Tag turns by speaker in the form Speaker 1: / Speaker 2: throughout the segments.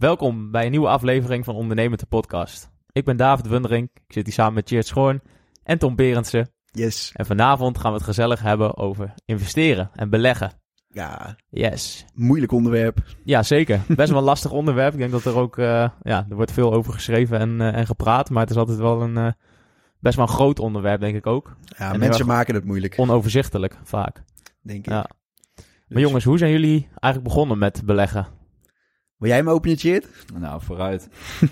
Speaker 1: Welkom bij een nieuwe aflevering van Ondernemend de podcast. Ik ben David Wundering, ik zit hier samen met Cheert Schoorn en Tom Berendsen.
Speaker 2: Yes.
Speaker 1: En vanavond gaan we het gezellig hebben over investeren en beleggen.
Speaker 2: Ja,
Speaker 1: Yes.
Speaker 2: moeilijk onderwerp.
Speaker 1: Ja, zeker. Best wel een lastig onderwerp. Ik denk dat er ook, eh, ja, er wordt veel over geschreven en, eh, en gepraat. Maar het is altijd wel een, eh, best wel een groot onderwerp, denk ik ook.
Speaker 2: Ja,
Speaker 1: En
Speaker 2: mensen maken het moeilijk,
Speaker 1: Onoverzichtelijk, vaak.
Speaker 2: denk ik.
Speaker 1: Ja.
Speaker 2: Dus-
Speaker 1: Maar jongens, hoe zijn jullie eigenlijk begonnen met beleggen?
Speaker 2: Wil jij hem openen?
Speaker 3: Nou, vooruit.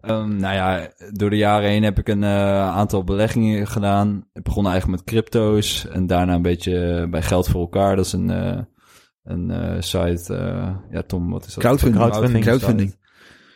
Speaker 3: Ehm, nou ja, door de jaren heen heb ik een eh, aantal beleggingen gedaan. Ik begon eigenlijk met crypto's en daarna een beetje bij Geld voor elkaar. Dat is een, eh, een eh, site. eh, ja, Tom, wat is dat?
Speaker 2: Crowdfunding.
Speaker 1: Crowdfunding.
Speaker 2: Crowdfunding.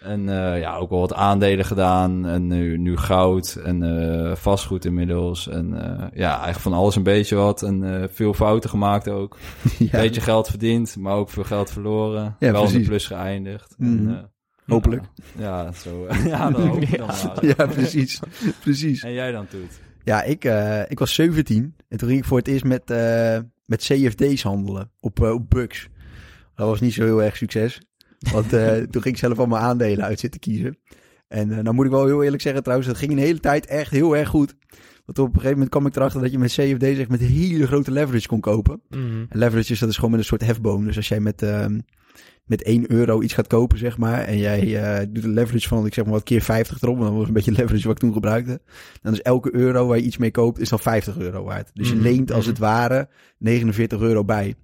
Speaker 3: En eh, ja, ook wel wat aandelen gedaan. En nu, nu goud en eh, vastgoed inmiddels. En eh, ja, eigenlijk van alles een beetje wat. En veel fouten gemaakt ook.
Speaker 2: ja,
Speaker 3: Beetje geld verdiend, maar ook veel geld verloren.
Speaker 2: Ja,
Speaker 3: wel in de
Speaker 2: precies.
Speaker 3: plus geëindigd.
Speaker 2: Mhm.
Speaker 3: En,
Speaker 2: hopelijk.
Speaker 3: ja, zo. ja, dat hoop ik dan maar.
Speaker 2: Ja, precies. precies.
Speaker 3: En jij dan, Toet?
Speaker 2: Ja, ik, ik was 17 en toen ging ik voor het eerst met, met CFD's handelen op, op Bucks. Dat was niet zo heel erg succes, want eh, toen ging ik zelf allemaal aandelen uit zitten kiezen. En eh nou moet ik wel heel eerlijk zeggen trouwens, dat ging een hele tijd echt heel erg goed. Want op een gegeven moment kwam ik erachter dat je met CFD's echt met hele grote leverage kon kopen.
Speaker 1: Mhm.
Speaker 2: En leverage is dat is gewoon met een soort hefboom. Dus als jij met, ehm, met 1 euro iets gaat kopen, zeg maar, en jij eh, doet een leverage van, ik zeg maar wat keer 50 erop, want dat was een beetje leverage wat ik toen gebruikte. Dan is elke euro waar je iets mee koopt, is dan 50 euro waard. Dus je
Speaker 1: Mhm,
Speaker 2: leent als
Speaker 1: mhm.
Speaker 2: het ware 49 euro bij.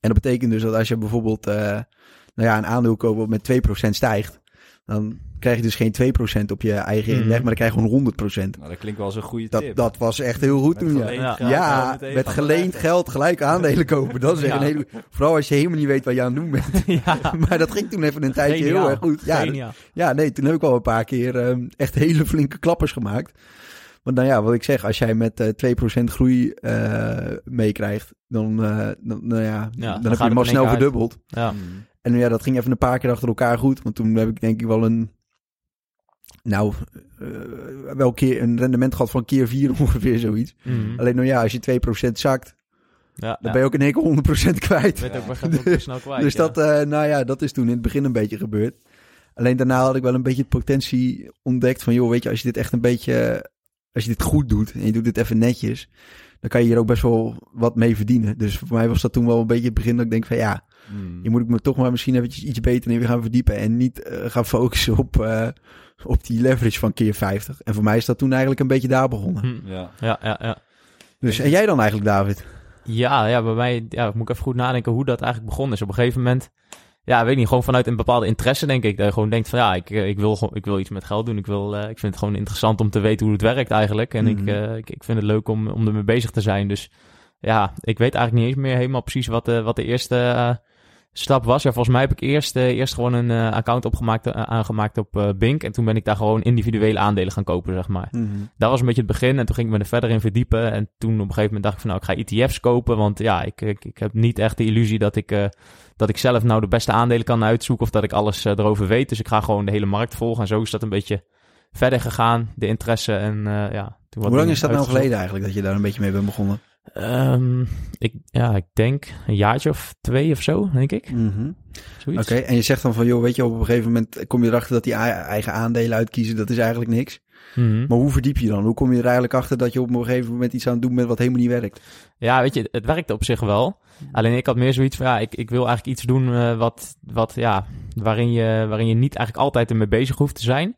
Speaker 2: En dat betekent dus dat als je bijvoorbeeld nou ja, een aandeel wat met 2% stijgt, dan krijg je dus geen 2% op je eigen
Speaker 1: Mhm.
Speaker 2: inleg, maar dan krijg je gewoon 100%.
Speaker 3: Nou, dat klinkt wel als een goede
Speaker 2: Dat,
Speaker 3: tip.
Speaker 2: dat was echt heel goed
Speaker 3: Met
Speaker 2: toen, ja.
Speaker 1: Ja.
Speaker 2: met geleend geld gelijk aandelen kopen. Dat is echt
Speaker 1: Ja.
Speaker 2: een hele... Vooral als je helemaal niet weet wat je aan het doen bent.
Speaker 1: ja,
Speaker 2: Maar dat ging toen even een tijdje
Speaker 1: Geniaal.
Speaker 2: heel erg goed. Ja, ja, nee, toen heb ik wel een paar keer ehm, echt hele flinke klappers gemaakt. Want nou ja, wat ik zeg, als jij met eh 2% groei eh, meekrijgt, dan, eh, dan, nou ja,
Speaker 1: dan
Speaker 2: heb je hem al snel
Speaker 1: uit.
Speaker 2: verdubbeld.
Speaker 1: Ja.
Speaker 3: Mhm.
Speaker 2: En ja, dat ging even een paar keer achter elkaar goed. Want toen heb ik denk ik wel een... Nou, wel een keer een rendement gehad van keer 4 ongeveer zoiets.
Speaker 1: Mhm.
Speaker 2: Alleen nou ja, als je 2% zakt,
Speaker 1: ja,
Speaker 2: dan ben je ook in één keer 100% kwijt.
Speaker 1: Weet ook,
Speaker 3: Ja.
Speaker 1: we gaan het ook weer snel kwijt.
Speaker 2: dus dat, eh, nou ja, dat is toen in het begin een beetje gebeurd. Alleen daarna had ik wel een beetje het potentie ontdekt van, joh, weet je, als je dit echt een beetje, als je dit goed doet en je doet dit even netjes, dan kan je hier ook best wel wat mee verdienen. Dus voor mij was dat toen wel een beetje het begin dat ik denk van, ja,
Speaker 3: Mhm.
Speaker 2: je moet ik me toch maar misschien eventjes iets beter in gaan verdiepen en niet eh, gaan focussen op, eh, op die leverage van keer 50. En voor mij is dat toen eigenlijk een beetje daar begonnen.
Speaker 1: Hm.
Speaker 3: Ja.
Speaker 1: Ja, ja, ja.
Speaker 2: Dus, en jij dan eigenlijk, David?
Speaker 1: Ja, ja, bij mij ja, moet ik even goed nadenken hoe dat eigenlijk begonnen is. Op een gegeven moment, ja, weet ik niet, gewoon vanuit een bepaalde interesse denk ik. Dat je gewoon denkt van ja, ik, eh, ik, wil, gewoon- ik wil iets met geld doen. Ik, wil, eh, ik vind het gewoon interessant om te weten hoe het werkt eigenlijk. En
Speaker 2: Mhm.
Speaker 1: ik, eh, ik, ik vind het leuk om, om ermee bezig te zijn. Dus ja, ik weet eigenlijk niet eens meer helemaal precies wat de, wat de eerste, stap was, ja, volgens mij heb ik eerst, eh, eerst gewoon een eh, account opgemaakt, eh, aangemaakt op Bink. En toen ben ik daar gewoon individuele aandelen gaan kopen, zeg maar.
Speaker 2: Mhm.
Speaker 1: Dat was een beetje het begin. En toen ging ik me er verder in verdiepen. En toen op een gegeven moment dacht ik van, nou, ik ga ETF's kopen. Want ja, ik, ik, ik heb niet echt de illusie dat ik, dat ik zelf nou de beste aandelen kan uitzoeken. Of dat ik alles erover weet. Dus ik ga gewoon de hele markt volgen. En zo is dat een beetje verder gegaan, de interesse. En ja, toen
Speaker 2: Hoe lang is dat nou geleden eigenlijk dat je daar een beetje mee bent begonnen?
Speaker 1: Ehm, ik, ja, ik denk een jaartje of twee of zo, denk ik.
Speaker 2: Mhm. Oké, en je zegt dan van, joh, weet je, op een gegeven moment kom je erachter dat die eigen aandelen uitkiezen, dat is eigenlijk niks.
Speaker 1: Mhm.
Speaker 2: Maar hoe verdiep je dan? Hoe kom je er eigenlijk achter dat je op een gegeven moment iets aan het doen bent wat helemaal niet werkt?
Speaker 1: Ja, weet je, het werkte op zich wel. Alleen ik had meer zoiets van, ja, ik, ik wil eigenlijk iets doen eh, wat, wat, ja, waarin je, waarin je niet eigenlijk altijd ermee bezig hoeft te zijn.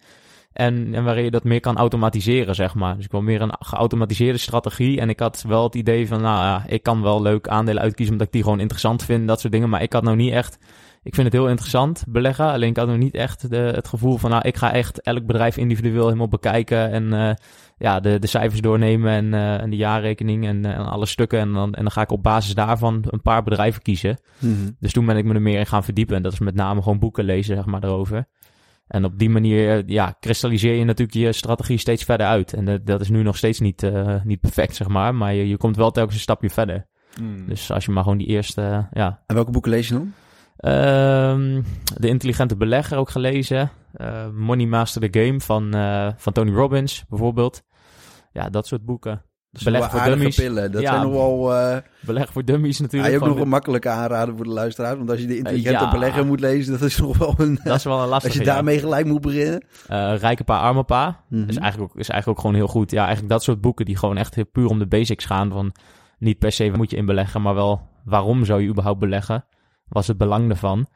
Speaker 1: En, en waarin je dat meer kan automatiseren, zeg maar. Dus ik wil meer een geautomatiseerde strategie. En ik had wel het idee van, nou ja, ik kan wel leuk aandelen uitkiezen omdat ik die gewoon interessant vind, dat soort dingen. Maar ik had nou niet echt, ik vind het heel interessant beleggen. Alleen ik had nog niet echt de, het gevoel van, nou, ik ga echt elk bedrijf individueel helemaal bekijken. En eh, ja, de, de cijfers doornemen en, eh, en de jaarrekening en, eh, en alle stukken. En dan, en dan ga ik op basis daarvan een paar bedrijven kiezen. Dus toen ben ik me er meer in gaan verdiepen. En dat is met name gewoon boeken lezen, zeg maar, erover. En op die manier, eh, ja, kristalliseer je natuurlijk je strategie steeds verder uit. En dat, dat is nu nog steeds niet, eh, niet perfect, zeg maar. Maar je, je komt wel telkens een stapje verder.
Speaker 3: Hmm.
Speaker 1: Dus als je maar gewoon die eerste, eh, ja.
Speaker 2: En welke boeken lees je dan?
Speaker 1: Ehm, de Intelligente Belegger ook gelezen. Eh, Money Master the Game van, eh, van Tony Robbins, bijvoorbeeld. Ja, dat soort boeken.
Speaker 2: Dat
Speaker 1: Beleg voor dummies.
Speaker 2: pillen. Dat
Speaker 1: Ja.
Speaker 2: zijn nog wel... eh
Speaker 1: Beleg voor Dummies
Speaker 2: ja,
Speaker 1: natuurlijk.
Speaker 2: je hebt nog een makkelijke aanrader voor de luisteraar. Want als je de intelligente
Speaker 1: ja.
Speaker 2: belegger moet lezen, dat is nog wel een...
Speaker 1: dat is wel een lastige.
Speaker 2: als je
Speaker 1: ja.
Speaker 2: daarmee gelijk moet beginnen.
Speaker 1: Eh, Rijke Pa, Arme Pa.
Speaker 2: Mhm.
Speaker 1: Is, eigenlijk ook, is eigenlijk ook gewoon heel goed. Ja, eigenlijk dat soort boeken die gewoon echt heel puur om de basics gaan. Van niet per se moet je in beleggen, maar wel waarom zou je überhaupt beleggen? Wat is het belang ervan?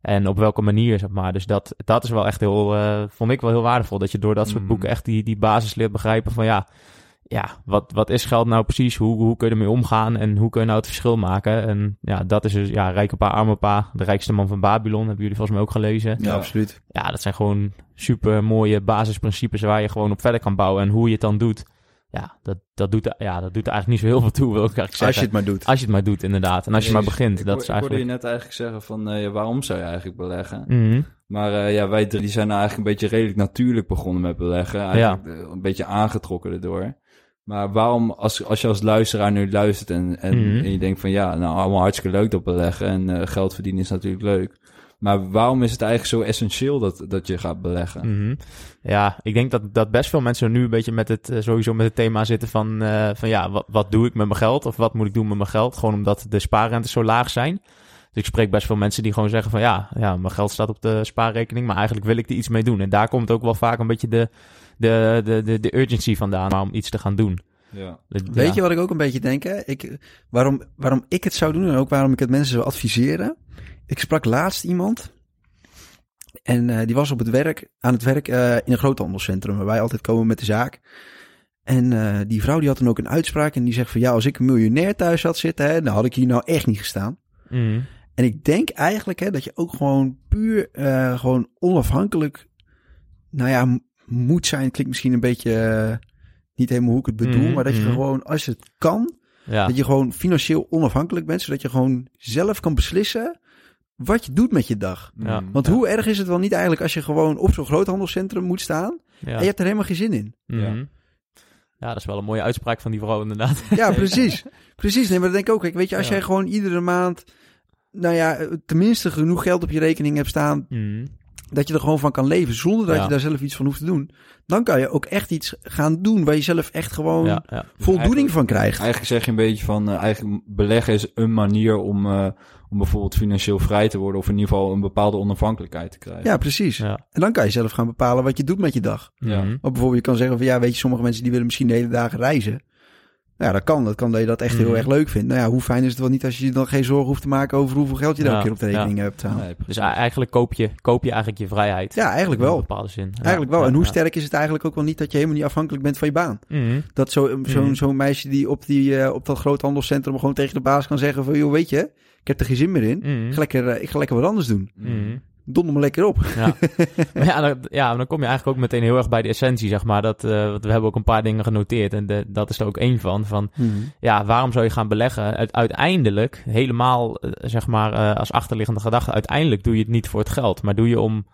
Speaker 1: En op welke manier, zeg maar. Dus dat, dat is wel echt heel, eh, vond ik wel heel waardevol. Dat je door dat soort
Speaker 3: Mhm.
Speaker 1: boeken echt die, die basis leert begrijpen van ja, ja wat, wat is geld nou precies? Hoe, hoe kun je ermee omgaan? En hoe kun je nou het verschil maken? En ja, dat is dus, ja, Rijke Pa, Arme Pa, de rijkste man van Babylon. Hebben jullie volgens mij ook gelezen.
Speaker 2: Ja,
Speaker 3: Ja.
Speaker 2: absoluut.
Speaker 1: Ja, dat zijn gewoon super mooie basisprincipes waar je gewoon op verder kan bouwen. En hoe je het dan doet, ja, dat, dat, doet, er- ja, dat doet er eigenlijk niet zo heel veel toe, wil ik eigenlijk zeggen.
Speaker 2: Als je het maar doet.
Speaker 1: Als je het maar doet, inderdaad. En als je maar begint,
Speaker 3: Ik
Speaker 1: dat is
Speaker 3: Ik hoorde je
Speaker 1: eigenlijk...
Speaker 3: net eigenlijk zeggen van, eh, ja, waarom zou je eigenlijk beleggen?
Speaker 1: Mhm.
Speaker 3: Maar eh, ja, wij drie zijn nou eigenlijk een beetje redelijk natuurlijk begonnen met beleggen. Eigenlijk eh, een beetje aangetrokken erdoor. Maar waarom, als, als je als luisteraar nu luistert en, en,
Speaker 1: Mhm.
Speaker 3: en je denkt van ja, nou allemaal hartstikke leuk dat beleggen en eh, geld verdienen is natuurlijk leuk. Maar waarom is het eigenlijk zo essentieel dat, dat je gaat beleggen?
Speaker 1: Mhm. Ja, ik denk dat, dat best veel mensen nu een beetje met het, eh, sowieso met het thema zitten van, eh, van ja, wat, wat doe ik met mijn geld? Of wat moet ik doen met mijn geld? Gewoon omdat de spaarrentes zo laag zijn. Dus ik spreek best veel mensen die gewoon zeggen van ja, ja, mijn geld staat op de spaarrekening, maar eigenlijk wil ik er iets mee doen. En daar komt ook wel vaak een beetje de, de, de, de, de urgency vandaan om iets te gaan doen.
Speaker 3: Ja.
Speaker 2: Weet
Speaker 1: Ja.
Speaker 2: je wat ik ook een beetje denk? Hè? Ik, waarom, waarom ik het zou doen en ook waarom ik het mensen zou adviseren. Ik sprak laatst iemand. En eh, die was op het werk, aan het werk eh, in een groothandelscentrum waar wij altijd komen met de zaak. En eh, die vrouw die had dan ook een uitspraak en die zegt van ja, als ik een miljonair thuis had zitten, hè, dan had ik hier nou echt niet gestaan.
Speaker 1: Mhm.
Speaker 2: En ik denk eigenlijk hè, dat je ook gewoon puur eh, gewoon onafhankelijk, nou ja, moet zijn. Klinkt misschien een beetje eh, niet helemaal hoe ik het bedoel,
Speaker 1: Mhm,
Speaker 2: maar dat je
Speaker 1: mhm.
Speaker 2: gewoon, als je het kan,
Speaker 1: Ja.
Speaker 2: dat je gewoon financieel onafhankelijk bent, zodat je gewoon zelf kan beslissen wat je doet met je dag.
Speaker 1: Ja.
Speaker 3: Mm.
Speaker 2: Want
Speaker 1: Ja.
Speaker 2: hoe erg is het wel niet eigenlijk als je gewoon op zo'n groothandelscentrum moet staan
Speaker 1: ja.
Speaker 2: en je hebt er helemaal geen zin in?
Speaker 1: Mhm.
Speaker 3: Ja.
Speaker 1: Ja, dat is wel een mooie uitspraak van die vrouw inderdaad.
Speaker 2: Ja, precies. precies. Nee, maar dat denk ik ook. Kijk, weet je, als
Speaker 1: Ja.
Speaker 2: jij gewoon iedere maand, nou ja, tenminste genoeg geld op je rekening hebt staan,
Speaker 1: Mhm.
Speaker 2: dat je er gewoon van kan leven zonder dat
Speaker 1: Ja.
Speaker 2: je daar zelf iets van hoeft te doen. Dan kan je ook echt iets gaan doen waar je zelf echt gewoon
Speaker 1: Ja, ja.
Speaker 2: voldoening van krijgt.
Speaker 3: Eigenlijk zeg je een beetje van, eh, eigenlijk beleggen is een manier om, eh, om bijvoorbeeld financieel vrij te worden of in ieder geval een bepaalde onafhankelijkheid te krijgen.
Speaker 2: Ja, precies.
Speaker 1: Ja.
Speaker 2: En dan kan je zelf gaan bepalen wat je doet met je dag.
Speaker 3: Ja.
Speaker 2: Maar bijvoorbeeld, je kan zeggen van ja, weet je, sommige mensen die willen misschien de hele dagen reizen. Nou ja, dat kan. Dat kan dat je dat echt heel
Speaker 1: Mhm.
Speaker 2: erg leuk vindt. Nou ja, hoe fijn is het wel niet als je je dan geen zorgen hoeft te maken over hoeveel geld je
Speaker 1: Ja,
Speaker 2: een keer op de rekening hebt staan.
Speaker 3: Nee,
Speaker 2: Ja.
Speaker 1: Dus eigenlijk koop je, koop je eigenlijk je vrijheid.
Speaker 2: eigenlijk
Speaker 1: In een
Speaker 2: wel.
Speaker 1: bepaalde zin. Ja,
Speaker 2: Eigenlijk wel.
Speaker 1: ja,
Speaker 2: en hoe
Speaker 1: ja.
Speaker 2: sterk is het eigenlijk ook wel niet dat je helemaal niet afhankelijk bent van je baan?
Speaker 1: Mhm.
Speaker 2: Dat zo- zo'n
Speaker 1: Mhm.
Speaker 2: zo'n meisje die op, die, eh, op dat groothandelscentrum gewoon tegen de baas kan zeggen van... joh, weet je, ik heb er geen zin meer in.
Speaker 1: Mhm.
Speaker 2: Ik, ga lekker, eh, ik ga lekker wat anders doen.
Speaker 1: Mhm.
Speaker 2: donder me lekker op.
Speaker 1: Ja. maar ja, dan, ja, dan kom je eigenlijk ook meteen heel erg bij de essentie, zeg maar. Dat, eh, want we hebben ook een paar dingen genoteerd en de, dat is er ook één van. Van ja, waarom zou je gaan beleggen? Uit, uiteindelijk, helemaal eh, zeg maar eh, als achterliggende gedachte, uiteindelijk doe je het niet voor het geld, maar doe je om,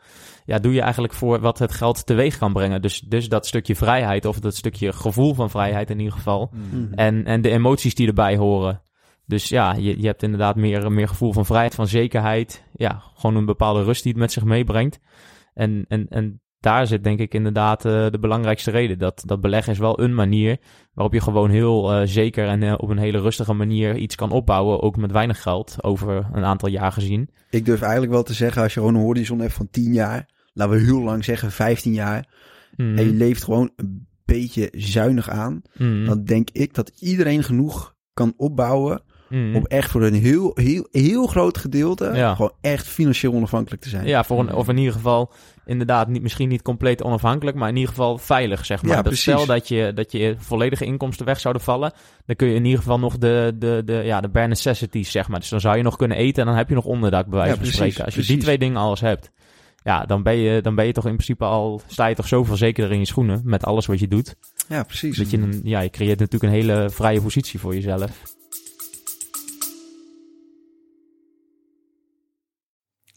Speaker 1: ja, doe je eigenlijk voor wat het geld teweeg kan brengen. Dus, dus dat stukje vrijheid of dat stukje gevoel van vrijheid in ieder geval.
Speaker 2: Mhm.
Speaker 1: En, en de emoties die erbij horen. Dus ja, je, je hebt inderdaad meer, meer gevoel van vrijheid, van zekerheid. Ja, gewoon een bepaalde rust die het met zich meebrengt. En, en, en daar zit denk ik inderdaad uh, de belangrijkste reden. Dat, dat beleggen is wel een manier waarop je gewoon heel uh, zeker en uh, op een hele rustige manier iets kan opbouwen. Ook met weinig geld over een aantal jaar gezien.
Speaker 2: Ik durf eigenlijk wel te zeggen, als je gewoon een horizon hebt van 10 jaar, laten we heel lang zeggen 15 jaar,
Speaker 1: Mm.
Speaker 2: en je leeft gewoon een beetje zuinig aan,
Speaker 1: Mm.
Speaker 2: dan denk ik dat iedereen genoeg kan opbouwen
Speaker 1: Mm.
Speaker 2: om echt voor een heel, heel, heel groot gedeelte
Speaker 1: Ja.
Speaker 2: gewoon echt financieel onafhankelijk te zijn.
Speaker 1: Ja, voor een, of in ieder geval inderdaad niet, misschien niet compleet onafhankelijk, maar in ieder geval veilig, zeg maar.
Speaker 2: Ja,
Speaker 1: dat stel dat je, dat je volledige inkomsten weg zouden vallen, dan kun je in ieder geval nog de, de, de, ja, de bare necessities, zeg maar. Dus dan zou je nog kunnen eten en dan heb je nog onderdak, bij wijze
Speaker 2: Ja,
Speaker 1: van spreken. Als je die twee dingen alles hebt, ja, dan ben je, dan ben je toch in principe al, sta je toch zoveel zekerder in je schoenen met alles wat je doet.
Speaker 2: Ja, precies.
Speaker 1: Dat je, een, ja, je creëert natuurlijk een hele vrije positie voor jezelf.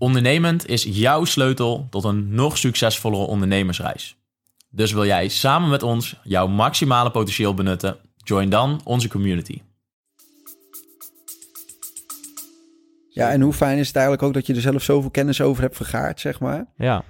Speaker 4: Ondernemend is jouw sleutel tot een nog succesvollere ondernemersreis. Dus wil jij samen met ons jouw maximale potentieel benutten? Join dan onze community.
Speaker 2: Ja, en hoe fijn is het eigenlijk ook dat je er zelf zoveel kennis over hebt vergaard, zeg maar.
Speaker 1: Ja,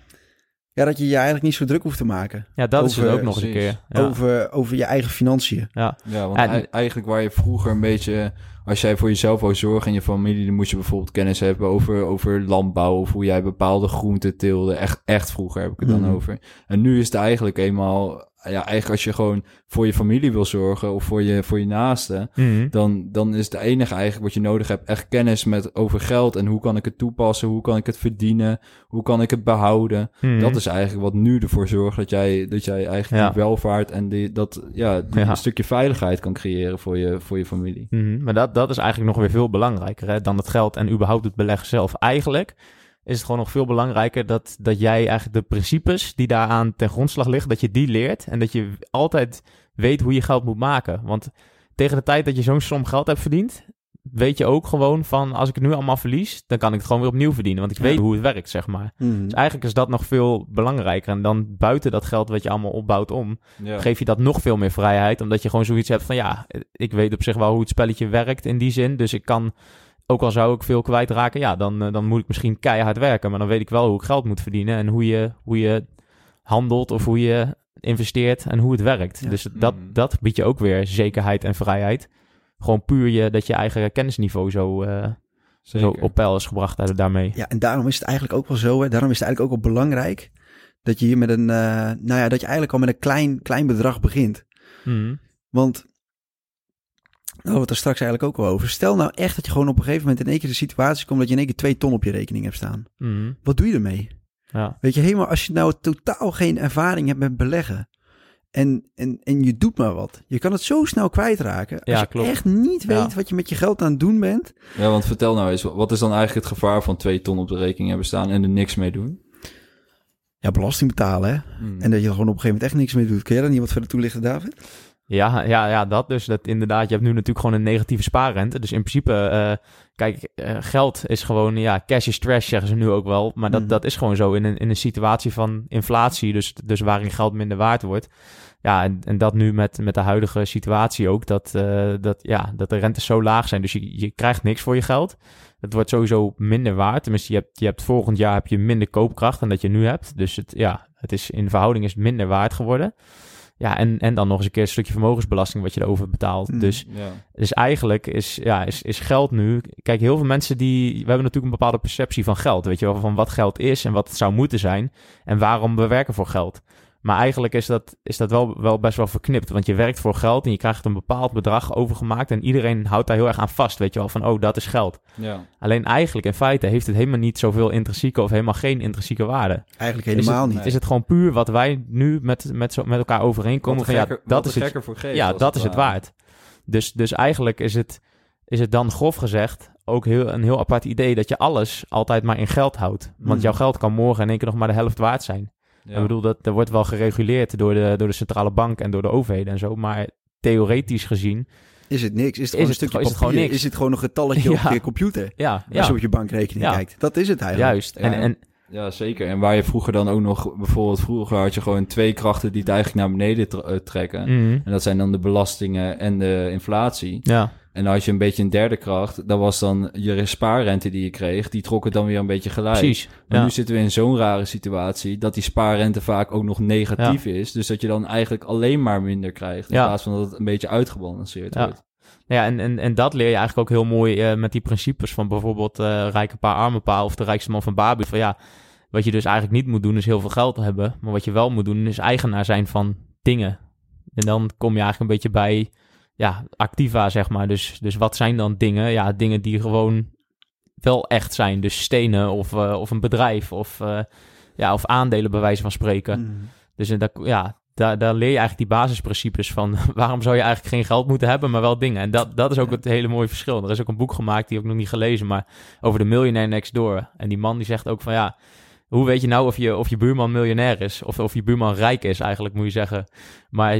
Speaker 2: Ja, dat je je eigenlijk niet zo druk hoeft te maken.
Speaker 1: ja dat is het ook nog een keer. Ja.
Speaker 2: Over, over je eigen financiën.
Speaker 1: ja.
Speaker 3: Ja, want
Speaker 1: En-
Speaker 3: ei- eigenlijk waar je vroeger een beetje... Als jij voor jezelf wou zorgen en je familie... dan moest je bijvoorbeeld kennis hebben over, over landbouw... of hoe jij bepaalde groenten teelde. Echt, echt vroeger heb ik het dan
Speaker 2: Mhm.
Speaker 3: over. En nu is het eigenlijk eenmaal... Ja, eigenlijk als je gewoon voor je familie wil zorgen... of voor je, voor je naasten...
Speaker 1: Mhm.
Speaker 3: dan, dan is het enige eigenlijk wat je nodig hebt... echt kennis met over geld... en hoe kan ik het toepassen... hoe kan ik het verdienen... hoe kan ik het behouden...
Speaker 1: Mhm.
Speaker 3: Dat is eigenlijk wat nu ervoor zorgt dat jij, dat jij eigenlijk
Speaker 1: Ja.
Speaker 3: die welvaart en die, dat, ja, die
Speaker 1: Ja.
Speaker 3: een stukje veiligheid kan creëren voor je, voor je familie.
Speaker 1: Mhm, Maar dat, dat is eigenlijk nog weer veel belangrijker hè, dan het geld en überhaupt het beleggen zelf. Eigenlijk is het gewoon nog veel belangrijker dat, dat jij eigenlijk de principes die daaraan ten grondslag liggen, dat je die leert en dat je altijd weet hoe je geld moet maken. Want tegen de tijd dat je zo'n som geld hebt verdiend, weet je ook gewoon van als ik het nu allemaal verlies, dan kan ik het gewoon weer opnieuw verdienen. Want ik
Speaker 2: Ja.
Speaker 1: weet hoe het werkt, zeg maar. Dus eigenlijk is dat nog veel belangrijker. En dan buiten dat geld wat je allemaal opbouwt om,
Speaker 3: Ja.
Speaker 1: geef je dat nog veel meer vrijheid. Omdat je gewoon zoiets hebt van ja, ik weet op zich wel hoe het spelletje werkt in die zin. Dus ik kan, ook al zou ik veel kwijtraken, ja, dan, eh, dan moet ik misschien keihard werken. Maar dan weet ik wel hoe ik geld moet verdienen en hoe je, hoe je handelt of hoe je investeert en hoe het werkt.
Speaker 2: Ja.
Speaker 1: Dus dat,
Speaker 3: Mhm.
Speaker 1: dat biedt je ook weer zekerheid en vrijheid. Gewoon puur je, dat je eigen kennisniveau zo, eh, zo op peil is gebracht daar- daarmee.
Speaker 2: Ja, en daarom is het eigenlijk ook wel zo. Hè? Daarom is het eigenlijk ook wel belangrijk dat je hier met een, eh, nou ja, dat je eigenlijk al met een klein, klein bedrag begint.
Speaker 1: Mhm.
Speaker 2: Want, we het er straks eigenlijk ook al over. Stel nou echt dat je gewoon op een gegeven moment in één keer de situatie komt dat je in één keer twee ton op je rekening hebt staan.
Speaker 1: Mhm.
Speaker 2: Wat doe je ermee?
Speaker 1: Ja.
Speaker 2: Weet je, helemaal als je nou totaal geen ervaring hebt met beleggen. En, en, en je doet maar wat. Je kan het zo snel kwijtraken. Als
Speaker 1: Ja,
Speaker 2: je
Speaker 1: klopt.
Speaker 2: echt niet weet
Speaker 1: Ja.
Speaker 2: wat je met je geld aan het doen bent.
Speaker 3: Ja, want vertel nou eens, wat is dan eigenlijk het gevaar van twee ton op de rekening hebben staan en er niks mee doen?
Speaker 2: Ja, belasting betalen hè.
Speaker 3: Hmm.
Speaker 2: En dat je er gewoon op een gegeven moment echt niks mee doet. Kun jij daar niet wat verder toelichten, David?
Speaker 1: Ja, ja, ja, dat dus. Dat inderdaad, je hebt nu natuurlijk gewoon een negatieve spaarrente. Dus in principe, eh, kijk, eh, geld is gewoon, ja, cash is trash, zeggen ze nu ook wel. Maar dat,
Speaker 2: Mhm.
Speaker 1: dat is gewoon zo in een, in een situatie van inflatie, dus, dus waarin geld minder waard wordt. Ja, en, en dat nu met, met de huidige situatie ook, dat, eh, dat, ja, dat de rentes zo laag zijn. Dus je, je krijgt niks voor je geld. Het wordt sowieso minder waard. Tenminste, je hebt, je hebt volgend jaar heb je minder koopkracht dan dat je nu hebt. Dus het, ja, het is, in verhouding is het minder waard geworden. Ja, en, en dan nog eens een keer een stukje vermogensbelasting wat je erover betaalt.
Speaker 2: Hmm.
Speaker 1: Dus,
Speaker 3: Ja.
Speaker 1: dus eigenlijk is, ja, is, is geld nu... Kijk, heel veel mensen die... We hebben natuurlijk een bepaalde perceptie van geld. Weet je wel, van wat geld is en wat het zou moeten zijn. En waarom we werken voor geld. Maar eigenlijk is dat, is dat wel, wel best wel verknipt. Want je werkt voor geld en je krijgt een bepaald bedrag overgemaakt. En iedereen houdt daar heel erg aan vast. Weet je wel, van oh, dat is geld.
Speaker 3: Ja.
Speaker 1: Alleen eigenlijk in feite heeft het helemaal niet zoveel intrinsieke of helemaal geen intrinsieke waarde.
Speaker 2: Eigenlijk helemaal
Speaker 1: is
Speaker 2: niet.
Speaker 1: het, Is het gewoon puur wat wij nu met, met, zo, met elkaar overeenkomen? Van ja, dat is het,
Speaker 3: voor geeft,
Speaker 1: ja, dat is het waard. Dus, dus eigenlijk is het, is het dan grof gezegd ook heel, een heel apart idee dat je alles altijd maar in geld houdt. Want
Speaker 2: Hmm.
Speaker 1: jouw geld kan morgen in één keer nog maar de helft waard zijn.
Speaker 3: Ja.
Speaker 1: Ik bedoel, dat, dat wordt wel gereguleerd door de, door de centrale bank en door de overheden en zo. Maar theoretisch gezien,
Speaker 2: Is het niks? Is het
Speaker 1: Is
Speaker 2: gewoon een
Speaker 1: het
Speaker 2: stukje
Speaker 1: gewoon- is het gewoon niks?
Speaker 2: Is het gewoon een getalletje
Speaker 1: Ja.
Speaker 2: op je computer?
Speaker 1: ja,
Speaker 2: Als
Speaker 1: ja
Speaker 2: je op je bankrekening
Speaker 1: Ja.
Speaker 2: kijkt. Dat is het eigenlijk.
Speaker 1: juist.
Speaker 3: Ja.
Speaker 1: En, en
Speaker 3: Ja, zeker. En waar je vroeger dan ook nog... Bijvoorbeeld vroeger had je gewoon twee krachten die het eigenlijk naar beneden eh, trekken.
Speaker 1: mhm,
Speaker 3: En dat zijn dan de belastingen en de inflatie.
Speaker 1: ja,
Speaker 3: En dan had je een beetje een derde kracht. Dat was dan je spaarrente die je kreeg. Die trok het dan weer een beetje gelijk.
Speaker 1: precies.
Speaker 3: Maar
Speaker 1: Ja.
Speaker 3: nu zitten we in zo'n rare situatie... dat die spaarrente vaak ook nog negatief is. Dus dat je dan eigenlijk alleen maar minder krijgt... in
Speaker 1: Ja.
Speaker 3: plaats van dat het een beetje uitgebalanceerd wordt.
Speaker 1: Ja, en, en, en dat leer je eigenlijk ook heel mooi eh, met die principes van bijvoorbeeld eh rijke paar, arme paar of de rijkste man van Babi. Van ja, wat je dus eigenlijk niet moet doen is heel veel geld hebben. Maar wat je wel moet doen is eigenaar zijn van dingen. En dan kom je eigenlijk een beetje bij ja, activa, zeg maar. Dus, dus wat zijn dan dingen? Ja, dingen die gewoon wel echt zijn. Dus stenen of, eh, of een bedrijf of, eh, ja, of aandelen bij wijze van spreken.
Speaker 2: Mhm.
Speaker 1: Dus in dat, ja, daar, daar leer je eigenlijk die basisprincipes van. Waarom zou je eigenlijk geen geld moeten hebben, maar wel dingen? En dat, dat is ook het hele mooie verschil. Er is ook een boek gemaakt, die heb ik nog niet gelezen, maar over de miljonair next door. En die man die zegt ook van ja, hoe weet je nou of je, of je buurman miljonair is? Of, of je buurman rijk is, eigenlijk moet je zeggen. Maar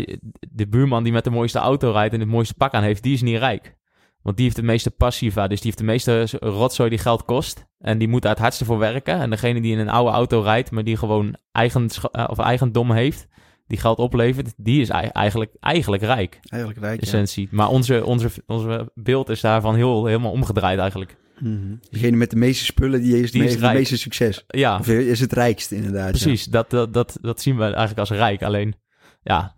Speaker 1: de buurman die met de mooiste auto rijdt en het mooiste pak aan heeft, die is niet rijk. Want die heeft de meeste passiva, dus die heeft de meeste rotzooi die geld kost. En die moet daar het hardste voor werken. En degene die in een oude auto rijdt, maar die gewoon eigen, of eigendom heeft, die geld oplevert, die is ei- eigenlijk, eigenlijk rijk,
Speaker 2: Eigenlijk rijk, ja.
Speaker 1: essentie. Maar onze, onze, onze beeld is daarvan heel, helemaal omgedraaid eigenlijk.
Speaker 2: Mhm. Degene met de meeste spullen, die heeft
Speaker 1: Die is
Speaker 2: heeft het meeste succes.
Speaker 1: Ja,
Speaker 2: Of is het rijkst inderdaad.
Speaker 1: precies. Dat, dat, dat, dat zien we eigenlijk als rijk. Alleen, ja,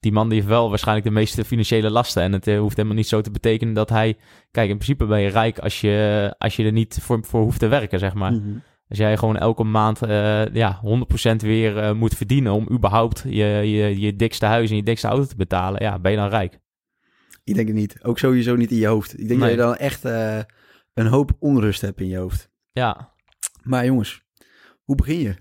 Speaker 1: die man die heeft wel waarschijnlijk de meeste financiële lasten. En het eh, hoeft helemaal niet zo te betekenen dat hij... Kijk, in principe ben je rijk als je, als je er niet voor, voor hoeft te werken, zeg maar.
Speaker 2: Mhm.
Speaker 1: Als jij gewoon elke maand eh, ja, 100% weer eh, moet verdienen om überhaupt je, je, je dikste huis en je dikste auto te betalen, ja, ben je dan rijk?
Speaker 2: Ik denk het niet. Ook sowieso niet in je hoofd. Ik denk
Speaker 1: Nee.
Speaker 2: dat je dan echt een hoop onrust hebt in je hoofd.
Speaker 1: Ja,
Speaker 2: Maar jongens, hoe begin je?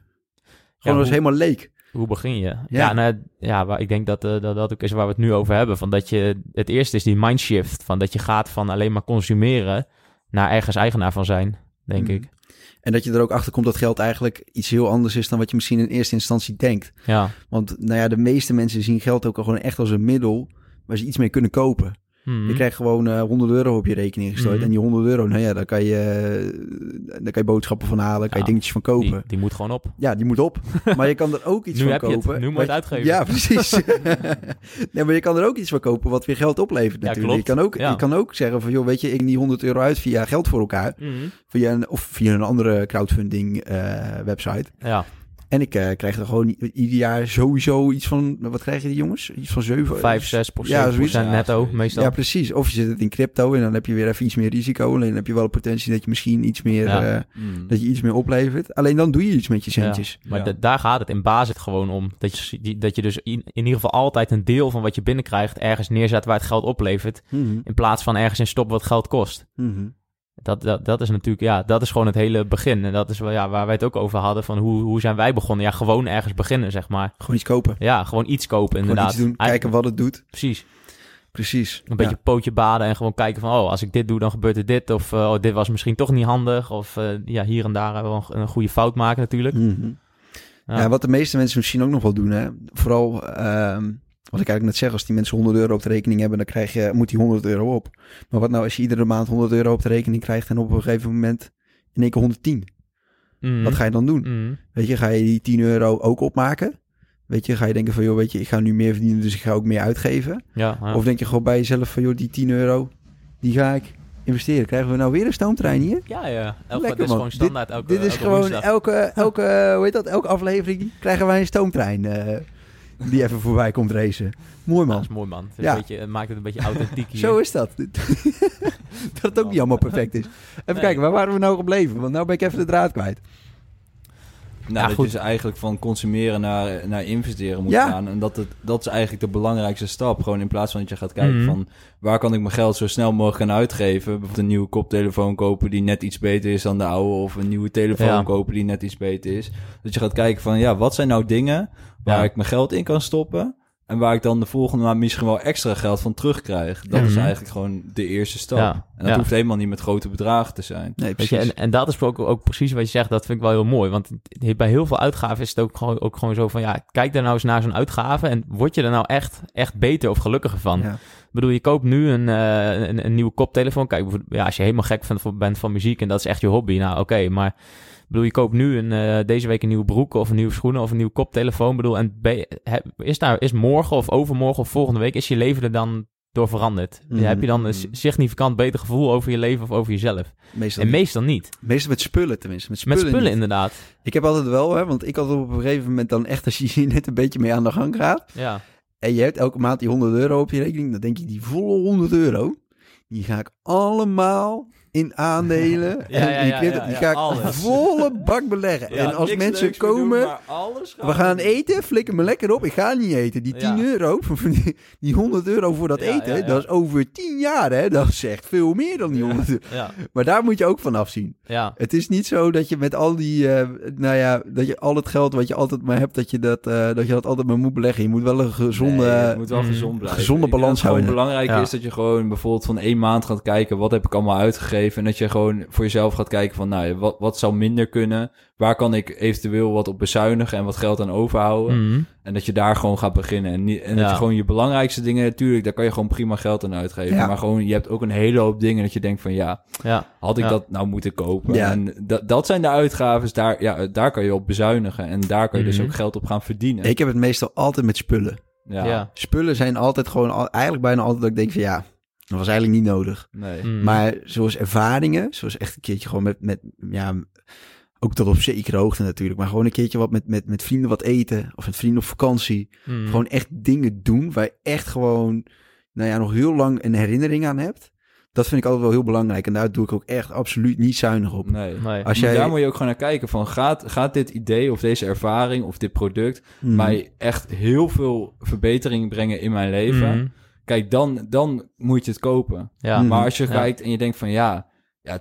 Speaker 2: Gewoon als helemaal leek.
Speaker 1: hoe begin je? Ja,
Speaker 2: Ja.
Speaker 1: nou, ja waar, ik denk dat, eh, dat dat ook is waar we het nu over hebben. Van dat je, het eerste is die mindshift, van dat je gaat van alleen maar consumeren naar ergens eigenaar van zijn, denk
Speaker 2: Mhm.
Speaker 1: ik.
Speaker 2: En dat je er ook achter komt dat geld eigenlijk iets heel anders is dan wat je misschien in eerste instantie denkt.
Speaker 1: Ja.
Speaker 2: Want nou ja, de meeste mensen zien geld ook al gewoon echt als een middel waar ze iets mee kunnen kopen.
Speaker 1: Mhm.
Speaker 2: Je krijgt gewoon eh 100 euro op je rekening gestoord.
Speaker 1: Mhm.
Speaker 2: En die 100 euro, nou ja, daar kan je, eh, daar kan je boodschappen van halen, kan je
Speaker 1: Ja,
Speaker 2: dingetjes van kopen.
Speaker 1: die, die moet gewoon op.
Speaker 2: Ja, die moet op. Maar je kan er ook iets
Speaker 1: Nu
Speaker 2: van
Speaker 1: heb je het.
Speaker 2: kopen.
Speaker 1: Nu moet je het uitgeven.
Speaker 2: Ja, precies. nee, maar je kan er ook iets van kopen wat weer geld oplevert
Speaker 1: Ja,
Speaker 2: natuurlijk.
Speaker 1: klopt.
Speaker 2: Je, kan ook,
Speaker 1: Ja.
Speaker 2: je kan ook zeggen van, joh, weet je, ik neem die 100 euro uit via geld voor elkaar.
Speaker 1: Mhm.
Speaker 2: Via een, of via een andere crowdfunding eh, website.
Speaker 1: Ja,
Speaker 2: En ik eh, krijg er gewoon ieder jaar sowieso iets van, wat krijgen die jongens? Iets van 7?
Speaker 1: 5, 6 procent,
Speaker 2: Ja, zoiets.
Speaker 1: netto meestal.
Speaker 2: Ja, precies. Of je zit het in crypto en dan heb je weer even iets meer risico. En dan heb je wel de potentie dat je misschien iets meer,
Speaker 1: Ja.
Speaker 2: eh,
Speaker 3: Mm.
Speaker 2: dat je iets meer oplevert. Alleen dan doe je iets met je
Speaker 1: Ja.
Speaker 2: centjes.
Speaker 1: Maar daar gaat het in basis gewoon om. Dat je, die- dat je dus in, in ieder geval altijd een deel van wat je binnenkrijgt ergens neerzet waar het geld oplevert.
Speaker 2: Mhm.
Speaker 1: In plaats van ergens in stoppen wat geld kost.
Speaker 2: Mhm.
Speaker 1: Dat, dat, dat is natuurlijk, ja, dat is gewoon het hele begin. En dat is wel, ja, waar wij het ook over hadden. Van hoe, hoe zijn wij begonnen? Ja, gewoon ergens beginnen, zeg maar.
Speaker 2: Gewoon iets kopen.
Speaker 1: Ja, gewoon iets kopen,
Speaker 2: Gewoon
Speaker 1: inderdaad.
Speaker 2: iets doen,
Speaker 1: Eigenlijk-
Speaker 2: kijken wat het doet.
Speaker 1: Precies.
Speaker 2: Precies.
Speaker 1: Een beetje pootje baden en gewoon kijken van... oh, als ik dit doe, dan gebeurt er dit. Of oh, dit was misschien toch niet handig. Of eh, ja, hier en daar wel een, een goede fout maken natuurlijk.
Speaker 2: Ja. Mhm.
Speaker 1: Ja.
Speaker 2: Ja, wat de meeste mensen misschien ook nog wel doen, hè. Vooral, ehm, wat ik eigenlijk net zeg, als die mensen 100 euro op de rekening hebben, dan krijg je, moet die 100 euro op. Maar wat nou als je iedere maand 100 euro op de rekening krijgt en op een gegeven moment in één keer 110?
Speaker 1: Mhm.
Speaker 2: Wat ga je dan doen?
Speaker 1: Mhm.
Speaker 2: Weet je, ga je die 10 euro ook opmaken? Weet je, ga je denken van, joh, weet je, ik ga nu meer verdienen, dus ik ga ook meer uitgeven?
Speaker 1: Ja, ja.
Speaker 2: Of denk je gewoon bij jezelf van, joh, die 10 euro, die ga ik investeren. Krijgen we nou weer een stoomtrein hier?
Speaker 1: ja, ja. Elk,
Speaker 2: Lekker,
Speaker 1: dit is
Speaker 2: man.
Speaker 1: gewoon standaard. Elke,
Speaker 2: Dit is
Speaker 1: elke
Speaker 2: gewoon
Speaker 1: woensdag.
Speaker 2: elke, elke, hoe heet dat, elke aflevering krijgen wij een stoomtrein eh, die even voorbij komt racen. Mooi man.
Speaker 1: dat is mooi, man. Het, is
Speaker 2: Ja.
Speaker 1: een beetje, het maakt het een beetje authentiek hier.
Speaker 2: Zo is dat. dat het ook niet allemaal perfect is. Even
Speaker 1: Nee.
Speaker 2: kijken, waar waren we nou gebleven? Want nou ben ik even de draad kwijt.
Speaker 3: Nou,
Speaker 1: Ja,
Speaker 3: dat
Speaker 1: goed.
Speaker 3: je dus eigenlijk van consumeren naar, naar investeren moet
Speaker 2: Ja.
Speaker 3: gaan. En dat, het, dat is eigenlijk de belangrijkste stap. Gewoon in plaats van dat je gaat kijken
Speaker 1: Mhm.
Speaker 3: van... waar kan ik mijn geld zo snel mogelijk gaan uitgeven? Bijvoorbeeld een nieuwe koptelefoon kopen die net iets beter is dan de oude... of een nieuwe telefoon
Speaker 1: Ja.
Speaker 3: kopen die net iets beter is. Dat je gaat kijken van, ja, wat zijn nou dingen... waar
Speaker 1: Ja.
Speaker 3: ik mijn geld in kan stoppen... En waar ik dan de volgende maand misschien wel extra geld van terugkrijg. Dat is
Speaker 1: Mhm.
Speaker 3: eigenlijk gewoon de eerste stap.
Speaker 1: Ja,
Speaker 3: En dat
Speaker 1: ja.
Speaker 3: hoeft helemaal niet met grote bedragen te zijn.
Speaker 2: Nee,
Speaker 1: Weet
Speaker 2: precies.
Speaker 1: je, en, en dat is ook, ook precies wat je zegt. Dat vind ik wel heel mooi. Want bij heel veel uitgaven is het ook gewoon, ook gewoon zo van... ja, kijk daar nou eens naar zo'n uitgave... en word je er nou echt, echt beter of gelukkiger van?
Speaker 2: Ja.
Speaker 1: Ik bedoel, je koopt nu een, eh, een, een nieuwe koptelefoon. Kijk, bijvoorbeeld, ja, als je helemaal gek van, bent van muziek... en dat is echt je hobby, nou oké. maar ik bedoel, je koopt nu een, eh, deze week een nieuwe broek... of een nieuwe schoenen of een nieuwe koptelefoon. Ik bedoel, en is, daar, is morgen of overmorgen of volgende week... is je leven er dan door veranderd?
Speaker 2: Mhm.
Speaker 1: Heb je dan een s- significant beter gevoel over je leven of over jezelf?
Speaker 2: Meestal,
Speaker 1: En meestal niet.
Speaker 2: meestal met spullen tenminste. Met
Speaker 1: Met
Speaker 2: spullen,
Speaker 1: inderdaad.
Speaker 2: Ik heb altijd wel, hè, want ik had op een gegeven moment dan echt... als je hier net een beetje mee aan de gang gaat...
Speaker 1: Ja.
Speaker 2: en je hebt elke maand die 100 euro op je rekening... dan denk je, die volle 100 euro... die ga ik allemaal in aandelen.
Speaker 1: Ja,
Speaker 2: en
Speaker 1: ja,
Speaker 2: die,
Speaker 1: ja,
Speaker 2: die ga ik
Speaker 1: alles.
Speaker 2: volle bak beleggen. en als mensen komen... We gaan eten, flikker me lekker op. Ik ga niet eten. Die 10
Speaker 1: Ja.
Speaker 2: euro, die, die 100 euro voor dat eten, dat is over 10 jaar, hè? Dat is echt veel meer dan die 100 euro.
Speaker 1: Ja.
Speaker 2: Maar daar moet je ook van afzien.
Speaker 1: Ja.
Speaker 2: Het is niet zo dat je met al die, eh, nou ja, dat je al het geld wat je altijd maar hebt, dat je dat, eh, dat je dat altijd maar moet beleggen. Je moet wel een gezonde,
Speaker 3: Nee, je moet wel
Speaker 1: Mm.
Speaker 3: gezond blijven.
Speaker 2: gezonde balans houden.
Speaker 3: belangrijk is dat je gewoon bijvoorbeeld van één maand gaat kijken... wat heb ik allemaal uitgegeven? En dat je gewoon voor jezelf gaat kijken van... nou, ja, wat, wat zou minder kunnen? Waar kan ik eventueel wat op bezuinigen en wat geld aan overhouden?
Speaker 1: Mhm.
Speaker 3: En dat je daar gewoon gaat beginnen. En, niet, en dat je gewoon je belangrijkste dingen... natuurlijk, daar kan je gewoon prima geld aan uitgeven.
Speaker 2: Ja.
Speaker 3: Maar gewoon, je hebt ook een hele hoop dingen dat je denkt van... ja,
Speaker 1: Ja.
Speaker 3: had ik
Speaker 1: Ja.
Speaker 3: dat nou moeten kopen?
Speaker 2: Ja.
Speaker 3: En dat, dat zijn de uitgaven, daar, ja, daar kan je op bezuinigen. En daar kan je dus
Speaker 1: Mhm.
Speaker 3: ook geld op gaan verdienen.
Speaker 2: Ik heb het meestal altijd met spullen.
Speaker 3: ja,
Speaker 1: Ja.
Speaker 2: Spullen zijn altijd gewoon, al- eigenlijk bijna altijd dat ik denk van ja, dat was eigenlijk niet nodig.
Speaker 3: Nee.
Speaker 1: Mhm.
Speaker 2: Maar zoals ervaringen, zoals echt een keertje gewoon met, met ja, ook tot op zekere hoogte natuurlijk, maar gewoon een keertje wat met, met, met vrienden wat eten of met vrienden op vakantie.
Speaker 1: Mhm.
Speaker 2: Gewoon echt dingen doen waar je echt gewoon, nou ja, nog heel lang een herinnering aan hebt. Dat vind ik altijd wel heel belangrijk en daar doe ik ook echt absoluut niet zuinig op.
Speaker 3: Nee.
Speaker 1: Nee.
Speaker 2: Als jij,
Speaker 3: Daar moet je ook gewoon naar kijken van gaat, gaat dit idee of deze ervaring of dit product
Speaker 2: Hmm.
Speaker 3: mij echt heel veel verbetering brengen in mijn leven?
Speaker 1: Mhm.
Speaker 3: Kijk, dan, dan moet je het kopen.
Speaker 1: Ja.
Speaker 2: Mhm.
Speaker 3: Maar als je
Speaker 1: Ja.
Speaker 3: kijkt en je denkt van ja, ja,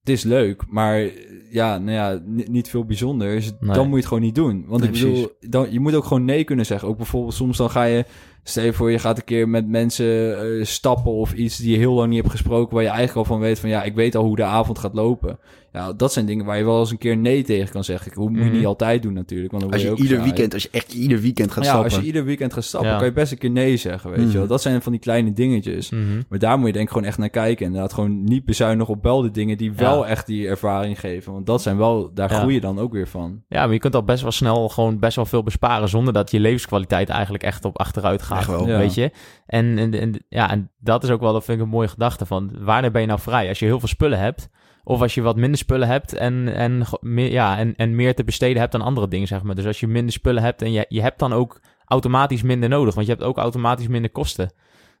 Speaker 3: het is leuk, maar ja, nou ja, ni- niet veel bijzonders,
Speaker 1: Nee.
Speaker 3: dan moet je het gewoon niet doen. Want
Speaker 2: Nee,
Speaker 3: ik bedoel, dan, je moet ook gewoon nee kunnen zeggen. Ook bijvoorbeeld soms dan ga je, stel je voor je gaat een keer met mensen eh, stappen of iets die je heel lang niet hebt gesproken, waar je eigenlijk al van weet van ja, ik weet al hoe de avond gaat lopen. Ja, dat zijn dingen waar je wel eens een keer nee tegen kan zeggen. Ik moet je
Speaker 1: Mhm.
Speaker 3: niet altijd doen natuurlijk, want dan
Speaker 2: als
Speaker 3: word
Speaker 2: je
Speaker 3: ook
Speaker 2: ieder weekend, als je echt ieder weekend gaat
Speaker 3: ja,
Speaker 2: stappen.
Speaker 3: als je ieder weekend gaat stappen,
Speaker 1: Ja.
Speaker 3: kan je best een keer nee zeggen, weet
Speaker 2: Mhm.
Speaker 3: je wel. Dat zijn van die kleine dingetjes.
Speaker 1: Mhm.
Speaker 3: Maar daar moet je denk ik gewoon echt naar kijken. En inderdaad gewoon niet bezuinigen op wel de dingen die wel
Speaker 1: Ja.
Speaker 3: echt die ervaring geven. Want dat zijn wel, daar
Speaker 1: Ja.
Speaker 3: groei je dan ook weer van.
Speaker 1: Ja, maar je kunt al best wel snel gewoon best wel veel besparen zonder dat je levenskwaliteit eigenlijk echt op achteruit gaat.
Speaker 2: Wel.
Speaker 3: Ja.
Speaker 1: Weet je? En, en, en- ja, en dat is ook wel, dat vind ik een mooie gedachte van, wanneer ben je nou vrij? Als je heel veel spullen hebt, of als je wat minder spullen hebt en, en, meer, ja, en, en meer te besteden hebt aan andere dingen, zeg maar. Dus als je minder spullen hebt en je, je hebt dan ook automatisch minder nodig, want je hebt ook automatisch minder kosten.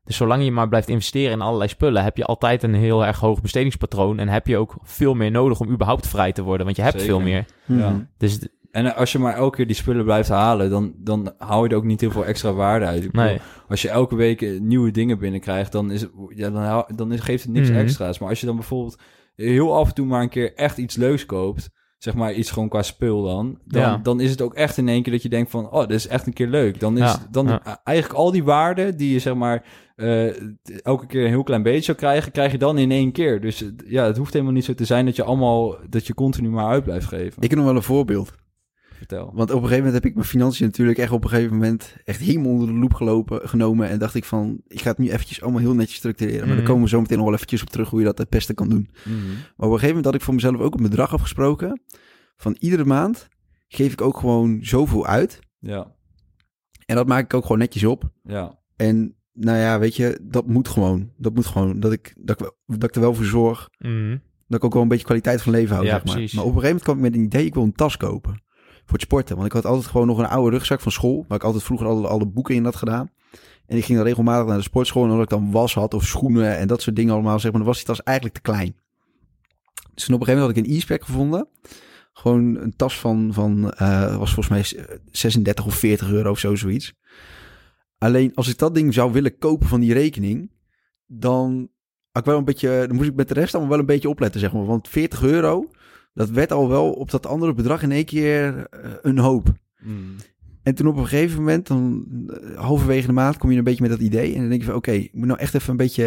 Speaker 1: Dus zolang je maar blijft investeren in allerlei spullen, heb je altijd een heel erg hoog bestedingspatroon en heb je ook veel meer nodig om überhaupt vrij te worden, want je hebt
Speaker 3: Zeker.
Speaker 1: veel meer.
Speaker 3: Ja.
Speaker 1: Dus
Speaker 3: En als je maar elke keer die spullen blijft halen, dan, dan hou je er ook niet heel veel extra waarde uit. Ik bedoel,
Speaker 1: nee.
Speaker 3: Als je elke week nieuwe dingen binnenkrijgt, dan, is het, ja, dan, dan is, geeft het niks
Speaker 1: Mhm.
Speaker 3: extra's. Maar als je dan bijvoorbeeld heel af en toe maar een keer echt iets leuks koopt, zeg maar iets gewoon qua spul dan, dan,
Speaker 1: Ja.
Speaker 3: dan is het ook echt in één keer dat je denkt van, oh, dit is echt een keer leuk. Dan is
Speaker 1: Ja,
Speaker 3: dan
Speaker 1: ja.
Speaker 3: eigenlijk al die waarden die je zeg maar eh, elke keer een heel klein beetje zou krijgen, krijg je dan in één keer. Dus ja, het hoeft helemaal niet zo te zijn dat je allemaal, dat je continu maar uit blijft geven.
Speaker 2: Ik heb nog wel een voorbeeld.
Speaker 3: Vertel.
Speaker 2: Want op een gegeven moment heb ik mijn financiën natuurlijk echt op een gegeven moment echt helemaal onder de loep gelopen, genomen. En dacht ik van, ik ga het nu eventjes allemaal heel netjes structureren. Maar
Speaker 1: Mhm.
Speaker 2: daar komen we zo meteen nog wel eventjes op terug hoe je dat het beste kan doen.
Speaker 3: Mhm.
Speaker 2: Maar op een gegeven moment had ik voor mezelf ook een bedrag afgesproken. Van iedere maand geef ik ook gewoon zoveel uit.
Speaker 3: Ja,
Speaker 2: En dat maak ik ook gewoon netjes op.
Speaker 3: ja.
Speaker 2: En nou ja, weet je, dat moet gewoon. Dat moet gewoon. Dat ik, dat ik, dat ik er wel voor zorg.
Speaker 1: Mhm.
Speaker 2: Dat ik ook wel een beetje kwaliteit van leven hou,
Speaker 1: Ja,
Speaker 2: zeg maar.
Speaker 1: precies.
Speaker 2: Maar op een gegeven moment kwam ik met een idee, ik wil een tas kopen. Voor het sporten. Want ik had altijd gewoon nog een oude rugzak van school. Waar ik altijd vroeger alle, alle boeken in had gedaan. En ik ging dan regelmatig naar de sportschool. En omdat ik dan was had of schoenen en dat soort dingen allemaal. Zeg maar, dan was die tas eigenlijk te klein. Dus op een gegeven moment had ik een e-spec gevonden. Gewoon een tas van, van eh, was volgens mij 36 of 40 euro of zo, zoiets. Alleen als ik dat ding zou willen kopen van die rekening, dan, ik wel een beetje, dan moest ik met de rest allemaal wel een beetje opletten, zeg maar. Want 40 euro, dat werd al wel op dat andere bedrag in één keer eh, een hoop.
Speaker 3: Mm.
Speaker 2: En toen op een gegeven moment, dan eh, halverwege de maand, kom je een beetje met dat idee. En dan denk je van, oké, ik moet nou echt even een beetje,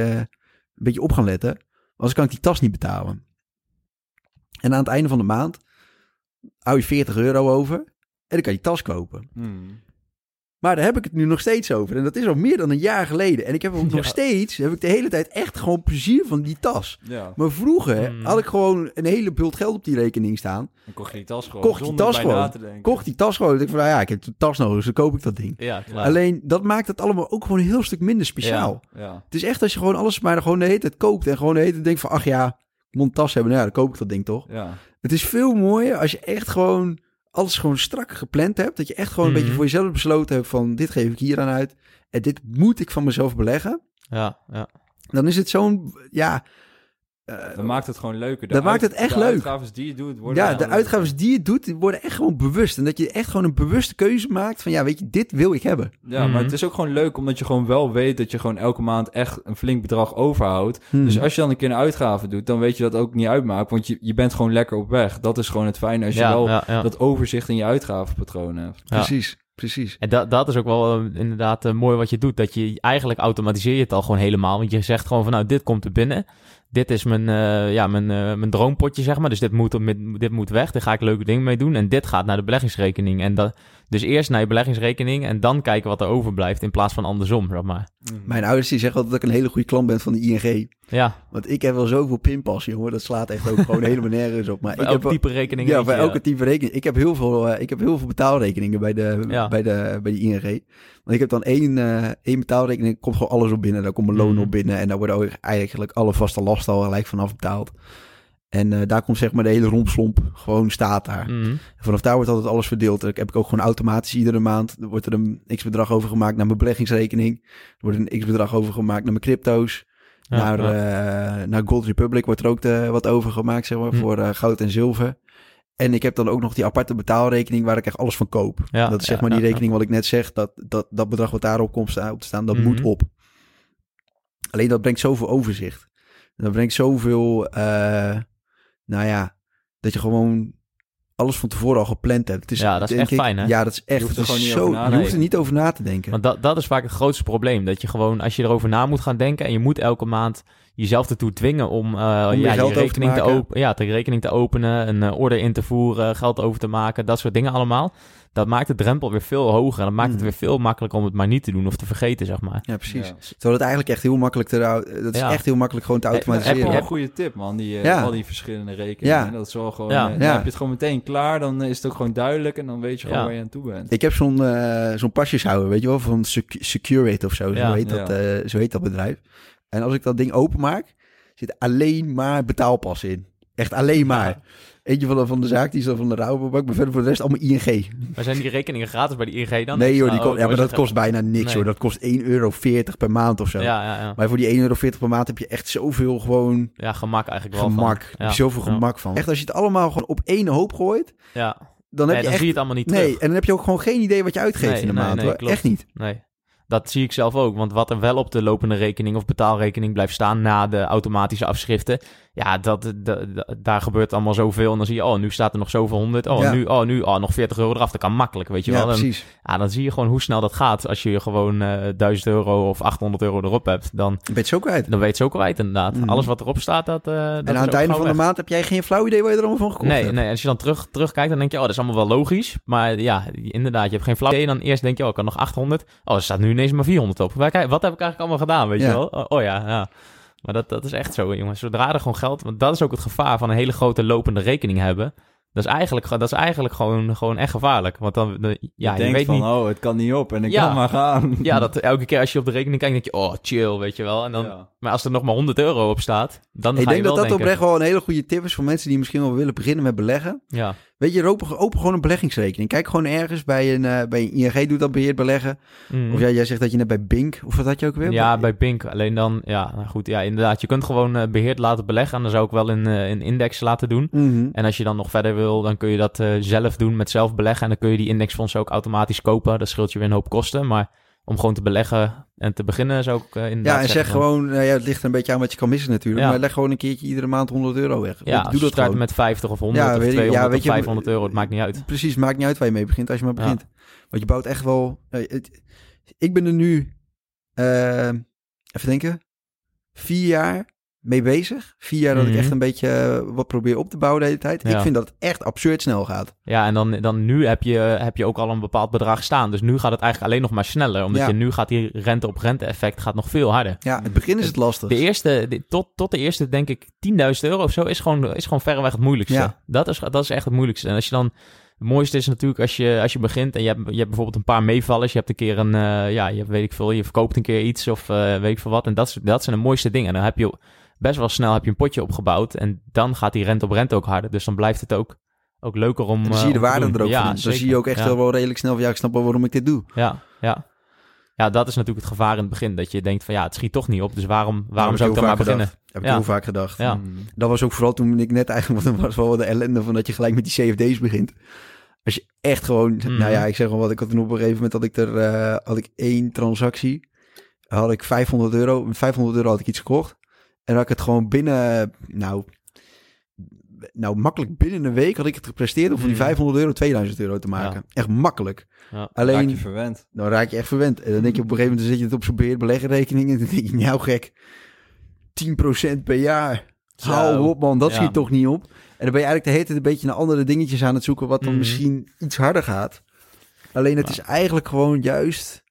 Speaker 2: een beetje op gaan letten. Anders kan ik die tas niet betalen. En aan het einde van de maand hou je 40 euro over. En dan kan je die tas kopen.
Speaker 3: Mm.
Speaker 2: Maar daar heb ik het nu nog steeds over. En dat is al meer dan een jaar geleden. En ik heb ook nog steeds, heb ik de hele tijd echt gewoon plezier van die tas.
Speaker 3: Ja,
Speaker 2: Maar vroeger
Speaker 1: Hmm.
Speaker 2: had ik gewoon een hele bult geld op die rekening staan.
Speaker 3: dan kocht je die tas gewoon.
Speaker 2: Kocht die tas
Speaker 3: bij na
Speaker 2: gewoon.
Speaker 3: te denken.
Speaker 2: Kocht die tas gewoon. Ik van, nou ja, ik heb de tas nodig, dus dan koop ik dat ding.
Speaker 1: Ja, klaar.
Speaker 2: Alleen, dat maakt het allemaal ook gewoon een heel stuk minder speciaal.
Speaker 3: Ja.
Speaker 2: Het is echt als je gewoon alles maar gewoon de hele tijd koopt. En gewoon de hele tijd denkt van, ach ja, ik moet een tas hebben. Nou ja, dan koop ik dat ding toch.
Speaker 3: Ja.
Speaker 2: Het is veel mooier als je echt gewoon alles gewoon strak gepland hebt. Dat je echt gewoon een
Speaker 1: Mhm.
Speaker 2: beetje voor jezelf besloten hebt van, dit geef ik hier aan uit. En dit moet ik van mezelf beleggen.
Speaker 1: ja, ja.
Speaker 2: Dan is het zo'n, ja... eh,
Speaker 3: Dat maakt het gewoon leuker. De
Speaker 2: Dat maakt het echt
Speaker 3: de
Speaker 2: leuk.
Speaker 3: uitgaven die je doet, worden
Speaker 2: ja, de uitgaven die je doet, die worden echt gewoon bewust. En dat je echt gewoon een bewuste keuze maakt van, ja, weet je, dit wil ik hebben.
Speaker 3: Ja, maar
Speaker 1: Mhm.
Speaker 3: het is ook gewoon leuk omdat je gewoon wel weet dat je gewoon elke maand echt een flink bedrag overhoudt.
Speaker 2: Hmm.
Speaker 3: Dus als je dan een keer een uitgave doet, dan weet je dat ook niet uitmaakt. Want je, je bent gewoon lekker op weg. Dat is gewoon het fijne als je
Speaker 1: ja,
Speaker 3: wel
Speaker 1: ja, ja.
Speaker 3: dat overzicht in je uitgavenpatroon hebt.
Speaker 1: Ja.
Speaker 2: Precies, precies.
Speaker 1: En dat, dat is ook wel eh, inderdaad eh, mooi wat je doet. Dat je eigenlijk automatiseer je het al gewoon helemaal. Want je zegt gewoon van nou, dit komt er binnen. Dit is mijn, eh, ja, mijn, eh, mijn droompotje, zeg maar. Dus dit moet, dit moet weg. Daar ga ik leuke dingen mee doen. En dit gaat naar de beleggingsrekening. En dat, dus eerst naar je beleggingsrekening en dan kijken wat er overblijft. In plaats van andersom, zeg maar.
Speaker 2: Mijn ouders die zeggen altijd dat ik een hele goede klant ben van de ING.
Speaker 1: Ja,
Speaker 2: Want ik heb wel zoveel pinpas, jongen. Dat slaat echt ook gewoon helemaal nergens op. Maar
Speaker 1: bij
Speaker 2: ik
Speaker 1: elk
Speaker 2: heb wel-
Speaker 1: type rekening.
Speaker 2: Ja, bij elke type rekening. Ik heb heel veel, eh, ik heb heel veel betaalrekeningen bij de,
Speaker 1: Ja.
Speaker 2: bij de, bij de ING. Want ik heb dan één, eh, één betaalrekening, er komt gewoon alles op binnen. Daar komt mijn loon
Speaker 1: Mhm.
Speaker 2: op binnen en daar worden ook eigenlijk alle vaste lasten al gelijk vanaf betaald. En eh, daar komt zeg maar de hele rompslomp gewoon staat daar.
Speaker 1: Mhm.
Speaker 2: En vanaf daar wordt altijd alles verdeeld. Ik heb ik ook gewoon automatisch iedere maand. Wordt er een x bedrag over gemaakt naar mijn beleggingsrekening. Er wordt een x bedrag over gemaakt naar mijn crypto's.
Speaker 1: Ja,
Speaker 2: naar,
Speaker 1: ja.
Speaker 2: eh, naar Gold Republic wordt er ook de, wat over gemaakt, zeg maar,
Speaker 1: Hm.
Speaker 2: voor eh, goud en zilver. En ik heb dan ook nog die aparte betaalrekening waar ik echt alles van koop.
Speaker 1: Ja,
Speaker 2: dat is zeg maar die rekening wat ik net zeg. Dat, dat, dat bedrag wat daarop komt staan, op te staan, dat
Speaker 1: Mhm.
Speaker 2: moet op. Alleen dat brengt zoveel overzicht. Dat brengt zoveel, nou ja, dat je gewoon alles van tevoren al gepland hebt. Het is,
Speaker 1: Ja, dat is
Speaker 2: denk
Speaker 1: echt fijn, hè?
Speaker 2: Ja, dat is echt.
Speaker 3: Je hoeft er gewoon niet
Speaker 2: zo,
Speaker 3: over na te
Speaker 2: Je hoeft er
Speaker 1: denken.
Speaker 2: niet over na te denken.
Speaker 1: Want dat, dat is vaak het grootste probleem. Dat je gewoon, als je erover na moet gaan denken en je moet elke maand jezelf ertoe dwingen om, eh, ja, je
Speaker 2: te
Speaker 1: rekening te,
Speaker 2: maken.
Speaker 1: open, ja, de rekening te openen, een eh, order in te voeren, geld over te maken, dat soort dingen allemaal. Dat maakt de drempel weer veel hoger en dat maakt het
Speaker 2: Mm.
Speaker 1: weer veel makkelijker om het maar niet te doen of te vergeten, zeg maar.
Speaker 2: ja, precies.
Speaker 3: Ja.
Speaker 2: Terwijl het eigenlijk echt heel makkelijk te... Dat is
Speaker 1: Ja.
Speaker 2: echt heel makkelijk gewoon te
Speaker 1: Eh,
Speaker 3: Dat is
Speaker 2: automatiseren.
Speaker 3: wel een goede tip, man. Die, eh,
Speaker 2: Ja.
Speaker 3: Al die verschillende rekeningen.
Speaker 2: Ja.
Speaker 3: Dat is wel gewoon...
Speaker 1: Ja.
Speaker 3: eh, dan
Speaker 2: Ja.
Speaker 3: heb je het gewoon meteen klaar. Dan is het ook gewoon duidelijk. En dan weet je gewoon
Speaker 1: Ja.
Speaker 3: waar je aan toe bent.
Speaker 2: Ik heb zo'n eh zo'n pasjeshouder, weet je wel, van Sec- Securate of zo.
Speaker 1: Ja,
Speaker 2: zo, heet
Speaker 3: ja.
Speaker 2: dat, eh, zo heet dat bedrijf. En als ik dat ding openmaak, zit alleen maar betaalpas in. Echt alleen maar. Eentje van de, van de zaak, die is dan van de Rabobank, maar verder voor de rest allemaal ING.
Speaker 1: Maar zijn die rekeningen gratis bij de ING dan?
Speaker 2: nee hoor, die
Speaker 1: Oh,
Speaker 2: kost, ja,
Speaker 1: oh,
Speaker 2: maar dat kost bijna niks
Speaker 1: Nee.
Speaker 2: hoor. Dat kost 1,40 euro per maand of zo.
Speaker 1: Ja, ja, ja.
Speaker 2: Maar voor die 1,40 euro per maand heb je echt zoveel gewoon
Speaker 1: ja, gemak eigenlijk wel.
Speaker 2: gemak.
Speaker 1: Van.
Speaker 2: Heb je zoveel gemak van. Echt, als je het allemaal gewoon op één hoop gooit,
Speaker 1: Ja,
Speaker 2: dan heb
Speaker 1: nee,
Speaker 2: je
Speaker 1: dan
Speaker 2: echt...
Speaker 1: zie je het allemaal niet
Speaker 2: nee,
Speaker 1: terug.
Speaker 2: en dan heb je ook gewoon geen idee wat je uitgeeft
Speaker 1: Nee,
Speaker 2: in de maand hoor.
Speaker 1: klopt.
Speaker 2: Echt niet.
Speaker 1: Nee. Dat zie ik zelf ook. Want wat er wel op de lopende rekening of betaalrekening blijft staan na de automatische afschriften. Ja, dat, dat, dat- daar gebeurt allemaal zoveel. En dan zie je, oh, nu staat er nog zoveel honderd. Oh,
Speaker 2: Ja.
Speaker 1: nu, oh, nu, oh, nog 40 euro eraf. Dat kan makkelijk, weet je
Speaker 2: Ja,
Speaker 1: wel. En,
Speaker 2: precies.
Speaker 1: ja, dan zie je gewoon hoe snel dat gaat. Als je gewoon eh 1000 euro of 800 euro erop hebt, dan,
Speaker 2: Je bent zo kwijt.
Speaker 1: dan weet je het ook kwijt inderdaad.
Speaker 2: Mhm.
Speaker 1: Alles wat erop staat, dat, eh dat
Speaker 2: En aan
Speaker 1: ook
Speaker 2: het einde van de maand heb jij geen flauw idee waar je er allemaal van gekocht
Speaker 1: Nee,
Speaker 2: hebt.
Speaker 1: nee, als je dan terug, terugkijkt, dan denk je, oh, dat is allemaal wel logisch. Maar ja, inderdaad, je hebt geen flauw idee. En dan eerst denk je, oh, ik had nog 800. Oh, er staat nu ineens maar 400 op. Wat heb ik eigenlijk allemaal gedaan, weet
Speaker 2: Ja.
Speaker 1: je wel? Oh, oh ja, ja. Maar dat, dat is echt zo, jongens. Zodra er gewoon geld... Want dat is ook het gevaar van een hele grote lopende rekening hebben. Dat is eigenlijk, ge- dat is eigenlijk gewoon, gewoon echt gevaarlijk. Want dan, de- ja,
Speaker 3: je
Speaker 1: je,
Speaker 3: denkt
Speaker 1: weet
Speaker 3: van,
Speaker 1: niet...
Speaker 3: oh, het kan niet op. En ik
Speaker 1: Ja.
Speaker 3: kan maar gaan.
Speaker 1: Ja, dat elke keer als je op de rekening kijkt, denk je, oh, chill, weet je wel. En dan,
Speaker 3: Ja.
Speaker 1: Maar als er nog maar 100 euro op staat, dan
Speaker 2: Ik
Speaker 1: ga
Speaker 2: denk
Speaker 1: je
Speaker 2: dat
Speaker 1: wel
Speaker 2: dat
Speaker 1: denken...
Speaker 2: oprecht wel een hele goede tip is voor mensen die misschien wel willen beginnen met beleggen.
Speaker 1: Ja,
Speaker 2: Weet je, open, open gewoon een beleggingsrekening. Kijk gewoon ergens bij een, eh, bij een ING doet dat beheerd beleggen.
Speaker 1: Mhm.
Speaker 2: Of jij, jij zegt dat je net bij Bink, of wat had je ook weer?
Speaker 1: Ja, bij Pink. Alleen dan, ja, nou goed. Ja, inderdaad. Je kunt gewoon eh, beheerd laten beleggen. En dan zou ik wel in, eh, in index laten doen.
Speaker 2: Mhm.
Speaker 1: En als je dan nog verder wil, dan kun je dat eh, zelf doen met zelf beleggen. En dan kun je die indexfondsen ook automatisch kopen. Dat scheelt je weer een hoop kosten. Maar om gewoon te beleggen en te beginnen zou ik eh, inderdaad
Speaker 2: Ja, en zeg gewoon, nou ja, het ligt een beetje aan wat je kan missen natuurlijk.
Speaker 1: Ja.
Speaker 2: Maar leg gewoon een keertje iedere maand 100 euro weg.
Speaker 1: Ja,
Speaker 2: Doe dat gewoon.
Speaker 1: met 50 of 100
Speaker 2: Ja,
Speaker 1: of
Speaker 2: weet ik.
Speaker 1: 200
Speaker 2: Ja, weet
Speaker 1: of
Speaker 2: je,
Speaker 1: 500 euro. Het maakt niet uit.
Speaker 2: Precies, maakt niet uit waar je mee begint als je maar begint. Want je bouwt echt wel... eh, het- ik ben er nu, eh, even denken, vier jaar mee bezig. Vier jaar dat
Speaker 1: Mhm.
Speaker 2: ik echt een beetje eh, wat probeer op te bouwen de hele tijd.
Speaker 1: Ja.
Speaker 2: Ik vind dat het echt absurd snel gaat.
Speaker 1: Ja, en dan, dan nu heb je, heb je ook al een bepaald bedrag staan. Dus nu gaat het eigenlijk alleen nog maar sneller. Omdat
Speaker 2: Ja.
Speaker 1: je nu gaat die rente op rente effect gaat nog veel harder.
Speaker 2: Ja, het begin is het lastig.
Speaker 1: De eerste, de- tot, tot de eerste, denk ik, 10.000 euro of zo is gewoon, is gewoon verreweg het moeilijkste.
Speaker 2: Ja.
Speaker 1: Dat, is, dat is echt het moeilijkste. En als je dan, het mooiste is natuurlijk als je, als je begint en je hebt, je hebt bijvoorbeeld een paar meevallers. Je hebt een keer een, eh, ja, je, hebt, weet ik veel, je verkoopt een keer iets of eh, weet ik veel wat. En dat, dat zijn de mooiste dingen. En dan heb je best wel snel heb je een potje opgebouwd. En dan gaat die rente op rente ook harder. Dus dan blijft het ook, ook leuker om.
Speaker 2: En dan
Speaker 1: eh,
Speaker 2: zie je de
Speaker 1: om te
Speaker 2: waarde er ook
Speaker 1: ja,
Speaker 2: van. Dan
Speaker 1: zeker.
Speaker 2: zie je ook echt
Speaker 1: Ja.
Speaker 2: wel, wel redelijk snel van, ja, ik snap wel waarom ik dit doe.
Speaker 1: Ja, ja. Ja, dat is natuurlijk het gevaar in het begin. Dat je denkt van ja, het schiet toch niet op. Dus waarom, waarom
Speaker 2: heb
Speaker 1: zou ik dan maar beginnen?
Speaker 2: gedacht. Heb ik
Speaker 1: Ja.
Speaker 2: heel vaak gedacht.
Speaker 1: Ja.
Speaker 3: Mm.
Speaker 2: Dat was ook vooral toen ik net eigenlijk, want dat was wel de ellende van dat je gelijk met die CFD's begint. Als je echt gewoon,
Speaker 1: Mhm.
Speaker 2: nou ja, ik zeg wel wat, ik had toen op een gegeven moment dat ik er, eh, had ik één transactie, had ik 500 euro, met 500 euro had ik iets gekocht. En dan had ik het gewoon binnen, nou, nou makkelijk binnen een week had ik het gepresteerd om van die
Speaker 1: Mhm.
Speaker 2: 500 euro 2000 euro te maken. Echt makkelijk.
Speaker 1: Ja.
Speaker 3: Raak
Speaker 2: Alleen,
Speaker 3: je verwend.
Speaker 2: dan raak je echt verwend. En dan denk je op een gegeven moment, dan zit je het op zo'n beheerd beleggenrekening en dan denk je, nou gek, 10% per jaar.
Speaker 1: Zo.
Speaker 2: Hou op man, dat
Speaker 1: Ja.
Speaker 2: schiet toch niet op. En dan ben je eigenlijk de hele tijd een beetje naar andere dingetjes aan het zoeken, wat dan
Speaker 1: Mhm.
Speaker 2: misschien iets harder gaat. Alleen het
Speaker 1: Ja.
Speaker 2: is eigenlijk gewoon juist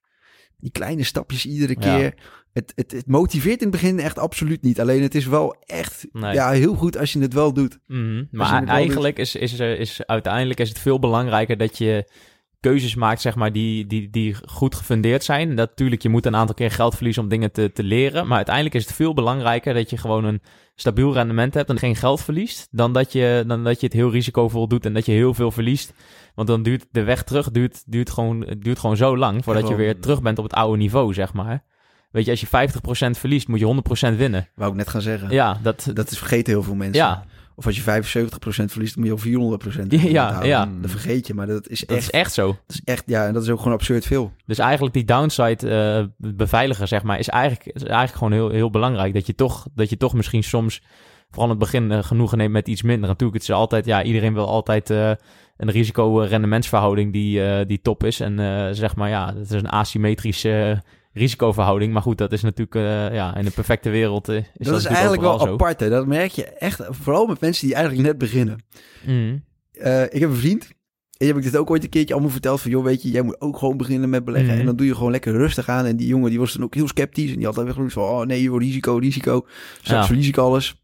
Speaker 2: die kleine stapjes iedere
Speaker 1: Ja.
Speaker 2: keer. Het, het, het motiveert in het begin echt absoluut niet. Alleen het is wel echt
Speaker 1: Nee.
Speaker 2: ja, heel goed als je het wel doet.
Speaker 1: Mhm. Maar
Speaker 2: wel
Speaker 1: eigenlijk is, is, is uiteindelijk is het veel belangrijker dat je keuzes maakt, zeg maar, die, die, die goed gefundeerd zijn. Natuurlijk, je moet een aantal keer geld verliezen om dingen te, te leren. Maar uiteindelijk is het veel belangrijker dat je gewoon een stabiel rendement hebt en geen geld verliest. Dan dat je, dan dat je het heel risicovol doet en dat je heel veel verliest. Want dan duurt de weg terug duurt, duurt, gewoon, duurt gewoon zo lang voordat je weer terug bent op het oude niveau, zeg maar. Weet je, als je 50% verliest, moet je 100% winnen.
Speaker 2: Wou ik net gaan zeggen.
Speaker 1: Ja, dat,
Speaker 2: Dat is vergeten heel veel mensen.
Speaker 1: ja,
Speaker 2: Of als je 75% verliest, moet je al 400%
Speaker 1: Ja, ja,
Speaker 2: houden.
Speaker 1: ja.
Speaker 2: Dat vergeet je, maar dat is
Speaker 1: dat
Speaker 2: echt,
Speaker 1: is echt zo.
Speaker 2: dat is echt, ja, en dat is ook gewoon absurd veel.
Speaker 1: Dus eigenlijk die downside eh, beveiligen, zeg maar, is eigenlijk, is eigenlijk gewoon heel, heel belangrijk. Dat je, toch, dat je toch misschien soms, vooral in het begin, eh, genoegen neemt met iets minder. Natuurlijk, het is altijd, ja, iedereen wil altijd eh, een risico-rendementsverhouding die, eh, die top is. En eh, zeg maar, ja, dat is een asymmetrische risicoverhouding. Maar goed, dat is natuurlijk, eh, ja, in een perfecte wereld eh, is dat,
Speaker 2: dat is eigenlijk wel
Speaker 1: zo.
Speaker 2: apart. Hè? Dat merk je echt, vooral met mensen die eigenlijk net beginnen.
Speaker 1: Mhm.
Speaker 2: Eh, ik heb een vriend. En die heb ik dit ook ooit een keertje allemaal verteld. Van, joh, weet je, jij moet ook gewoon beginnen met beleggen.
Speaker 1: Mhm.
Speaker 2: En dan doe je gewoon lekker rustig aan. En die jongen, die was dan ook heel sceptisch. En die had dan weer gewoon van, oh nee, joh, risico, risico. Straks
Speaker 1: Ja.
Speaker 2: verlies ik alles.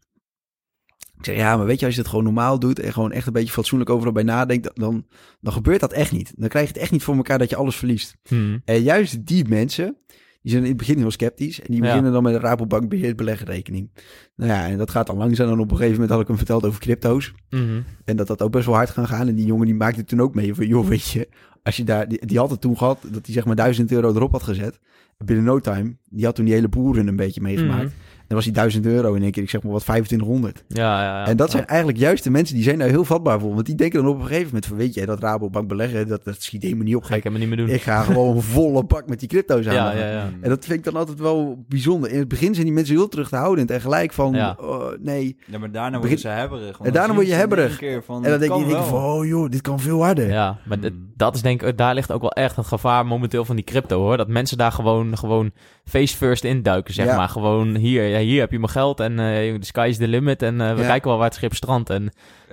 Speaker 2: Ik zeg, ja, maar weet je, als je het gewoon normaal doet... en gewoon echt een beetje fatsoenlijk overal bij nadenkt... dan, dan gebeurt dat echt niet. Dan krijg je het echt niet voor elkaar dat je alles verliest.
Speaker 1: Mhm.
Speaker 2: En juist die mensen, die zijn in het begin heel sceptisch. En die
Speaker 1: Ja.
Speaker 2: beginnen dan met een Rabobank beheerd beleggenrekening. Nou ja, en dat gaat dan langzaam. En op een gegeven moment had ik hem verteld over crypto's.
Speaker 1: Mhm.
Speaker 2: En dat dat ook best wel hard gaan gaan. En die jongen die maakte toen ook mee van, joh, weet je, als je daar, die, die had het toen gehad dat hij zeg maar 1000 euro erop had gezet. Binnen no time, die had toen die hele boeren een beetje meegemaakt.
Speaker 1: Mhm.
Speaker 2: Dan was die 1000 euro in één keer, ik zeg maar wat 2500.
Speaker 1: Ja, ja, ja.
Speaker 2: en dat zijn eigenlijk juist de mensen die zijn daar heel vatbaar voor. Want die denken dan op een gegeven moment van, weet je, dat Rabobank beleggen, dat, dat schiet helemaal niet op.
Speaker 1: Ga ik helemaal niet meer doen.
Speaker 2: Ik ga gewoon volle bak met die crypto's aan.
Speaker 1: ja, ja, ja.
Speaker 2: En dat vind ik dan altijd wel bijzonder. In het begin zijn die mensen heel terughoudend en gelijk van,
Speaker 1: Ja.
Speaker 2: oh, nee.
Speaker 3: Ja, maar daarna
Speaker 2: Begin-
Speaker 3: worden ze hebberig.
Speaker 2: En daarna word je hebberig.
Speaker 3: Van,
Speaker 2: En dan denk je, denk je van, oh joh, dit kan veel harder.
Speaker 1: Ja, maar
Speaker 3: Hmm.
Speaker 1: dat is denk ik, daar ligt ook wel echt het gevaar momenteel van die crypto hoor. Dat mensen daar gewoon, gewoon face first induiken, zeg
Speaker 2: Ja.
Speaker 1: maar. Gewoon hier, ja, hier heb je mijn geld en eh the sky is the limit en eh, we
Speaker 2: Ja.
Speaker 1: kijken wel waar het schip strandt. En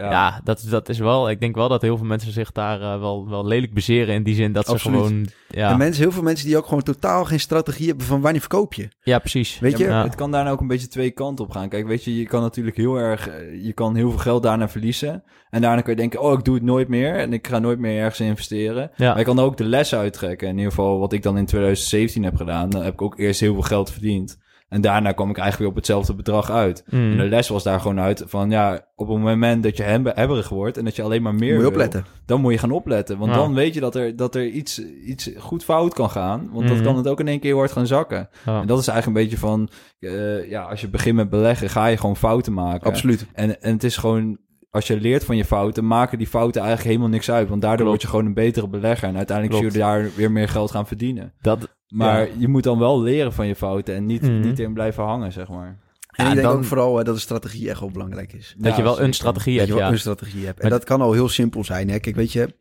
Speaker 1: ja, dat, dat is wel, ik denk wel dat heel veel mensen zich daar eh, wel, wel lelijk bezeren in die zin dat ze gewoon, ja,
Speaker 2: En mensen, heel veel mensen die ook gewoon totaal geen strategie hebben van wanneer verkoop je.
Speaker 1: ja precies.
Speaker 2: Weet je?
Speaker 3: Ja, maar
Speaker 1: Ja.
Speaker 3: Het kan daarna ook een beetje twee kanten op gaan. Kijk, weet je, je kan natuurlijk heel erg... eh, Je kan heel veel geld daarna verliezen. En daarna kun je denken, oh, ik doe het nooit meer. En ik ga nooit meer ergens investeren.
Speaker 1: Ja.
Speaker 3: Maar je kan er ook de les uittrekken. In ieder geval wat ik dan in 2017 heb gedaan. Dan heb ik ook eerst heel veel geld verdiend. En daarna kwam ik eigenlijk weer op hetzelfde bedrag uit.
Speaker 1: Mhm.
Speaker 3: En de les was daar gewoon uit van ja, op het moment dat je hem- hebberig wordt en dat je alleen maar meer
Speaker 2: Moet je
Speaker 3: wil,
Speaker 2: opletten.
Speaker 3: dan moet je gaan opletten. Want
Speaker 1: Ja.
Speaker 3: dan weet je dat er, dat er iets, iets goed fout kan gaan. Want dat
Speaker 1: Mhm.
Speaker 3: kan het ook in één keer wordt gaan zakken.
Speaker 1: Ja.
Speaker 3: En dat is eigenlijk een beetje van, eh, ja, als je begint met beleggen, ga je gewoon fouten maken.
Speaker 2: Absoluut.
Speaker 3: En, en het is gewoon, als je leert van je fouten, maken die fouten eigenlijk helemaal niks uit. Want daardoor
Speaker 1: Klopt.
Speaker 3: word je gewoon een betere belegger. En uiteindelijk
Speaker 1: Klopt.
Speaker 3: zul je daar weer meer geld gaan verdienen.
Speaker 1: Dat,
Speaker 3: Maar
Speaker 1: Ja.
Speaker 3: je moet dan wel leren van je fouten en niet,
Speaker 1: Mhm.
Speaker 3: niet in blijven hangen, zeg maar.
Speaker 2: En
Speaker 1: Ja,
Speaker 2: ik denk
Speaker 1: dan-
Speaker 2: ook vooral dat de strategie echt wel belangrijk is.
Speaker 1: dat
Speaker 3: Ja,
Speaker 1: je wel
Speaker 3: zeker.
Speaker 1: een strategie
Speaker 2: Dat
Speaker 1: hebt,
Speaker 2: je wel
Speaker 1: ja.
Speaker 2: een strategie hebt. En
Speaker 1: Maar-
Speaker 2: dat kan al heel simpel zijn. Hè? Kijk, weet je,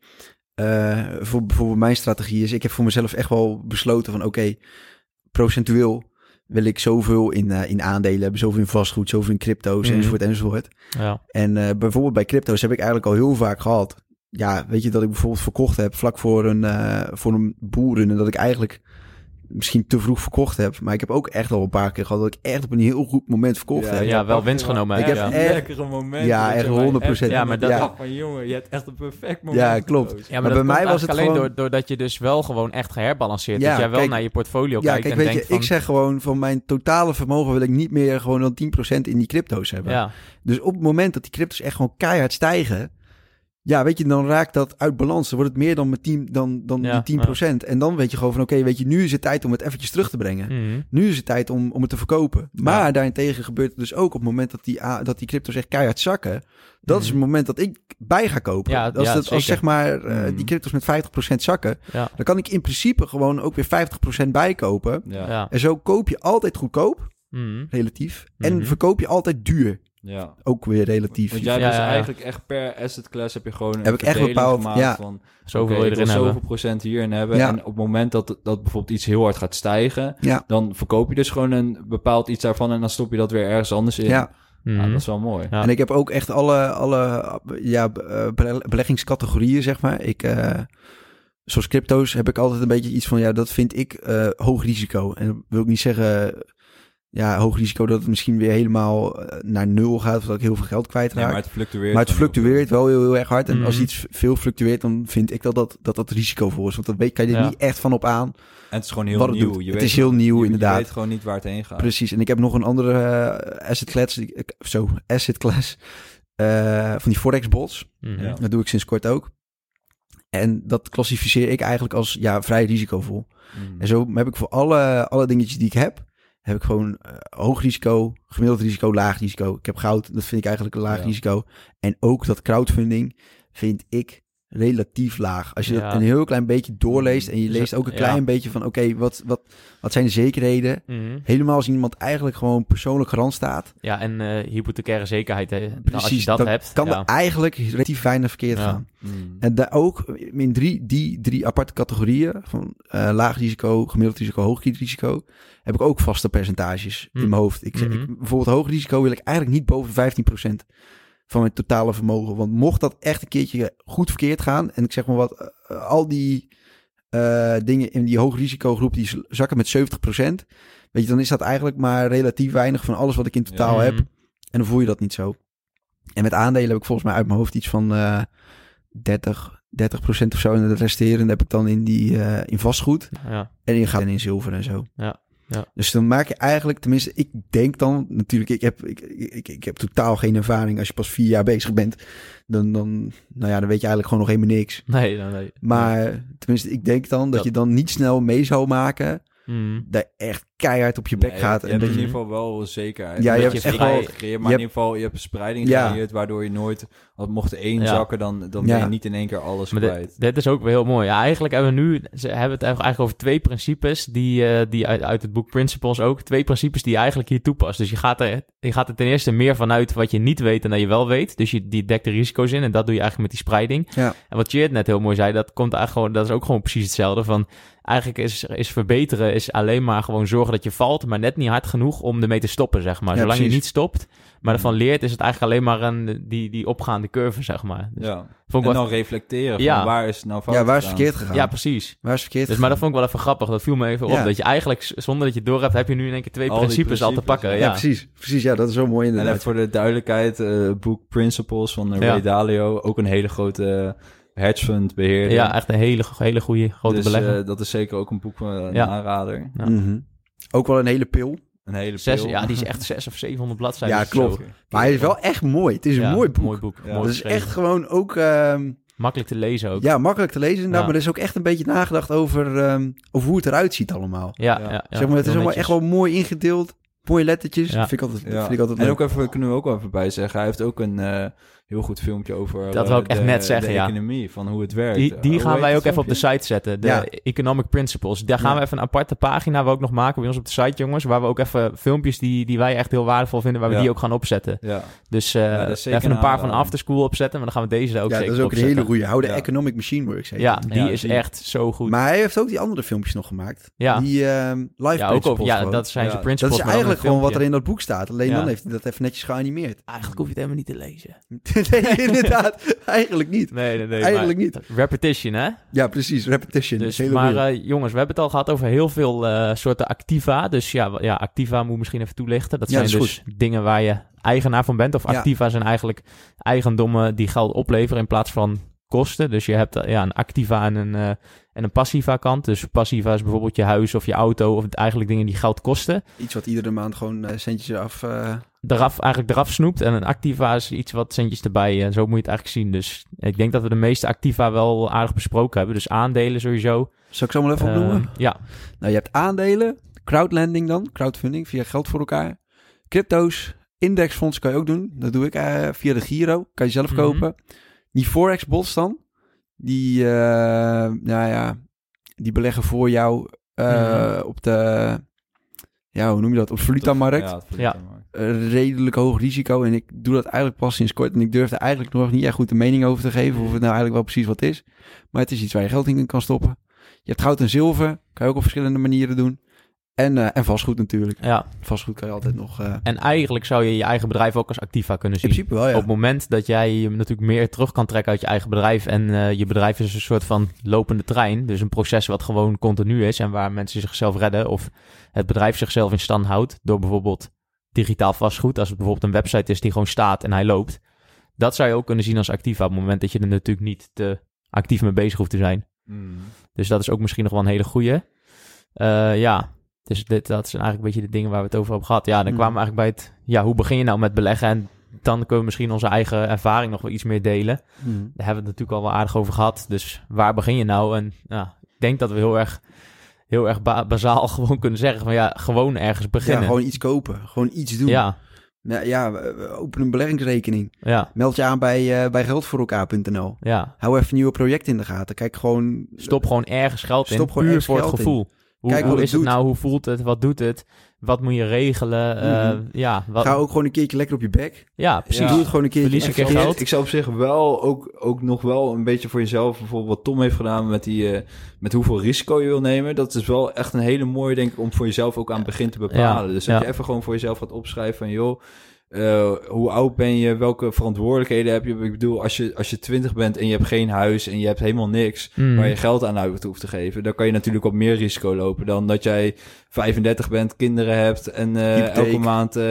Speaker 2: eh, voor bijvoorbeeld mijn strategie is, ik heb voor mezelf echt wel besloten van, oké, procentueel wil ik zoveel in, eh, in aandelen hebben, zoveel in vastgoed, zoveel in crypto's,
Speaker 1: Mhm.
Speaker 2: enzovoort, enzovoort.
Speaker 1: ja.
Speaker 2: En eh, bijvoorbeeld bij crypto's heb ik eigenlijk al heel vaak gehad. Ja, weet je, dat ik bijvoorbeeld verkocht heb vlak voor een, eh voor een boeren. En dat ik eigenlijk misschien te vroeg verkocht heb. Maar ik heb ook echt al een paar keer gehad dat ik echt op een heel goed moment verkocht heb.
Speaker 1: ja, wel winst genomen
Speaker 2: Ik heb
Speaker 1: ja.
Speaker 2: echt-
Speaker 3: lekkere momenten.
Speaker 2: Ja,
Speaker 3: je
Speaker 2: echt
Speaker 3: mij
Speaker 2: 100%.
Speaker 1: Ja, maar dat-
Speaker 3: ja. van jongen, je hebt echt een perfect moment.
Speaker 2: Ja, klopt.
Speaker 1: Ja,
Speaker 2: Maar
Speaker 1: maar,
Speaker 2: bij mij was het
Speaker 1: alleen
Speaker 2: gewoon-
Speaker 1: door, doordat je dus wel gewoon echt geherbalanceerd.
Speaker 2: Ja,
Speaker 1: dat jij wel
Speaker 2: kijk-
Speaker 1: naar je portfolio
Speaker 2: Ja,
Speaker 1: kijkt
Speaker 2: kijk,
Speaker 1: en
Speaker 2: weet je,
Speaker 1: denkt van...
Speaker 2: ik zeg gewoon van mijn totale vermogen wil ik niet meer gewoon dan 10% in die crypto's hebben.
Speaker 1: ja,
Speaker 2: Dus op het moment dat die crypto's echt gewoon keihard stijgen, ja, weet je, dan raakt dat uit balans. Dan wordt het meer dan, met 10, dan, dan
Speaker 1: Ja,
Speaker 2: die 10%. En dan weet je gewoon van, oké, weet je, nu is het tijd om het eventjes terug te brengen.
Speaker 1: Mhm.
Speaker 2: Nu is het tijd om, om het te verkopen. Maar
Speaker 1: Ja.
Speaker 2: daarentegen gebeurt het dus ook op het moment dat die, a- dat die crypto's echt keihard zakken. Dat is
Speaker 1: Mhm.
Speaker 2: het moment dat ik bij ga kopen.
Speaker 1: Ja,
Speaker 2: als,
Speaker 1: ja,
Speaker 2: dat, als zeg maar eh,
Speaker 3: Mhm.
Speaker 2: die crypto's met 50% zakken,
Speaker 1: ja,
Speaker 2: dan kan ik in principe gewoon ook weer 50% bijkopen.
Speaker 3: Ja, ja.
Speaker 1: ja.
Speaker 2: En zo koop je altijd goedkoop, relatief. En verkoop je altijd duur, ook weer relatief.
Speaker 3: Want jij
Speaker 1: Ja,
Speaker 3: dus
Speaker 1: ja, ja.
Speaker 3: eigenlijk echt per asset class heb je gewoon een
Speaker 2: Heb ik echt
Speaker 3: verdeling
Speaker 2: bepaald,
Speaker 3: gemaakt
Speaker 2: ja.
Speaker 3: van
Speaker 1: Zoveel wil erin
Speaker 3: zoveel
Speaker 1: hebben.
Speaker 3: procent hierin hebben.
Speaker 2: Ja.
Speaker 3: En op het moment dat, dat bijvoorbeeld iets heel hard gaat stijgen,
Speaker 2: Ja.
Speaker 3: dan verkoop je dus gewoon een bepaald iets daarvan en dan stop je dat weer ergens anders in.
Speaker 2: Ja,
Speaker 3: Ja,
Speaker 1: Mhm.
Speaker 3: dat is wel mooi.
Speaker 1: Ja.
Speaker 2: en ik heb ook echt alle, alle ja, eh, bele- beleggingscategorieën, zeg maar. Ik, eh, zoals crypto's heb ik altijd een beetje iets van, ja, dat vind ik eh, hoog risico. En dat wil ik niet zeggen, ja, hoog risico dat het misschien weer helemaal eh, naar nul gaat, of dat ik heel veel geld kwijtraak.
Speaker 3: Ja, maar
Speaker 2: maar,
Speaker 3: het fluctueert.
Speaker 2: het
Speaker 3: gewoon heel
Speaker 2: fluctueert wel heel, heel erg hard. En als
Speaker 1: Mhm.
Speaker 2: iets veel fluctueert, dan vind ik dat dat, dat, dat risicovol is. Want dan weet, kan je er
Speaker 1: Ja.
Speaker 2: niet echt van op aan.
Speaker 3: En het is gewoon heel
Speaker 2: het
Speaker 3: nieuw. Je
Speaker 2: Het
Speaker 3: weet
Speaker 2: is heel nieuw,
Speaker 3: je-
Speaker 2: inderdaad.
Speaker 3: Je weet gewoon niet waar het heen gaat.
Speaker 2: Precies. En ik heb nog een andere eh, asset class, die ik- zo, asset class, eh, van die forex bots.
Speaker 1: Mhm.
Speaker 3: Ja.
Speaker 2: Dat doe ik sinds kort ook. En dat klassificeer ik eigenlijk als ja, vrij risicovol.
Speaker 3: Mm.
Speaker 2: En zo heb ik voor alle, alle dingetjes die ik heb, heb ik gewoon eh, hoog risico, gemiddeld risico, laag risico. Ik heb goud, dat vind ik eigenlijk een laag
Speaker 3: Ja.
Speaker 2: risico. En ook dat crowdfunding vind ik relatief laag. Als je
Speaker 1: Ja.
Speaker 2: dat een heel klein beetje doorleest en je
Speaker 1: Dus
Speaker 2: leest ook een
Speaker 1: ja.
Speaker 2: klein beetje van oké, wat, wat, wat zijn de zekerheden?
Speaker 1: Mhm.
Speaker 2: Helemaal als iemand eigenlijk gewoon persoonlijk garant staat.
Speaker 1: Ja, en eh hypothecaire zekerheid. Hè. Nou,
Speaker 2: Precies,
Speaker 1: als je dat, hebt.
Speaker 2: kan
Speaker 1: ja.
Speaker 2: er eigenlijk relatief weinig verkeerd
Speaker 1: Ja.
Speaker 2: gaan.
Speaker 3: Mm.
Speaker 2: En daar ook in drie, die drie aparte categorieën van eh, laag risico, gemiddeld risico, hoog risico, heb ik ook vaste percentages in mijn hoofd. Ik, zeg, ik, bijvoorbeeld hoog risico wil ik eigenlijk niet boven 15% van mijn totale vermogen. Want mocht dat echt een keertje goed verkeerd gaan, en ik zeg maar wat, eh, al die eh, dingen in die hoog risicogroep die zakken met 70%, weet je, dan is dat eigenlijk maar relatief weinig van alles wat ik in totaal
Speaker 1: Ja.
Speaker 2: heb. En dan voel je dat niet zo. En met aandelen heb ik volgens mij uit mijn hoofd iets van eh 30, 30% of zo. En het resterende heb ik dan in, die, in vastgoed.
Speaker 1: Ja.
Speaker 2: En in goud en in zilver en zo.
Speaker 1: Ja, ja.
Speaker 2: Dus dan maak je eigenlijk, tenminste, ik denk dan natuurlijk, ik heb, ik, ik, ik heb totaal geen ervaring. Als je pas vier jaar bezig bent, dan, dan, nou ja, dan weet je eigenlijk gewoon nog helemaal niks.
Speaker 1: Nee, nee, nee.
Speaker 2: Maar tenminste, ik denk dan dat
Speaker 1: Dat-
Speaker 2: je dan niet snel mee zou maken. Dat je echt keihard op je bek
Speaker 3: Nee,
Speaker 2: gaat.
Speaker 3: Je
Speaker 2: en
Speaker 3: hebt
Speaker 2: dat
Speaker 3: in
Speaker 2: je,
Speaker 3: ieder geval wel zekerheid.
Speaker 2: Ja, je
Speaker 3: Dat
Speaker 1: hebt
Speaker 3: je
Speaker 1: echt wel-
Speaker 3: gecreëerd, maar
Speaker 2: je
Speaker 3: in ieder geval je hebt een spreiding
Speaker 2: Ja.
Speaker 3: gecreëerd, waardoor je nooit, want mocht één
Speaker 1: Ja.
Speaker 3: zakken, dan, dan
Speaker 2: Ja.
Speaker 3: ben je niet in één keer alles
Speaker 1: Maar
Speaker 3: kwijt.
Speaker 1: dit is ook weer heel mooi. Ja, eigenlijk hebben we nu ze hebben het eigenlijk over twee principes die, eh, die uit, uit het boek Principles ook. Twee principes die je eigenlijk hier toepast. Dus je gaat, er, je gaat er ten eerste meer vanuit wat je niet weet en dat je wel weet. Dus je die dekt de risico's in en dat doe je eigenlijk met die spreiding.
Speaker 2: Ja.
Speaker 1: En wat Cheert net heel mooi zei, dat komt eigenlijk gewoon, dat is ook gewoon precies hetzelfde. Van eigenlijk is, is verbeteren is alleen maar gewoon zorgen dat je valt, maar net niet hard genoeg om ermee te stoppen, zeg maar.
Speaker 2: Ja,
Speaker 1: Zolang je niet stopt, maar ervan leert, is het eigenlijk alleen maar een, die, die opgaande curve, zeg maar. Dus
Speaker 3: Ja.
Speaker 1: vond ik
Speaker 3: En
Speaker 1: wel-
Speaker 3: dan reflecteren van
Speaker 1: Ja.
Speaker 3: waar is het nou fout
Speaker 2: ja, waar is het verkeerd gegaan?
Speaker 1: ja, precies.
Speaker 2: Waar is verkeerd
Speaker 1: Dus, maar dat vond ik wel even grappig. Dat viel me even op.
Speaker 2: Ja.
Speaker 1: Dat je eigenlijk, zonder dat je het door hebt, heb je nu in één keer twee
Speaker 3: Al
Speaker 1: principes, al te pakken.
Speaker 3: ja.
Speaker 1: Ja,
Speaker 2: precies. Precies, ja, dat is zo mooi
Speaker 3: En
Speaker 2: inderdaad.
Speaker 3: even voor de duidelijkheid, eh, het boek Principles van eh,
Speaker 1: Ja.
Speaker 3: Ray Dalio, ook een hele grote hedge fund beheerder.
Speaker 1: Ja, echt een hele, hele goede grote
Speaker 3: dus
Speaker 1: belegger.
Speaker 3: eh, dat is zeker ook een boek, eh, een
Speaker 1: Ja.
Speaker 3: aanrader.
Speaker 1: Ja.
Speaker 2: Mhm. Ook wel een hele pil.
Speaker 3: Een hele
Speaker 1: Zes, ja, die is echt zes of 700 bladzijden.
Speaker 2: Ja,
Speaker 1: zo.
Speaker 2: klopt. Maar hij is wel echt mooi. Het is een
Speaker 1: Ja,
Speaker 2: mooi boek.
Speaker 1: Mooi boek.
Speaker 3: Ja.
Speaker 1: mooi
Speaker 2: Dat is echt gewoon ook... ehm,
Speaker 1: Makkelijk te lezen ook.
Speaker 2: ja, makkelijk te lezen inderdaad.
Speaker 1: Ja.
Speaker 2: Maar er is ook echt een beetje nagedacht over, ehm, over hoe het eruit ziet allemaal.
Speaker 1: Ja,
Speaker 3: Ja.
Speaker 1: ja, ja,
Speaker 2: zeg maar, het is allemaal echt wel mooi ingedeeld. Mooie lettertjes.
Speaker 1: Ja.
Speaker 2: Vind ik altijd,
Speaker 3: Ja.
Speaker 2: vind ik altijd
Speaker 3: en
Speaker 2: leuk.
Speaker 3: ook even, kunnen we ook wel even bij zeggen, hij heeft ook een eh, heel goed filmpje over
Speaker 1: Dat wou ik echt
Speaker 3: de-
Speaker 1: net zeggen,
Speaker 3: de
Speaker 1: ja.
Speaker 3: economie, van hoe het werkt.
Speaker 1: Die, die
Speaker 3: hoe
Speaker 1: gaan wij ook even op de site zetten. De
Speaker 2: Ja.
Speaker 1: Economic Principles. Daar gaan
Speaker 2: Ja.
Speaker 1: we even een aparte pagina we ook nog maken bij ons op de site, jongens. Waar we ook even filmpjes die, die wij echt heel waardevol vinden, waar we
Speaker 3: Ja.
Speaker 1: die ook gaan opzetten.
Speaker 3: Ja,
Speaker 1: Dus eh,
Speaker 3: dat is
Speaker 1: even een paar van
Speaker 3: aanrader.
Speaker 1: Afterschool opzetten. Maar dan gaan we deze ook
Speaker 2: ja,
Speaker 1: zeker
Speaker 2: dat is ook een hele goede. Hou de
Speaker 3: Ja.
Speaker 2: Economic Machine Works. heet
Speaker 1: Ja,
Speaker 2: die.
Speaker 1: is
Speaker 3: die-
Speaker 1: echt zo goed.
Speaker 2: Maar hij heeft ook die andere filmpjes nog gemaakt.
Speaker 1: Ja.
Speaker 2: Die ehm live
Speaker 1: ja, ook ja, dat zijn
Speaker 3: Ja.
Speaker 1: zijn
Speaker 2: Dat
Speaker 1: principles.
Speaker 2: is
Speaker 1: maar dan
Speaker 2: eigenlijk gewoon wat er in dat boek staat. Alleen dan heeft hij dat even netjes geanimeerd.
Speaker 1: Eigenlijk hoef je het helemaal niet te lezen.
Speaker 2: nee, inderdaad. Eigenlijk niet.
Speaker 1: Nee, nee, nee.
Speaker 2: Eigenlijk niet.
Speaker 1: Repetition, hè?
Speaker 2: Ja, precies. Repetition.
Speaker 1: Dus,
Speaker 2: Hele
Speaker 1: maar eh, jongens, we hebben het al gehad over heel veel eh, soorten activa. Dus ja, ja, activa moet misschien even toelichten. Dat
Speaker 2: Ja,
Speaker 1: zijn
Speaker 2: dat
Speaker 1: dus dingen waar je eigenaar van bent. Of
Speaker 2: Ja.
Speaker 1: activa zijn eigenlijk eigendommen die geld opleveren in plaats van kosten. Dus je hebt eh, ja, een activa en een, en een passiva kant. Dus passiva is bijvoorbeeld je huis of je auto of eigenlijk dingen die geld kosten.
Speaker 2: Iets wat iedere maand gewoon centjes af...
Speaker 1: Eraf, eigenlijk eraf snoept. En een activa is iets wat centjes erbij. En zo moet je het eigenlijk zien. Dus ik denk dat we de meeste activa wel aardig besproken hebben. Dus aandelen sowieso.
Speaker 2: Zal ik zo maar even opnoemen?
Speaker 1: Eh, ja,
Speaker 2: Nou, je hebt aandelen, crowdlending dan, crowdfunding, via geld voor elkaar. Crypto's, indexfonds kan je ook doen. Dat doe ik eh, via de Giro, kan je zelf
Speaker 1: Mhm.
Speaker 2: kopen. Die forex bots dan, die, eh, nou ja, die beleggen voor jou eh,
Speaker 1: Mhm.
Speaker 2: op de, ja, hoe noem je dat, op de valutamarkt.
Speaker 3: Ja,
Speaker 2: redelijk hoog risico en ik doe dat eigenlijk pas sinds kort. En ik durf er eigenlijk nog niet echt goed een mening over te geven of het nou eigenlijk wel precies wat is. Maar het is iets waar je geld in kan stoppen. Je hebt goud en zilver, kan je ook op verschillende manieren doen. En, eh, en vastgoed natuurlijk.
Speaker 1: ja.
Speaker 2: Vastgoed kan je altijd nog... eh,
Speaker 1: En eigenlijk zou je je eigen bedrijf ook als activa kunnen
Speaker 2: in
Speaker 1: zien.
Speaker 2: principe wel, ja.
Speaker 1: Op het moment dat jij je natuurlijk meer terug kan trekken uit je eigen bedrijf. En eh, je bedrijf is een soort van lopende trein. Dus een proces wat gewoon continu is. En waar mensen zichzelf redden. Of het bedrijf zichzelf in stand houdt. Door bijvoorbeeld digitaal vastgoed. Als het bijvoorbeeld een website is die gewoon staat en hij loopt. Dat zou je ook kunnen zien als activa. Op het moment dat je er natuurlijk niet te actief mee bezig hoeft te zijn.
Speaker 3: Mm.
Speaker 1: Dus dat is ook misschien nog wel een hele goeie. Eh, ja, dus dit, dat zijn eigenlijk een beetje de dingen waar we het over hebben gehad. Ja, dan
Speaker 2: Hmm.
Speaker 1: kwamen we eigenlijk bij het... Ja, hoe begin je nou met beleggen? En dan kunnen we misschien onze eigen ervaring nog wel iets meer delen.
Speaker 2: Mhm.
Speaker 1: Daar hebben we het natuurlijk al wel aardig over gehad. Dus waar begin je nou? En ja, ik denk dat we heel erg, heel erg ba- bazaal gewoon kunnen zeggen van ja, gewoon ergens
Speaker 2: Ja,
Speaker 1: beginnen.
Speaker 2: gewoon iets kopen. Gewoon iets doen.
Speaker 1: ja,
Speaker 2: Nou, ja, eh, open een beleggingsrekening.
Speaker 1: ja,
Speaker 2: Meld je aan bij, eh bij geldvoorelkaar.nl.
Speaker 1: ja.
Speaker 2: Hou even nieuwe projecten in de gaten. Kijk gewoon...
Speaker 1: Stop gewoon ergens geld in,
Speaker 2: Stop gewoon
Speaker 1: puur voor het
Speaker 2: in.
Speaker 1: gevoel. Hoe,
Speaker 2: Kijk
Speaker 1: hoe is het
Speaker 2: doet.
Speaker 1: nou? Hoe voelt het? Wat doet het? Wat moet je regelen? Eh,
Speaker 2: Mhm.
Speaker 1: ja, wat,
Speaker 2: Ga ook gewoon een keertje lekker op je bek.
Speaker 1: ja, precies.
Speaker 3: Ja.
Speaker 2: Doe het gewoon een keertje.
Speaker 1: Verlies een keer geld.
Speaker 3: Ik zou op zich wel ook, ook nog wel een beetje voor jezelf, bijvoorbeeld wat Tom heeft gedaan met, die, eh, met hoeveel risico je wil nemen. Dat is wel echt een hele mooie, denk ik, om voor jezelf ook aan het begin te bepalen.
Speaker 1: Ja,
Speaker 3: Dus dat
Speaker 1: ja.
Speaker 3: je even gewoon voor jezelf gaat opschrijven van, joh, eh, hoe oud ben je? Welke verantwoordelijkheden heb je? Ik bedoel, als je, als je twintig bent en je hebt geen huis en je hebt helemaal niks
Speaker 1: Mm.
Speaker 3: waar je geld aan uit hoeft te geven, dan kan je natuurlijk wat meer risico lopen dan dat jij 35 bent, kinderen hebt en eh, elke maand eh,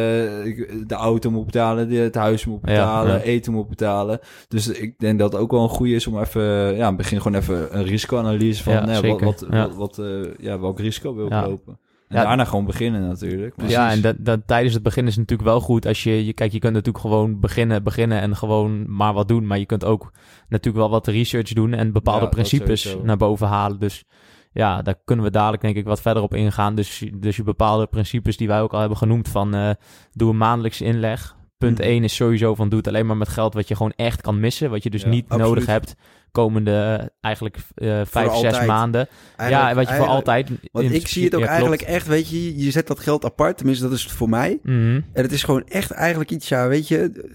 Speaker 3: de auto moet betalen, het huis moet betalen,
Speaker 1: ja.
Speaker 3: eten moet betalen. Dus ik denk dat het ook wel een goede is om even, ja, begin gewoon even een risicoanalyse van
Speaker 1: Ja,
Speaker 3: wat, wat,
Speaker 1: Ja.
Speaker 3: wat, wat, ja, welk risico wil ik lopen. En
Speaker 1: Ja.
Speaker 3: daarna gewoon beginnen natuurlijk. Maar-
Speaker 1: Ja, en dat, dat, tijdens het begin is het natuurlijk wel goed als je, je... Kijk, je kunt natuurlijk gewoon beginnen, beginnen en gewoon maar wat doen. Maar je kunt ook natuurlijk wel wat research doen en bepaalde
Speaker 3: Ja,
Speaker 1: principes naar boven halen. Dus ja, daar kunnen we dadelijk denk ik wat verder op ingaan. Dus, dus je bepaalde principes die wij ook al hebben genoemd van... eh, doe een maandelijkse inleg. Punt
Speaker 2: Mhm.
Speaker 1: 1 is sowieso van doe het alleen maar met geld wat je gewoon echt kan missen. Wat je dus
Speaker 3: Ja,
Speaker 1: niet
Speaker 2: absoluut.
Speaker 1: nodig hebt komende eh, eigenlijk eh, vijf, zes maanden.
Speaker 2: Eigenlijk-
Speaker 1: ja, wat je voor altijd...
Speaker 2: Want ik zie het ook
Speaker 1: ja,
Speaker 2: eigenlijk echt, weet je, je zet dat geld apart. Tenminste, dat is het voor mij.
Speaker 1: Mhm.
Speaker 2: En het is gewoon echt eigenlijk iets, ja, weet je...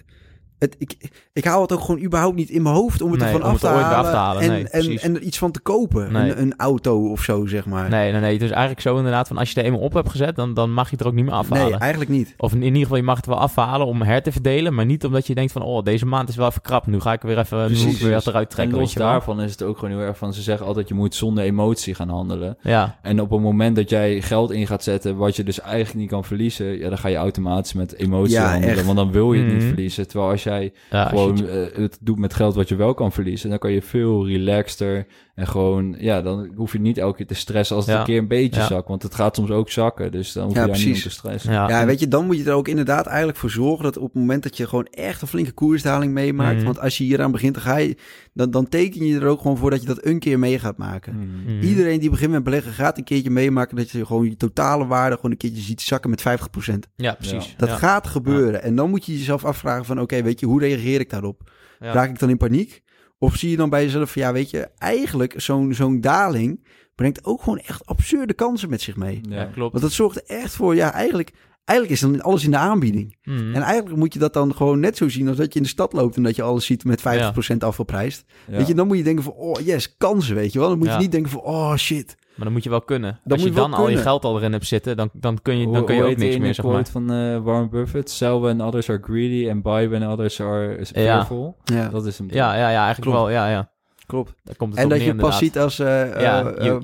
Speaker 2: Het, ik, ik haal het ook gewoon überhaupt niet in mijn hoofd om het
Speaker 1: Nee,
Speaker 2: ervan
Speaker 1: om
Speaker 2: af,
Speaker 1: het
Speaker 2: te
Speaker 1: er
Speaker 2: halen
Speaker 1: af te halen.
Speaker 2: En,
Speaker 1: Nee,
Speaker 2: en, en er iets van te kopen.
Speaker 1: Nee.
Speaker 2: Een, een auto of zo, zeg maar.
Speaker 1: Nee, nee, nee. Het is eigenlijk zo inderdaad van als je er eenmaal op hebt gezet, dan, dan mag je het er ook niet meer afhalen.
Speaker 2: Nee, eigenlijk niet.
Speaker 1: Of in, in ieder geval, je mag het wel afhalen om her te verdelen, maar niet omdat je denkt van, oh, deze maand is wel even krap. Nu ga ik er weer even, nu moet ik
Speaker 3: Precies.
Speaker 1: weer wat eruit
Speaker 3: En
Speaker 1: trekken,
Speaker 3: los
Speaker 1: wel.
Speaker 3: daarvan is het ook gewoon heel erg van, ze zeggen altijd, je moet zonder emotie gaan handelen.
Speaker 1: Ja,
Speaker 3: En op het moment dat jij geld in gaat zetten, wat je dus eigenlijk niet kan verliezen, ja, dan ga je automatisch met emotie
Speaker 2: Ja,
Speaker 3: handelen.
Speaker 2: echt.
Speaker 3: Want dan wil je het niet
Speaker 1: Mhm.
Speaker 3: verliezen. Terwijl als jij jij
Speaker 1: Ja, als je
Speaker 3: gewoon
Speaker 1: het-
Speaker 3: eh, het doet met geld wat je wel kan verliezen, dan kan je veel relaxter en gewoon, ja, dan hoef je niet elke keer te stressen als het
Speaker 1: Ja.
Speaker 3: een keer een beetje
Speaker 1: Ja.
Speaker 3: zakt. Want het gaat soms ook zakken, dus dan hoef je
Speaker 2: Ja,
Speaker 3: daar niet om te stressen.
Speaker 1: ja.
Speaker 2: Ja, weet je, dan moet je er ook inderdaad eigenlijk voor zorgen dat op het moment dat je gewoon echt een flinke koersdaling meemaakt,
Speaker 1: Mhm.
Speaker 2: want als je hieraan begint, dan ga je, dan, dan teken je er ook gewoon voor dat je dat een keer mee gaat maken.
Speaker 3: Mhm.
Speaker 1: Mhm.
Speaker 2: Iedereen die begint met beleggen gaat een keertje meemaken dat je gewoon je totale waarde gewoon een keertje ziet zakken met 50%.
Speaker 1: Ja, precies.
Speaker 2: Dat
Speaker 1: ja.
Speaker 2: gaat gebeuren. En dan moet je jezelf afvragen van oké, weet je, hoe reageer ik daarop?
Speaker 1: Ja.
Speaker 2: Raak ik dan in paniek? Of zie je dan bij jezelf van ja, weet je, eigenlijk zo'n zo'n daling brengt ook gewoon echt absurde kansen met zich mee.
Speaker 1: Ja, klopt.
Speaker 2: Want dat zorgt echt voor, ja, eigenlijk, eigenlijk is dan alles in de aanbieding.
Speaker 1: Mhm.
Speaker 2: En eigenlijk moet je dat dan gewoon net zo zien als dat je in de stad loopt en dat je alles ziet met 50% afvalprijs.
Speaker 3: Ja.
Speaker 2: Weet je, dan moet je denken van, oh yes, kansen, weet je wel. Dan moet
Speaker 1: Ja.
Speaker 2: je niet denken van, oh shit.
Speaker 1: Maar dan moet je wel kunnen.
Speaker 2: Dan
Speaker 1: Als je dan al je geld al erin hebt zitten, dan, dan kun je, dan kun je ook niks meer, zeg maar.
Speaker 3: van eh, Warren Buffett. Sell when others are greedy and buy when others are fearful.
Speaker 2: Ja,
Speaker 3: Dat is hem.
Speaker 1: Ja, ja, ja, eigenlijk
Speaker 2: Klopt.
Speaker 1: wel. Ja, ja.
Speaker 2: klopt.
Speaker 1: Daar komt het
Speaker 2: En
Speaker 1: op
Speaker 2: dat
Speaker 1: neer,
Speaker 2: je pas
Speaker 1: inderdaad.
Speaker 2: ziet als... eh
Speaker 1: Ja,
Speaker 2: eh,
Speaker 1: je-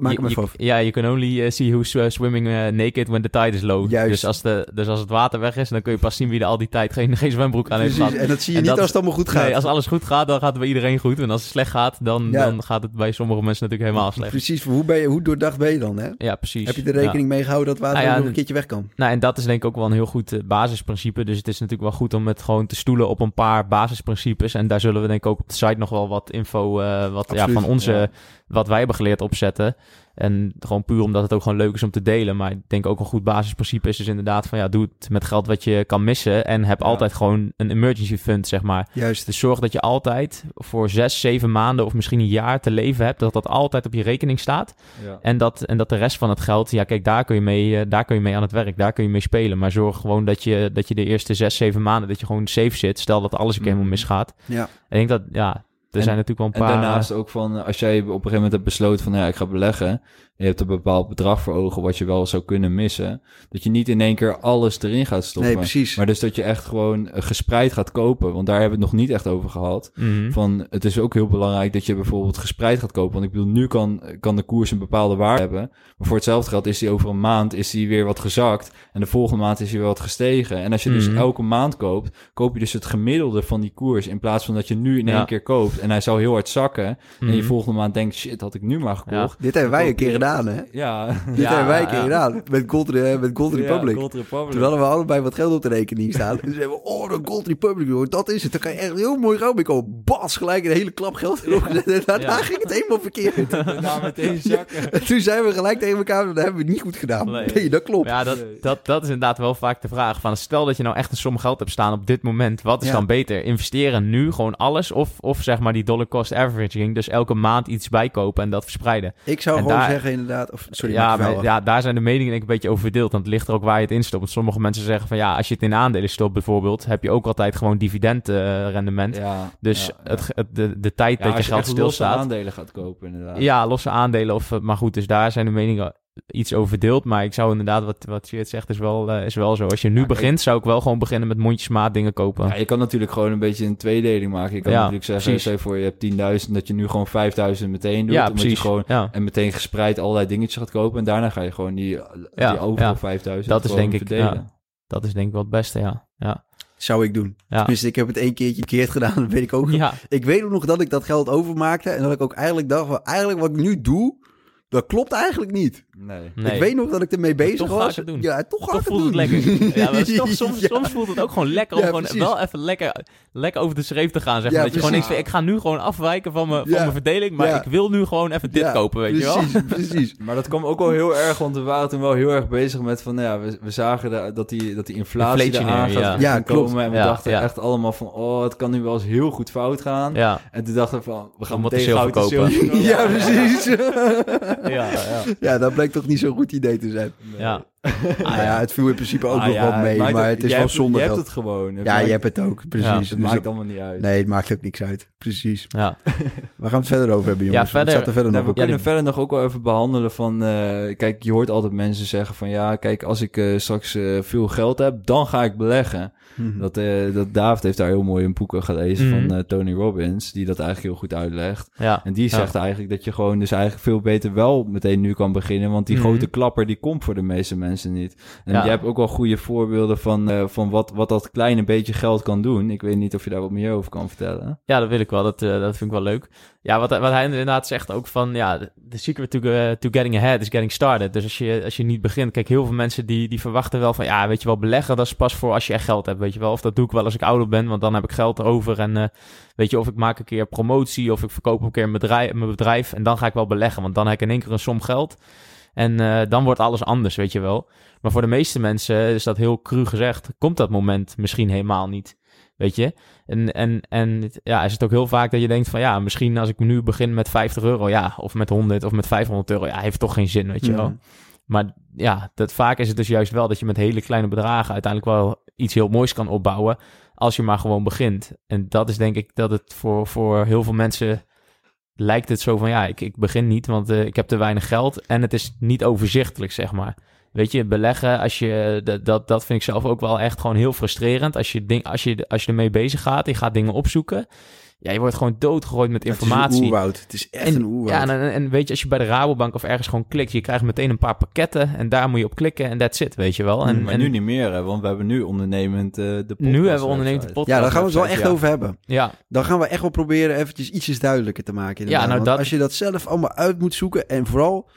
Speaker 2: maak hem even.
Speaker 1: Ja, you can only eh, see who's eh, swimming eh, naked when the tide is low.
Speaker 2: Juist.
Speaker 1: Dus als, de, dus als het water weg is, dan kun je pas zien wie er al die tijd geen, geen zwembroek aan heeft gehad.
Speaker 2: en dat zie je
Speaker 1: En
Speaker 2: niet
Speaker 1: dat
Speaker 2: als het allemaal goed gaat.
Speaker 1: Nee, als alles goed gaat, dan gaat het bij iedereen goed. En als het slecht gaat, dan,
Speaker 2: Ja.
Speaker 1: dan gaat het bij sommige mensen natuurlijk helemaal slecht.
Speaker 2: Precies, hoe, ben je, hoe doordacht ben je dan, hè?
Speaker 1: Ja, precies.
Speaker 2: Heb je er
Speaker 1: Ja.
Speaker 2: rekening mee gehouden dat water
Speaker 1: Nou ja,
Speaker 2: ook nog
Speaker 1: en-
Speaker 2: een keertje weg kan?
Speaker 1: Nou, en dat is denk ik ook wel een heel goed basisprincipe. Dus het is natuurlijk wel goed om het gewoon te stoelen op een paar basisprincipes. En daar zullen we denk ik ook op de site nog wel wat info, wat ja, van onze,
Speaker 3: ja.
Speaker 1: Wat wij hebben geleerd opzetten. En gewoon puur omdat het ook gewoon leuk is om te delen. Maar ik denk ook een goed basisprincipe is dus inderdaad van ja, doe het met geld wat je kan missen. En heb
Speaker 3: Ja.
Speaker 1: altijd gewoon een emergency fund, zeg maar.
Speaker 2: Juist.
Speaker 1: Dus zorg dat je altijd voor zes, zeven maanden of misschien een jaar te leven hebt. Dat dat altijd op je rekening staat.
Speaker 3: Ja.
Speaker 1: En dat, en dat de rest van het geld, ja, kijk, daar kun je mee, eh, daar kun je mee aan het werk, daar kun je mee spelen. Maar zorg gewoon dat je, dat je de eerste zes, zeven maanden, dat je gewoon safe zit. Stel dat alles een keer helemaal misgaat.
Speaker 2: Ja.
Speaker 1: Ik denk dat, ja, er
Speaker 3: En-
Speaker 1: zijn natuurlijk
Speaker 3: En
Speaker 1: wel een paar...
Speaker 3: daarnaast ook van, als jij op een gegeven moment hebt besloten van, ja, ik ga beleggen. Je hebt een bepaald bedrag voor ogen wat je wel zou kunnen missen. Dat je niet in één keer alles erin gaat stoppen.
Speaker 2: Nee, precies.
Speaker 3: Maar dus dat je echt gewoon eh, gespreid gaat kopen. Want daar hebben we het nog niet echt over gehad.
Speaker 1: Mhm.
Speaker 3: Van, het is ook heel belangrijk dat je bijvoorbeeld gespreid gaat kopen. Want ik bedoel, nu kan, kan de koers een bepaalde waarde hebben. Maar voor hetzelfde geld is die over een maand is die weer wat gezakt. En de volgende maand is die weer wat gestegen. En als je dus
Speaker 1: Mhm.
Speaker 3: elke maand koopt, koop je dus het gemiddelde van die koers. In plaats van dat je nu in één
Speaker 1: Ja.
Speaker 3: keer koopt. En hij zou heel hard zakken. En je
Speaker 1: Mhm.
Speaker 3: volgende maand denkt, shit, had ik nu maar gekocht.
Speaker 2: Dit hebben wij een keer gedaan, hè?
Speaker 3: Ja.
Speaker 2: Dit
Speaker 1: Ja,
Speaker 2: hebben wij een keer
Speaker 1: ja.
Speaker 2: gedaan. Met Gold, met Gold Republic.
Speaker 3: Ja, Gold Republic.
Speaker 2: Toen hadden we allebei wat geld op de rekening staan. Zeiden we, oh, de Gold Republic, joh, dat is het. Dan kan je echt heel mooi gauw mee komen. Bas, gelijk een hele klap geld erop gezet. En daarna
Speaker 1: Ja.
Speaker 2: ging het helemaal verkeerd.
Speaker 3: Daarna meteen zakken.
Speaker 2: En toen zijn we gelijk tegen elkaar, dat hebben we niet goed gedaan.
Speaker 1: Nee.
Speaker 2: Nee, dat klopt.
Speaker 1: Ja, dat, dat, dat is inderdaad wel vaak de vraag. Van, stel dat je nou echt een som geld hebt staan op dit moment. Wat is
Speaker 2: Ja.
Speaker 1: dan beter? Investeren nu gewoon alles? Of, of zeg maar die dollar cost averaging. Dus elke maand iets bijkopen en dat verspreiden.
Speaker 2: Ik zou
Speaker 1: En
Speaker 2: gewoon
Speaker 1: daar-
Speaker 2: zeggen inderdaad... Of, sorry,
Speaker 1: ja, maar, ja, daar zijn de meningen denk ik een beetje over verdeeld. Want het ligt er ook waar je het in stopt. Want sommige mensen zeggen van ja, als je het in aandelen stopt bijvoorbeeld, heb je ook altijd gewoon dividendrendement.
Speaker 3: Ja,
Speaker 1: dus
Speaker 3: ja,
Speaker 1: Het,
Speaker 3: ja.
Speaker 1: het- de, de tijd
Speaker 3: Ja,
Speaker 1: dat je
Speaker 3: als
Speaker 1: geld
Speaker 3: losse
Speaker 1: stilstaat.
Speaker 3: aandelen gaat kopen, inderdaad.
Speaker 1: Ja, losse aandelen. Of, eh, maar goed, dus daar zijn de meningen iets over verdeeld. Maar ik zou inderdaad, wat, wat Sjeerd zegt, is wel, eh, is wel zo. Als je nu
Speaker 3: Ja,
Speaker 1: begint, zou ik wel gewoon beginnen met mondjesmaat dingen kopen.
Speaker 3: Ja, je kan natuurlijk gewoon een beetje een tweedeling maken. Je kan
Speaker 1: Ja,
Speaker 3: natuurlijk zeggen,
Speaker 1: precies.
Speaker 3: stel je voor je hebt 10.000, dat je nu gewoon 5.000 meteen doet.
Speaker 1: ja,
Speaker 3: omdat
Speaker 1: precies.
Speaker 3: je gewoon
Speaker 1: ja.
Speaker 3: en meteen gespreid allerlei dingetjes gaat kopen. En daarna ga je gewoon die,
Speaker 1: Ja,
Speaker 3: die overige
Speaker 1: ja.
Speaker 3: 5.000
Speaker 1: Dat is denk ik,
Speaker 3: verdelen.
Speaker 1: Dat is denk ik wel het beste, ja. Ja.
Speaker 2: Zou ik doen.
Speaker 1: Ja.
Speaker 2: Tenminste, ik heb het één keertje verkeerd gedaan. Dat weet ik ook.
Speaker 1: ja.
Speaker 2: Ik weet ook nog dat ik dat geld overmaakte. En dat ik ook eigenlijk dacht, van, eigenlijk wat ik nu doe, dat klopt eigenlijk niet.
Speaker 3: Nee.
Speaker 1: Nee.
Speaker 2: Ik weet nog dat ik ermee bezig
Speaker 1: toch
Speaker 2: was.
Speaker 1: ga ik het doen.
Speaker 2: Ja, toch ga
Speaker 1: Toch
Speaker 2: ik
Speaker 1: voelt het lekker. Ja, maar toch, soms,
Speaker 2: Ja.
Speaker 1: soms voelt het ook gewoon lekker om
Speaker 2: Ja,
Speaker 1: gewoon
Speaker 2: precies.
Speaker 1: wel even lekker, lekker over de schreef te gaan. Zeg
Speaker 2: Ja,
Speaker 1: maar. dat je gewoon ik ga nu gewoon afwijken van mijn, van
Speaker 2: Ja.
Speaker 1: mijn verdeling. Maar
Speaker 2: Ja.
Speaker 1: ik wil nu gewoon even dit
Speaker 2: Ja,
Speaker 1: kopen, weet je wel.
Speaker 2: precies, Precies.
Speaker 3: Maar dat kwam ook wel heel erg, want we waren toen wel heel erg bezig met van, nou ja, we, we zagen da- dat die, dat die inflatie eraan gaat
Speaker 1: ja.
Speaker 2: klopt.
Speaker 3: komen. En we
Speaker 1: Ja,
Speaker 3: dachten
Speaker 1: ja.
Speaker 3: echt allemaal van, oh, het kan nu wel eens heel goed fout gaan.
Speaker 1: Ja,
Speaker 3: En toen dachten we van, we gaan meteen goud en
Speaker 1: kopen.
Speaker 2: Ja, precies.
Speaker 1: ja, ja.
Speaker 2: Ja, dat bleek toch niet zo'n goed idee te zijn.
Speaker 1: Ja.
Speaker 2: Nou ja, het viel in principe ook
Speaker 3: Ah,
Speaker 2: nog
Speaker 3: ja,
Speaker 2: wel mee, maar het is wel
Speaker 3: hebt-
Speaker 2: zonder
Speaker 3: Je hebt
Speaker 2: geld.
Speaker 3: het gewoon. Het
Speaker 2: Ja,
Speaker 3: maakt-
Speaker 2: je hebt het ook, precies.
Speaker 1: Ja,
Speaker 3: Het
Speaker 2: Dus
Speaker 3: maakt allemaal niet uit.
Speaker 2: Nee, het maakt ook niks uit. Precies.
Speaker 1: ja.
Speaker 2: Waar gaan we het verder over hebben, jongens?
Speaker 1: Ja, verder-
Speaker 2: staat er verder
Speaker 3: Nou,
Speaker 2: nog
Speaker 3: we
Speaker 2: op?
Speaker 3: kunnen verder nog ook wel even behandelen van... eh, kijk, je hoort altijd mensen zeggen van... Ja, kijk, als ik eh, straks eh, veel geld heb, dan ga ik beleggen.
Speaker 2: Mhm.
Speaker 3: Dat, eh, dat David heeft daar heel mooi in boeken gelezen
Speaker 1: Mhm.
Speaker 3: van eh, Tony Robbins... die dat eigenlijk heel goed uitlegt.
Speaker 1: ja.
Speaker 3: En die
Speaker 1: Ja.
Speaker 3: zegt eigenlijk dat je gewoon dus eigenlijk veel beter wel meteen nu kan beginnen... want die
Speaker 1: Mhm.
Speaker 3: grote klapper die komt voor de meeste mensen mensen niet. En
Speaker 1: Ja.
Speaker 3: je hebt ook wel goede voorbeelden van, eh, van wat, wat dat kleine beetje geld kan doen. Ik weet niet of je daar wat meer over kan vertellen.
Speaker 1: Ja, dat wil ik wel. Dat, eh, dat vind ik wel leuk. Ja, wat, wat hij inderdaad zegt ook van... Ja, the secret to, eh, to getting ahead is getting started. Dus als je, als je niet begint... Kijk, heel veel mensen die, die verwachten wel van... Ja, weet je wel, beleggen, dat is pas voor als je echt geld hebt, weet je wel. Of dat doe ik wel als ik ouder ben, want dan heb ik geld over. En weet je, of ik maak een keer promotie... of ik verkoop een keer mijn bedrijf, mijn bedrijf... en dan ga ik wel beleggen, want dan heb ik in één keer een som geld... En eh, dan wordt alles anders, weet je wel. Maar voor de meeste mensen is dat heel cru gezegd. Komt dat moment misschien helemaal niet. Weet je? En, en, en ja, is het ook heel vaak dat je denkt van ja, misschien als ik nu begin met 50 euro, ja, of met 100 of met 500 euro, ja, heeft toch geen zin, weet je
Speaker 2: Ja.
Speaker 1: wel. Maar ja, dat, vaak is het dus juist wel dat je met hele kleine bedragen uiteindelijk wel iets heel moois kan opbouwen als je maar gewoon begint. En dat is denk ik dat het voor, voor heel veel mensen lijkt het zo van ja, ik, ik begin niet, want eh, ik heb te weinig geld en het is niet overzichtelijk, zeg maar. Weet je, beleggen, als je, dat, dat, dat vind ik zelf ook wel echt gewoon heel frustrerend. Als je, ding, als je, als je ermee bezig gaat, je gaat dingen opzoeken. Ja, je wordt gewoon doodgegooid met
Speaker 2: Het is
Speaker 1: informatie.
Speaker 2: een oerwoud. Het is echt
Speaker 1: En,
Speaker 2: een oerwoud.
Speaker 1: ja, en, en, en weet je, als je bij de Rabobank of ergens gewoon klikt, je krijgt meteen een paar pakketten en daar moet je op klikken en that's it, weet je wel. En,
Speaker 3: maar
Speaker 1: en
Speaker 3: nu niet meer, hè, want we hebben nu ondernemend eh, de podcast
Speaker 1: nu hebben we ondernemend de podcast.
Speaker 2: ja, daar gaan we het wel echt
Speaker 1: ja.
Speaker 2: over hebben.
Speaker 1: Ja,
Speaker 2: Dan gaan we echt wel proberen eventjes ietsjes duidelijker te maken. inderdaad.
Speaker 1: Ja, nou,
Speaker 2: Want
Speaker 1: dat-
Speaker 2: als je dat zelf allemaal uit moet zoeken en vooral...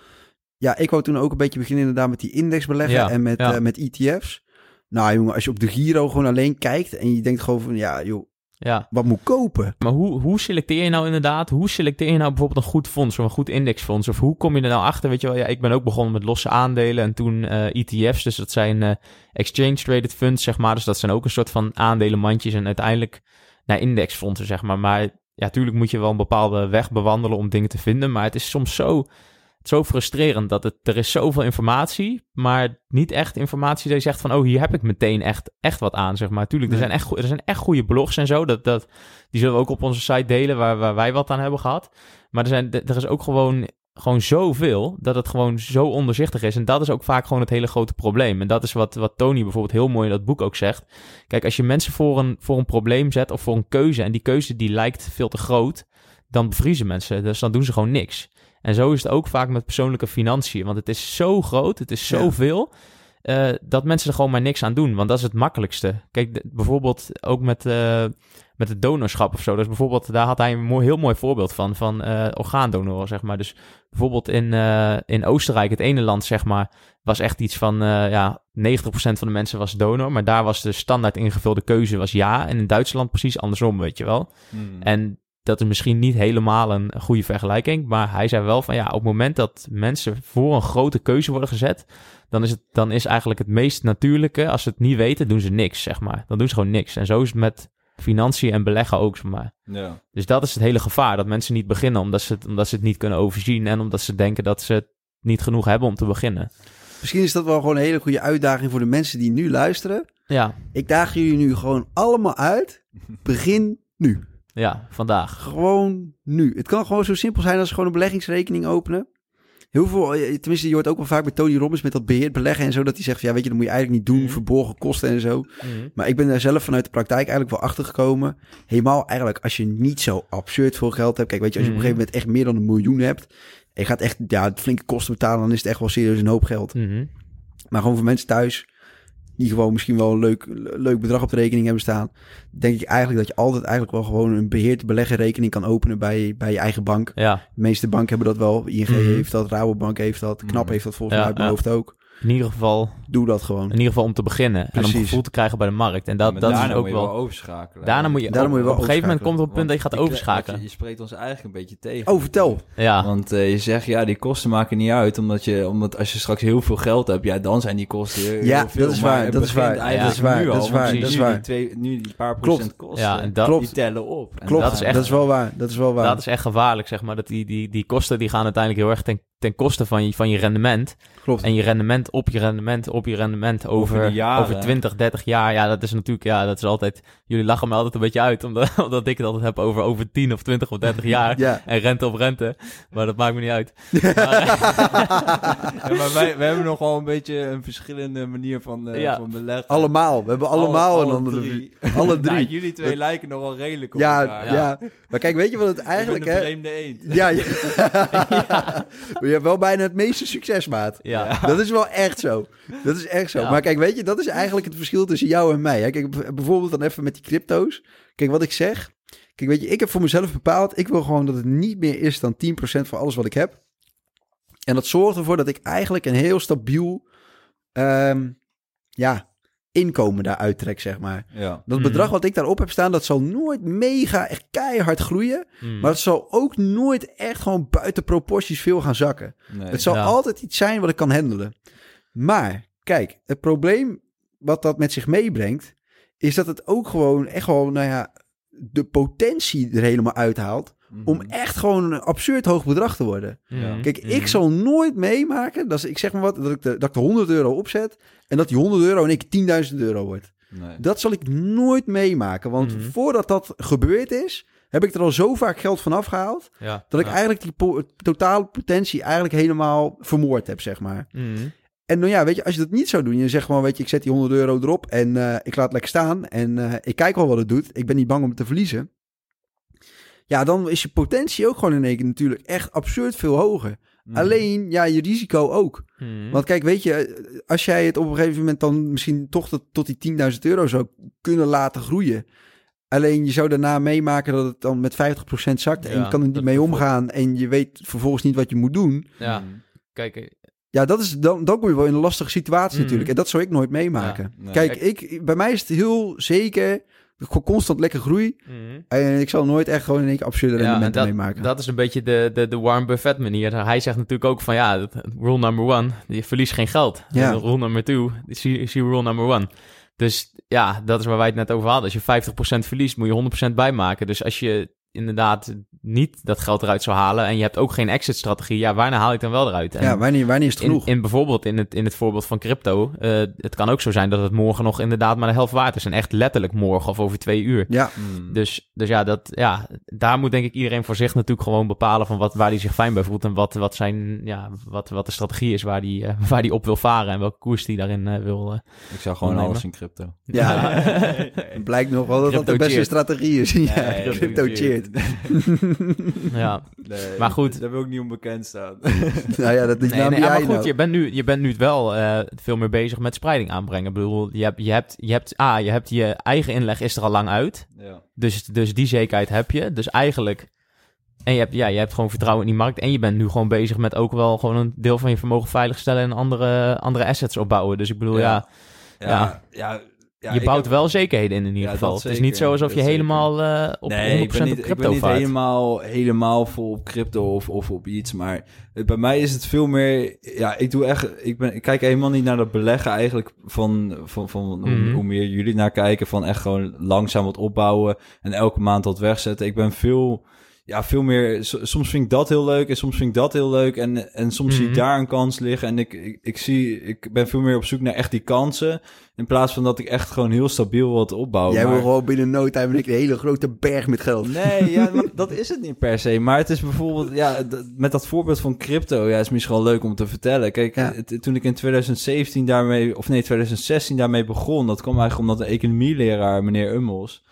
Speaker 2: Ja, ik wou toen ook een beetje beginnen inderdaad met die indexbeleggen
Speaker 1: Ja,
Speaker 2: en met,
Speaker 1: ja.
Speaker 2: eh, met ETF's. Nou jongen, als je op de Giro gewoon alleen kijkt en je denkt gewoon van... Ja joh,
Speaker 1: ja.
Speaker 2: wat moet kopen?
Speaker 1: Maar hoe, hoe selecteer je nou inderdaad? Hoe selecteer je nou bijvoorbeeld een goed fonds of een goed indexfonds? Of hoe kom je er nou achter? Weet je wel, ja, ik ben ook begonnen met losse aandelen en toen eh, ETF's. Dus dat zijn eh, exchange traded funds, zeg maar. Dus dat zijn ook een soort van aandelenmandjes en uiteindelijk naar indexfondsen, zeg maar. Maar ja, tuurlijk moet je wel een bepaalde weg bewandelen om dingen te vinden. Maar het is soms zo, zo frustrerend dat het, er is zoveel informatie, maar niet echt informatie je zegt van, oh, hier heb ik meteen echt, echt wat aan, zeg maar. Tuurlijk, er, zijn echt, er zijn echt goede blogs en zo. Dat, dat, die zullen we ook op onze site delen waar, waar wij wat aan hebben gehad. Maar er, zijn, er is ook gewoon, gewoon zoveel dat het gewoon zo onderzichtig is. En dat is ook vaak gewoon het hele grote probleem. En dat is wat, wat Tony bijvoorbeeld heel mooi in dat boek ook zegt. Kijk, als je mensen voor een, voor een probleem zet of voor een keuze... en die keuze die lijkt veel te groot, dan bevriezen mensen. Dus dan doen ze gewoon niks. En zo is het ook vaak met persoonlijke financiën. Want het is zo groot, het is
Speaker 2: Ja.
Speaker 1: zoveel... eh, dat mensen er gewoon maar niks aan doen. Want dat is het makkelijkste. Kijk, de- bijvoorbeeld ook met, eh, met het donorschap of zo. Dus bijvoorbeeld, daar had hij een mooi, heel mooi voorbeeld van. Van eh orgaandonoren, zeg maar. Dus bijvoorbeeld in, in Oostenrijk, het ene land, zeg maar... was echt iets van, ja, 90% van de mensen was donor. Maar daar was de standaard ingevulde keuze was ja. En in Duitsland precies andersom, weet je wel.
Speaker 3: Hmm.
Speaker 1: En dat is misschien niet helemaal een goede vergelijking. Maar hij zei wel van ja, op het moment dat mensen voor een grote keuze worden gezet. Dan is, het, dan is eigenlijk het meest natuurlijke. Als ze het niet weten, doen ze niks, zeg maar. Dan doen ze gewoon niks. En zo is het met financiën en beleggen ook, zeg maar.
Speaker 3: ja.
Speaker 1: Dus dat is het hele gevaar. Dat mensen niet beginnen omdat ze, het, omdat ze het niet kunnen overzien. En omdat ze denken dat ze het niet genoeg hebben om te beginnen.
Speaker 2: Misschien is dat wel gewoon een hele goede uitdaging voor de mensen die nu luisteren.
Speaker 1: Ja,
Speaker 2: Ik daag jullie nu gewoon allemaal uit. Begin nu.
Speaker 1: Ja, vandaag.
Speaker 2: Gewoon nu. Het kan gewoon zo simpel zijn als gewoon een beleggingsrekening openen. Heel veel, eh, tenminste, je hoort ook wel vaak bij Tony Robbins met dat beheerd beleggen en zo, dat hij zegt, ja, weet je, dat moet je eigenlijk niet doen,
Speaker 1: Mhm.
Speaker 2: verborgen kosten en zo. Maar ik ben daar zelf vanuit de praktijk eigenlijk wel achter gekomen. Helemaal eigenlijk als je niet zo absurd veel geld hebt. Kijk, weet je, als je op een
Speaker 1: Mhm.
Speaker 2: gegeven moment echt meer dan een miljoen hebt. En je gaat echt ja, flinke kosten betalen, dan is het echt wel serieus een hoop geld.
Speaker 1: Mhm.
Speaker 2: Maar gewoon voor mensen thuis, die gewoon misschien wel een leuk, leuk bedrag op de rekening hebben staan. Denk ik eigenlijk dat je altijd eigenlijk wel gewoon een beheerd beleggenrekening kan openen bij, bij je eigen bank.
Speaker 1: Ja,
Speaker 2: De meeste banken hebben dat wel. ING
Speaker 1: Mhm.
Speaker 2: heeft dat, Rabobank heeft dat, Knap
Speaker 3: Mhm.
Speaker 2: heeft dat volgens mij uit mijn hoofd ook.
Speaker 1: In ieder geval,
Speaker 2: Doe dat gewoon.
Speaker 1: in ieder geval om te beginnen. En om gevoel te krijgen bij de markt. En dat, dat is ook
Speaker 3: moet je
Speaker 1: wel...
Speaker 3: overschakelen.
Speaker 1: Daarna moet je,
Speaker 2: Daarna
Speaker 1: op,
Speaker 2: moet je wel
Speaker 1: op een gegeven moment komt er een punt dat je gaat overschakelen.
Speaker 3: Je, je spreekt ons eigenlijk een beetje tegen.
Speaker 2: Oh, vertel.
Speaker 1: Ja,
Speaker 3: Want eh, je zegt, ja, die kosten maken niet uit. Omdat, je, omdat als je straks heel veel geld hebt, ja, dan zijn die kosten heel,
Speaker 2: Ja,
Speaker 3: heel veel.
Speaker 2: dat is waar, dat is waar,
Speaker 3: eigenlijk
Speaker 1: dat is
Speaker 2: waar,
Speaker 3: nu
Speaker 2: dat is waar,
Speaker 3: nu
Speaker 2: dat is
Speaker 3: nu
Speaker 2: waar.
Speaker 3: Die twee, nu die paar
Speaker 2: Klopt.
Speaker 3: procent kosten,
Speaker 1: ja en dat,
Speaker 2: Klopt.
Speaker 3: die tellen op. En
Speaker 2: Klopt,
Speaker 1: dat is echt-
Speaker 2: dat is wel waar. Dat is wel waar.
Speaker 1: dat is echt gevaarlijk, zeg maar. Dat die, die, die kosten die gaan uiteindelijk heel erg ten, ten koste van je, van je rendement.
Speaker 2: Klopt.
Speaker 1: En je rendement op je rendement op je rendement over,
Speaker 3: Over de jaren.
Speaker 1: over 20, 30 jaar. Ja, dat is natuurlijk, ja, dat is altijd... Jullie lachen me altijd een beetje uit, omdat, omdat ik het altijd heb over, over 10 of 20 of 30 jaar.
Speaker 2: Ja.
Speaker 1: En rente op rente. Maar dat maakt me niet uit.
Speaker 3: Ja, maar wij, wij hebben nogal een beetje een verschillende manier van, eh,
Speaker 1: Ja.
Speaker 3: van beleggen.
Speaker 2: Allemaal. We hebben allemaal
Speaker 3: Alle-
Speaker 2: een
Speaker 3: alle
Speaker 2: andere...
Speaker 3: drie.
Speaker 2: Alle drie.
Speaker 3: Nou, jullie twee lijken nogal redelijk op
Speaker 2: Ja,
Speaker 3: elkaar.
Speaker 2: ja, Maar kijk, weet je wat het
Speaker 3: Eigenlijk een
Speaker 2: Hè?
Speaker 3: vreemde eend.
Speaker 2: Ja, ja. Je hebt wel bijna het meeste succes, maat.
Speaker 1: Ja.
Speaker 2: Dat is wel echt zo. Dat is echt zo.
Speaker 1: Ja.
Speaker 2: Maar kijk, weet je, dat is eigenlijk het verschil tussen jou en mij. hè. Kijk, bijvoorbeeld dan even met die crypto's. Kijk, wat ik zeg. Kijk, weet je, ik heb voor mezelf bepaald... ik wil gewoon dat het niet meer is dan 10% van alles wat ik heb. En dat zorgt ervoor dat ik eigenlijk een heel stabiel... ehm, ja, inkomen daaruit trek, zeg maar.
Speaker 3: Ja.
Speaker 2: Dat
Speaker 1: Mhm.
Speaker 2: bedrag wat ik daarop heb staan, dat zal nooit mega, echt keihard groeien.
Speaker 1: Mm.
Speaker 2: Maar het zal ook nooit echt gewoon buiten proporties veel gaan zakken.
Speaker 3: Nee.
Speaker 2: Het zal
Speaker 1: Ja.
Speaker 2: altijd iets zijn wat ik kan handelen. Maar, kijk, het probleem wat dat met zich meebrengt, is dat het ook gewoon echt gewoon, nou ja, de potentie er helemaal uithaalt om
Speaker 3: Mhm.
Speaker 2: echt gewoon een absurd hoog bedrag te worden. Kijk,
Speaker 1: Mm.
Speaker 2: ik zal nooit meemaken, dat ik zeg maar wat, dat ik, de, dat ik de 100 euro opzet en dat die 100 euro en ik 10.000 euro wordt.
Speaker 3: Nee.
Speaker 2: Dat zal ik nooit meemaken, want
Speaker 1: Mhm.
Speaker 2: voordat dat gebeurd is, heb ik er al zo vaak geld van afgehaald,
Speaker 1: Ja.
Speaker 2: dat ik
Speaker 1: ja.
Speaker 2: eigenlijk die po- totale potentie eigenlijk helemaal vermoord heb, zeg maar.
Speaker 1: Mm.
Speaker 2: En nou ja, weet je, als je dat niet zou doen, je zegt gewoon, weet je, ik zet die 100 euro erop en eh, ik laat het lekker staan en eh, ik kijk wel wat het doet. Ik ben niet bang om het te verliezen. Ja, dan is je potentie ook gewoon in één keer natuurlijk echt absurd veel hoger.
Speaker 3: Mhm.
Speaker 2: Alleen, ja, je risico ook.
Speaker 1: Mm.
Speaker 2: Want kijk, weet je, als jij het op een gegeven moment dan misschien toch tot, tot die 10.000 euro zou kunnen laten groeien. Alleen je zou daarna meemaken dat het dan met 50% zakt en
Speaker 1: Ja,
Speaker 2: je kan er niet mee omgaan en je weet vervolgens niet wat je moet doen.
Speaker 1: Ja,
Speaker 3: Mhm.
Speaker 1: kijk, eh,
Speaker 2: Ja, dat is, dan, dan kom je wel in een lastige situatie
Speaker 1: Mhm.
Speaker 2: natuurlijk. En dat zou ik nooit meemaken.
Speaker 3: Ja, nee.
Speaker 2: Kijk,
Speaker 1: Kijk-
Speaker 2: ik, bij mij is het heel zeker gewoon constant lekker groei.
Speaker 1: mm.
Speaker 2: En ik zal nooit echt gewoon in één keer absurde
Speaker 1: Ja, en
Speaker 2: rendementen
Speaker 1: dat,
Speaker 2: meemaken.
Speaker 1: dat is een beetje de, de, de Warren Buffett manier. Hij zegt natuurlijk ook van ja, dat- rule number one, je verliest geen geld.
Speaker 2: Ja.
Speaker 1: En Rule number two, zie, zie rule number one. Dus ja, dat is waar wij het net over hadden. Als je 50% verliest, moet je 100% bijmaken. Dus als je inderdaad niet dat geld eruit zou halen en je hebt ook geen exit-strategie, ja, waarna haal ik dan wel eruit? En
Speaker 2: ja, wanneer, wanneer is het genoeg?
Speaker 1: in bijvoorbeeld in het, in het voorbeeld van crypto, eh, het kan ook zo zijn dat het morgen nog inderdaad maar de helft waard is. En echt letterlijk morgen of over twee uur.
Speaker 2: ja,
Speaker 3: Mhm.
Speaker 1: Dus, dus ja, dat, ja, daar moet denk ik iedereen voor zich natuurlijk gewoon bepalen van wat, waar hij zich fijn bij voelt en wat, wat, zijn, ja, wat, wat de strategie is waar die, eh, waar die op wil varen en welke koers die daarin eh, wil.
Speaker 3: Ik zou gewoon alles in crypto.
Speaker 2: ja. het blijkt nog wel dat dat de beste strategie is. ja, crypto
Speaker 1: ja.
Speaker 3: Nee,
Speaker 1: Maar goed.
Speaker 3: Daar wil ik niet onbekend staan.
Speaker 2: nou ja, dat is
Speaker 1: Nee,
Speaker 2: nou
Speaker 1: nee, maar
Speaker 2: jij
Speaker 1: goed,
Speaker 2: nou.
Speaker 1: je bent nu, je bent nu wel eh, veel meer bezig met spreiding aanbrengen. Ik bedoel, je hebt, je hebt, je hebt, ah, je hebt je eigen inleg is er al lang uit.
Speaker 3: ja.
Speaker 1: Dus, dus die zekerheid heb je. Dus eigenlijk. En je hebt, ja, je hebt gewoon vertrouwen in die markt. En je bent nu gewoon bezig met ook wel gewoon een deel van je vermogen veiligstellen en andere, andere assets opbouwen. Dus ik bedoel, ja,
Speaker 3: Ja.
Speaker 1: Ja.
Speaker 3: Ja. Ja,
Speaker 1: je
Speaker 3: ik
Speaker 1: bouwt
Speaker 3: heb-
Speaker 1: wel zekerheden in in ieder
Speaker 3: Ja,
Speaker 1: geval. Het is niet zo alsof je helemaal eh, op 100%
Speaker 3: nee, ik ben niet,
Speaker 1: op
Speaker 3: ik
Speaker 1: crypto
Speaker 3: ben niet
Speaker 1: vaart.
Speaker 3: helemaal, helemaal vol op crypto of, of op iets. Maar het- bij mij is het veel meer... Ja, ik doe echt... Ik, ben, ik kijk helemaal niet naar dat beleggen eigenlijk van... van, van hoe,
Speaker 1: Mhm.
Speaker 3: hoe meer jullie naar kijken. Van echt gewoon langzaam wat opbouwen. En elke maand wat wegzetten. Ik ben veel... Ja, veel meer... Soms vind ik dat heel leuk en soms vind ik dat heel leuk. En, en soms zie ik
Speaker 1: Mhm.
Speaker 3: daar een kans liggen. En ik, ik, ik, zie... Ik ben veel meer op zoek naar echt die kansen. In plaats van dat ik echt gewoon heel stabiel wat opbouw.
Speaker 2: Jij
Speaker 3: Maar-
Speaker 2: wil gewoon binnen no time ik een hele grote berg met geld.
Speaker 3: Nee, ja, dat is het niet per se. Maar het is bijvoorbeeld, ja, met dat voorbeeld van crypto, ja, is misschien wel leuk om te vertellen. Kijk,
Speaker 2: Ja.
Speaker 3: toen ik in 2017 daarmee, of nee, 2016 daarmee begon, dat kwam eigenlijk omdat de economieleraar, meneer Ummels,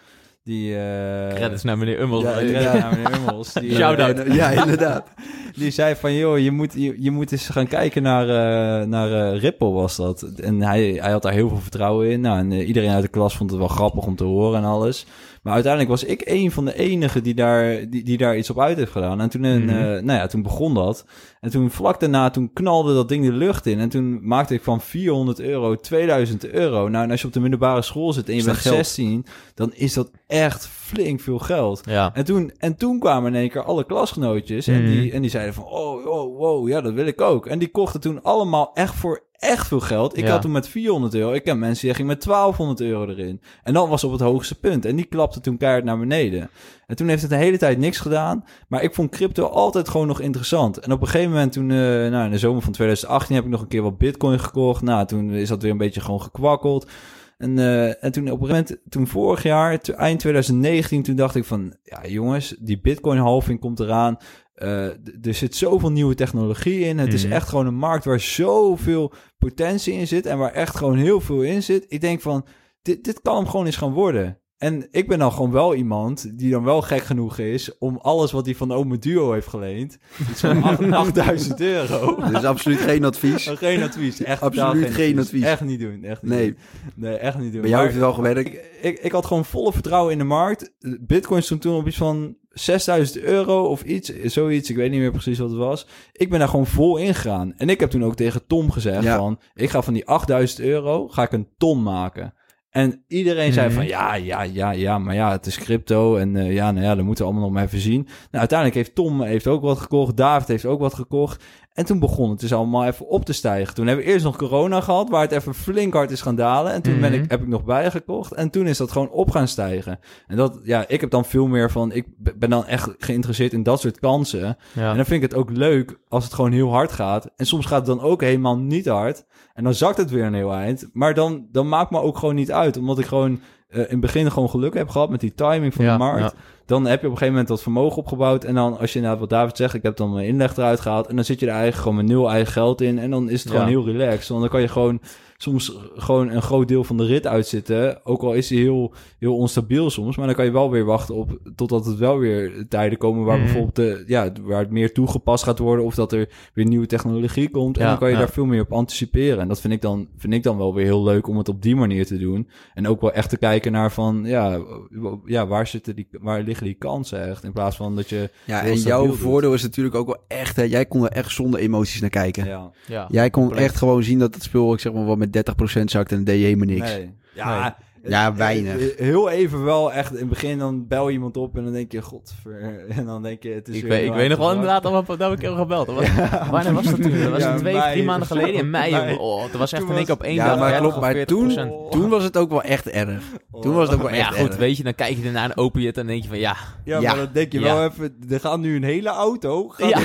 Speaker 3: die... eh
Speaker 1: Credits naar meneer Ummels.
Speaker 2: Ja,
Speaker 3: naar meneer Ummels. Die, eh,
Speaker 1: Shout-out.
Speaker 2: Ja, inderdaad.
Speaker 3: die zei van, joh, je moet, je, je moet eens gaan kijken naar, eh, naar Ripple was dat. En hij, hij had daar heel veel vertrouwen in. Nou, en iedereen uit de klas vond het wel grappig om te horen en alles. Maar uiteindelijk was ik een van de enigen die daar, die, die daar iets op uit heeft gedaan. En toen, een,
Speaker 1: Mhm.
Speaker 3: eh, nou ja, toen begon dat. En toen vlak daarna, toen knalde dat ding de lucht in. En toen maakte ik van 400 euro 2000 euro. Nou, en als je op de middelbare school zit en je bent
Speaker 2: geld?
Speaker 3: 16, dan is dat echt flink veel geld.
Speaker 1: ja.
Speaker 3: En toen, en toen kwamen in één keer alle klasgenootjes en,
Speaker 1: Mhm.
Speaker 3: die, en die zeiden van, oh, oh, wow, ja, dat wil ik ook. En die kochten toen allemaal echt voor echt veel geld. Ik
Speaker 1: Ja.
Speaker 3: had toen met 400 euro, ik ken mensen die gingen met 1200 euro erin. En dan was op het hoogste punt. En die klapte toen keihard naar beneden. En toen heeft het de hele tijd niks gedaan. Maar ik vond crypto altijd gewoon nog interessant. En op een gegeven moment toen, eh, nou, in de zomer van 2018 heb ik nog een keer wat bitcoin gekocht. Nou, toen is dat weer een beetje gewoon gekwakkeld. En, eh, en toen op een moment, toen vorig jaar, eind 2019, toen dacht ik van, ja jongens, die bitcoin halving komt eraan. Eh, d- er zit zoveel nieuwe technologie in. Het is
Speaker 1: Mhm.
Speaker 3: echt gewoon een markt waar zoveel potentie in zit en waar echt gewoon heel veel in zit. Ik denk van, dit, dit kan hem gewoon eens gaan worden. En ik ben dan gewoon wel iemand die dan wel gek genoeg is om alles wat hij van Ome Duo heeft geleend, iets van acht- 8000 euro.
Speaker 2: Dat is absoluut geen advies.
Speaker 3: Geen advies, echt
Speaker 2: Absoluut geen advies.
Speaker 3: Echt niet doen, echt niet
Speaker 2: Nee.
Speaker 3: doen. Nee, echt niet doen.
Speaker 2: Bij jou
Speaker 3: Maar
Speaker 2: heeft het wel gewerkt.
Speaker 3: ik, ik, ik had gewoon volle vertrouwen in de markt. Bitcoin stond toen op iets van 6000 euro of iets, zoiets. Ik weet niet meer precies wat het was. Ik ben daar gewoon vol ingegaan. En ik heb toen ook tegen Tom gezegd
Speaker 2: Ja.
Speaker 3: van... ik ga van die 8000 euro, ga ik een ton maken. En iedereen zei
Speaker 1: Mhm.
Speaker 3: van ja, ja, ja, ja, maar ja, het is crypto. En eh, ja, nou ja, dat moeten we allemaal nog maar even zien. Nou, uiteindelijk heeft Tom heeft ook wat gekocht. David heeft ook wat gekocht. En toen begon het dus allemaal even op te stijgen. Toen hebben we eerst nog corona gehad, waar het even flink hard is gaan dalen. En toen ben
Speaker 1: Mhm.
Speaker 3: ik, heb ik nog bijgekocht. En toen is dat gewoon op gaan stijgen. En dat, ja, ik heb dan veel meer van, ik ben dan echt geïnteresseerd in dat soort kansen.
Speaker 1: Ja.
Speaker 3: En dan vind ik het ook leuk als het gewoon heel hard gaat. En soms gaat het dan ook helemaal niet hard. En dan zakt het weer een heel eind. Maar dan, dan maakt me ook gewoon niet uit. Omdat ik gewoon eh, in het begin gewoon geluk heb gehad met die timing van
Speaker 1: Ja,
Speaker 3: de markt.
Speaker 1: ja.
Speaker 3: Dan heb je op een gegeven moment dat vermogen opgebouwd. En dan, als je inderdaad wat David zegt, ik heb dan mijn inleg eruit gehaald. En dan zit je er eigenlijk gewoon met nul eigen geld in. En dan is het gewoon heel relaxed. Want dan kan je gewoon soms gewoon een groot deel van de rit uitzitten. Ook al is die heel, heel onstabiel soms. Maar dan kan je wel weer wachten op totdat het wel weer tijden komen waar
Speaker 1: Mhm.
Speaker 3: bijvoorbeeld de, ja, waar het meer toegepast gaat worden. Of dat er weer nieuwe technologie komt. En dan kan je
Speaker 1: ja.
Speaker 3: daar veel meer op anticiperen. En dat vind ik, dan, vind ik dan wel weer heel leuk om het op die manier te doen. En ook wel echt te kijken naar van, ja, ja waar, zitten die, waar liggen die kansen echt? In plaats van dat je...
Speaker 2: Ja, en jouw
Speaker 3: doet.
Speaker 2: voordeel is natuurlijk ook wel echt... Hè, jij kon er echt zonder emoties naar kijken.
Speaker 3: Ja,
Speaker 1: Ja.
Speaker 2: Jij kon echt gewoon zien dat het spul, ik zeg maar, wat met 30% zakt en dan deed je helemaal niks.
Speaker 3: Nee. Ja,
Speaker 2: Ja, weinig.
Speaker 3: eh, Heel even wel echt. In het begin dan bel je iemand op en dan denk je, god. En dan denk je, het is
Speaker 1: Ik
Speaker 3: weer
Speaker 1: weet, ik weet nog wel inderdaad al wat dat heb ik heel gebeld. Dat was- Wanneer was dat toen? Dat was
Speaker 3: Ja,
Speaker 1: het twee,
Speaker 3: mei.
Speaker 1: drie maanden geleden in mei.
Speaker 3: Mei.
Speaker 1: Oh, dat was echt
Speaker 3: Toen
Speaker 1: in één keer op één
Speaker 2: Ja,
Speaker 1: dag.
Speaker 2: maar
Speaker 1: 30
Speaker 2: klopt, maar
Speaker 1: 40%.
Speaker 3: Oh.
Speaker 2: Toen was het ook wel echt erg. Toen was het ook wel
Speaker 1: Maar ja,
Speaker 2: echt
Speaker 1: goed,
Speaker 2: erg.
Speaker 1: weet je, dan kijk je ernaar en open je het en denk je van ja.
Speaker 3: Ja,
Speaker 2: Ja.
Speaker 3: maar dan denk je
Speaker 1: Ja.
Speaker 3: wel even, er gaat nu een hele auto. gaat
Speaker 1: Ja.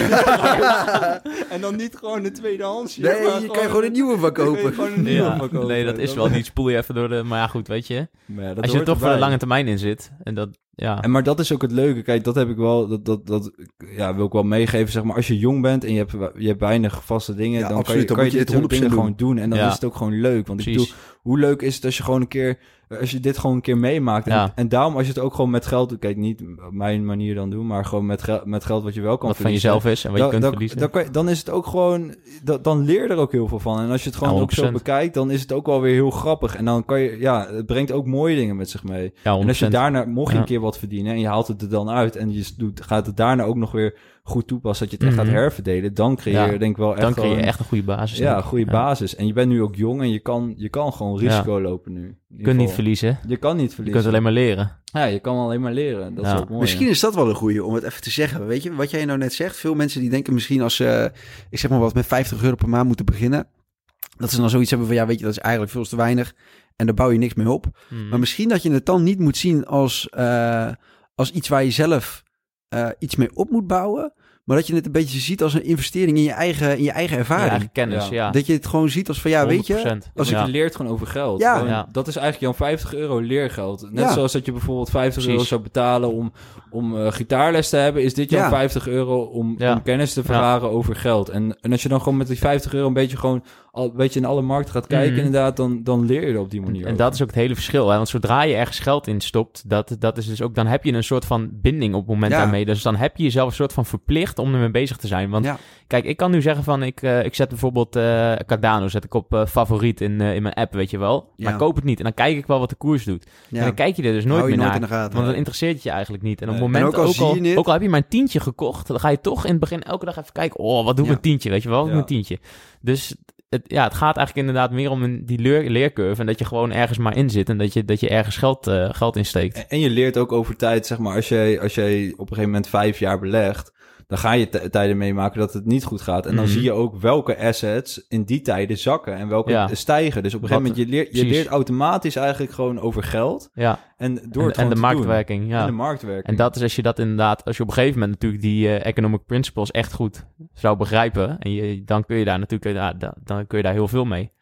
Speaker 3: en dan niet gewoon een tweedehandsje.
Speaker 2: Nee, je kan gewoon een nieuwe
Speaker 3: een
Speaker 1: Ja,
Speaker 3: van kopen.
Speaker 1: nee, dat is wel niet. Spoel je even door de. Maar ja, goed, weet je.
Speaker 3: Maar ja, dat
Speaker 1: Als je er toch voor de lange termijn in zit. En dat, ja.
Speaker 3: En maar dat is ook het leuke. Kijk, dat heb ik wel. Dat, dat, dat ja, wil ik wel meegeven. Zeg maar, als je jong bent en je hebt, je hebt weinig vaste dingen,
Speaker 2: Ja,
Speaker 3: dan
Speaker 2: absoluut,
Speaker 3: kan
Speaker 2: dan
Speaker 3: je, kan je
Speaker 2: je
Speaker 3: dit
Speaker 2: dit
Speaker 3: soort dingen
Speaker 2: 100%
Speaker 3: gewoon doen. En dan
Speaker 1: Ja.
Speaker 3: is het ook gewoon leuk. Want ik
Speaker 1: Precies.
Speaker 3: bedoel, hoe leuk is het als je gewoon een keer. Als je dit gewoon een keer meemaakt. En,
Speaker 1: Ja.
Speaker 3: en daarom, als je het ook gewoon met geld. Kijk, niet op mijn manier dan doen. Maar gewoon met, gel- met geld wat je wel kan
Speaker 1: Wat van jezelf is en wat je kunt
Speaker 3: dan,
Speaker 1: verliezen.
Speaker 3: dan, kan je- dan is het ook gewoon. Dan, dan leer je er ook heel veel van. En als je het gewoon
Speaker 1: Ja,
Speaker 3: ook zo
Speaker 1: 100%.
Speaker 3: bekijkt, dan is het ook wel weer heel grappig. En dan kan je. Ja, het brengt ook mooie dingen met zich mee.
Speaker 1: ja, 100%.
Speaker 3: En als je daarna, mocht je een keer wat verdienen en je haalt het er dan uit en je doet, gaat het daarna ook nog weer goed toepassen, dat je het echt
Speaker 1: Mhm.
Speaker 3: gaat herverdelen, dan creëer je
Speaker 1: Ja,
Speaker 3: denk ik wel echt
Speaker 1: dan creëer je echt een goede basis.
Speaker 3: ja, een goede
Speaker 1: Ja.
Speaker 3: basis. En je bent nu ook jong en je kan, je kan gewoon risico lopen nu.
Speaker 1: Je kunt niet verliezen.
Speaker 3: Je kan niet
Speaker 1: Je
Speaker 3: verliezen.
Speaker 1: kunt alleen maar leren.
Speaker 3: Ja, je kan alleen maar leren. Dat
Speaker 1: Ja.
Speaker 3: is ook mooi.
Speaker 2: Misschien is dat wel een goeie om het even te zeggen. Weet je, wat jij nou net zegt. Veel mensen die denken misschien als ze, ik zeg maar wat, met 50 euro per maand moeten beginnen. Dat ze dan zoiets hebben van, ja weet je, dat is eigenlijk veel te weinig. En daar bouw je niks mee op.
Speaker 1: Hmm.
Speaker 2: Maar misschien dat je het dan niet moet zien als, eh, als iets waar je zelf eh, iets mee op moet bouwen. Maar dat je het een beetje ziet als een investering in je eigen, in je eigen
Speaker 1: Je
Speaker 2: ervaring.
Speaker 1: eigen kennis,
Speaker 3: Ja.
Speaker 1: ja.
Speaker 2: Dat je het gewoon ziet als van, ja weet je,
Speaker 1: 100%.
Speaker 2: als
Speaker 1: ja.
Speaker 3: Je leert gewoon over geld.
Speaker 2: Ja.
Speaker 3: Gewoon. Dat is eigenlijk jouw 50 euro leergeld. Net
Speaker 2: Ja.
Speaker 3: zoals dat je bijvoorbeeld 50 euro zou betalen om, om eh, gitaarles te hebben, is dit jouw
Speaker 2: Ja.
Speaker 3: 50 euro om,
Speaker 1: Ja.
Speaker 3: om kennis te vergaren over geld. En, en als je dan gewoon met die 50 euro een beetje gewoon al, een beetje in alle markten gaat kijken,
Speaker 1: Mhm.
Speaker 3: inderdaad, dan, dan leer je er op die manier.
Speaker 1: En dat is ook het hele verschil. Hè? Want zodra je ergens geld in stopt, dat, dat is dus ook, dan heb je een soort van binding op het moment
Speaker 2: Ja.
Speaker 1: daarmee. Dus dan heb je jezelf een soort van verplicht om ermee bezig te zijn. Want
Speaker 2: Ja.
Speaker 1: kijk, ik kan nu zeggen van, ik, eh, ik zet bijvoorbeeld eh, Cardano zet ik op eh, favoriet in, in mijn app, weet je wel. Maar
Speaker 2: Ja.
Speaker 1: ik koop het niet. En dan kijk ik wel wat de koers doet. En dan kijk je er dus nooit
Speaker 2: je
Speaker 1: meer
Speaker 2: nooit
Speaker 1: naar.
Speaker 2: in de gaten.
Speaker 1: Want dan interesseert het je eigenlijk niet. En op het moment,
Speaker 2: En ook al je het-
Speaker 1: ook al heb je maar een tientje gekocht, dan ga je toch in het begin elke dag even kijken, oh, wat doe ik een tientje, weet je wel,
Speaker 3: Ja.
Speaker 1: een tientje. Dus het, ja, het gaat eigenlijk inderdaad meer om een, die leer, leercurve en dat je gewoon ergens maar in zit en dat je, dat je ergens geld, eh, geld in steekt.
Speaker 3: En, en je leert ook over tijd, zeg maar, als jij, als jij op een gegeven moment vijf jaar belegt, dan ga je tijden meemaken dat het niet goed gaat. En dan
Speaker 1: Mhm.
Speaker 3: zie je ook welke assets in die tijden zakken en welke
Speaker 1: Ja.
Speaker 3: stijgen. Dus op een gegeven moment, je, leert, je
Speaker 1: precies.
Speaker 3: leert automatisch eigenlijk gewoon over geld.
Speaker 1: Ja,
Speaker 3: En door
Speaker 1: en,
Speaker 3: het
Speaker 1: en de
Speaker 3: doen.
Speaker 1: marktwerking, ja.
Speaker 3: En de marktwerking.
Speaker 1: En dat is als je dat inderdaad, als je op een gegeven moment natuurlijk die eh, economic principles echt goed zou begrijpen, en je, dan kun je daar natuurlijk, dan, dan kun je daar heel veel mee.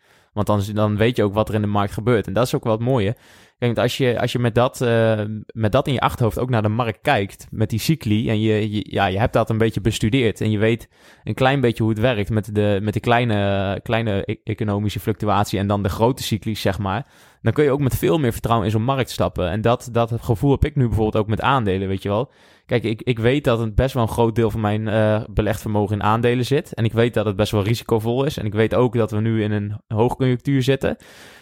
Speaker 1: Want dan, weet je ook wat er in de markt gebeurt. En dat is ook wel het mooie. Want als je, als je met, dat, eh, met dat in je achterhoofd ook naar de markt kijkt, met die cycli, en je, je, ja, je hebt dat een beetje bestudeerd en je weet een klein beetje hoe het werkt met de, met de kleine, kleine e- economische fluctuatie en dan de grote cyclies, zeg maar, dan kun je ook met veel meer vertrouwen in zo'n markt stappen. En dat, dat gevoel heb ik nu bijvoorbeeld ook met aandelen, weet je wel. Kijk, ik, ik weet dat het best wel een groot deel van mijn uh, belegd vermogen in aandelen zit. En ik weet dat het best wel risicovol is. En ik weet ook dat we nu in een hoogconjunctuur zitten.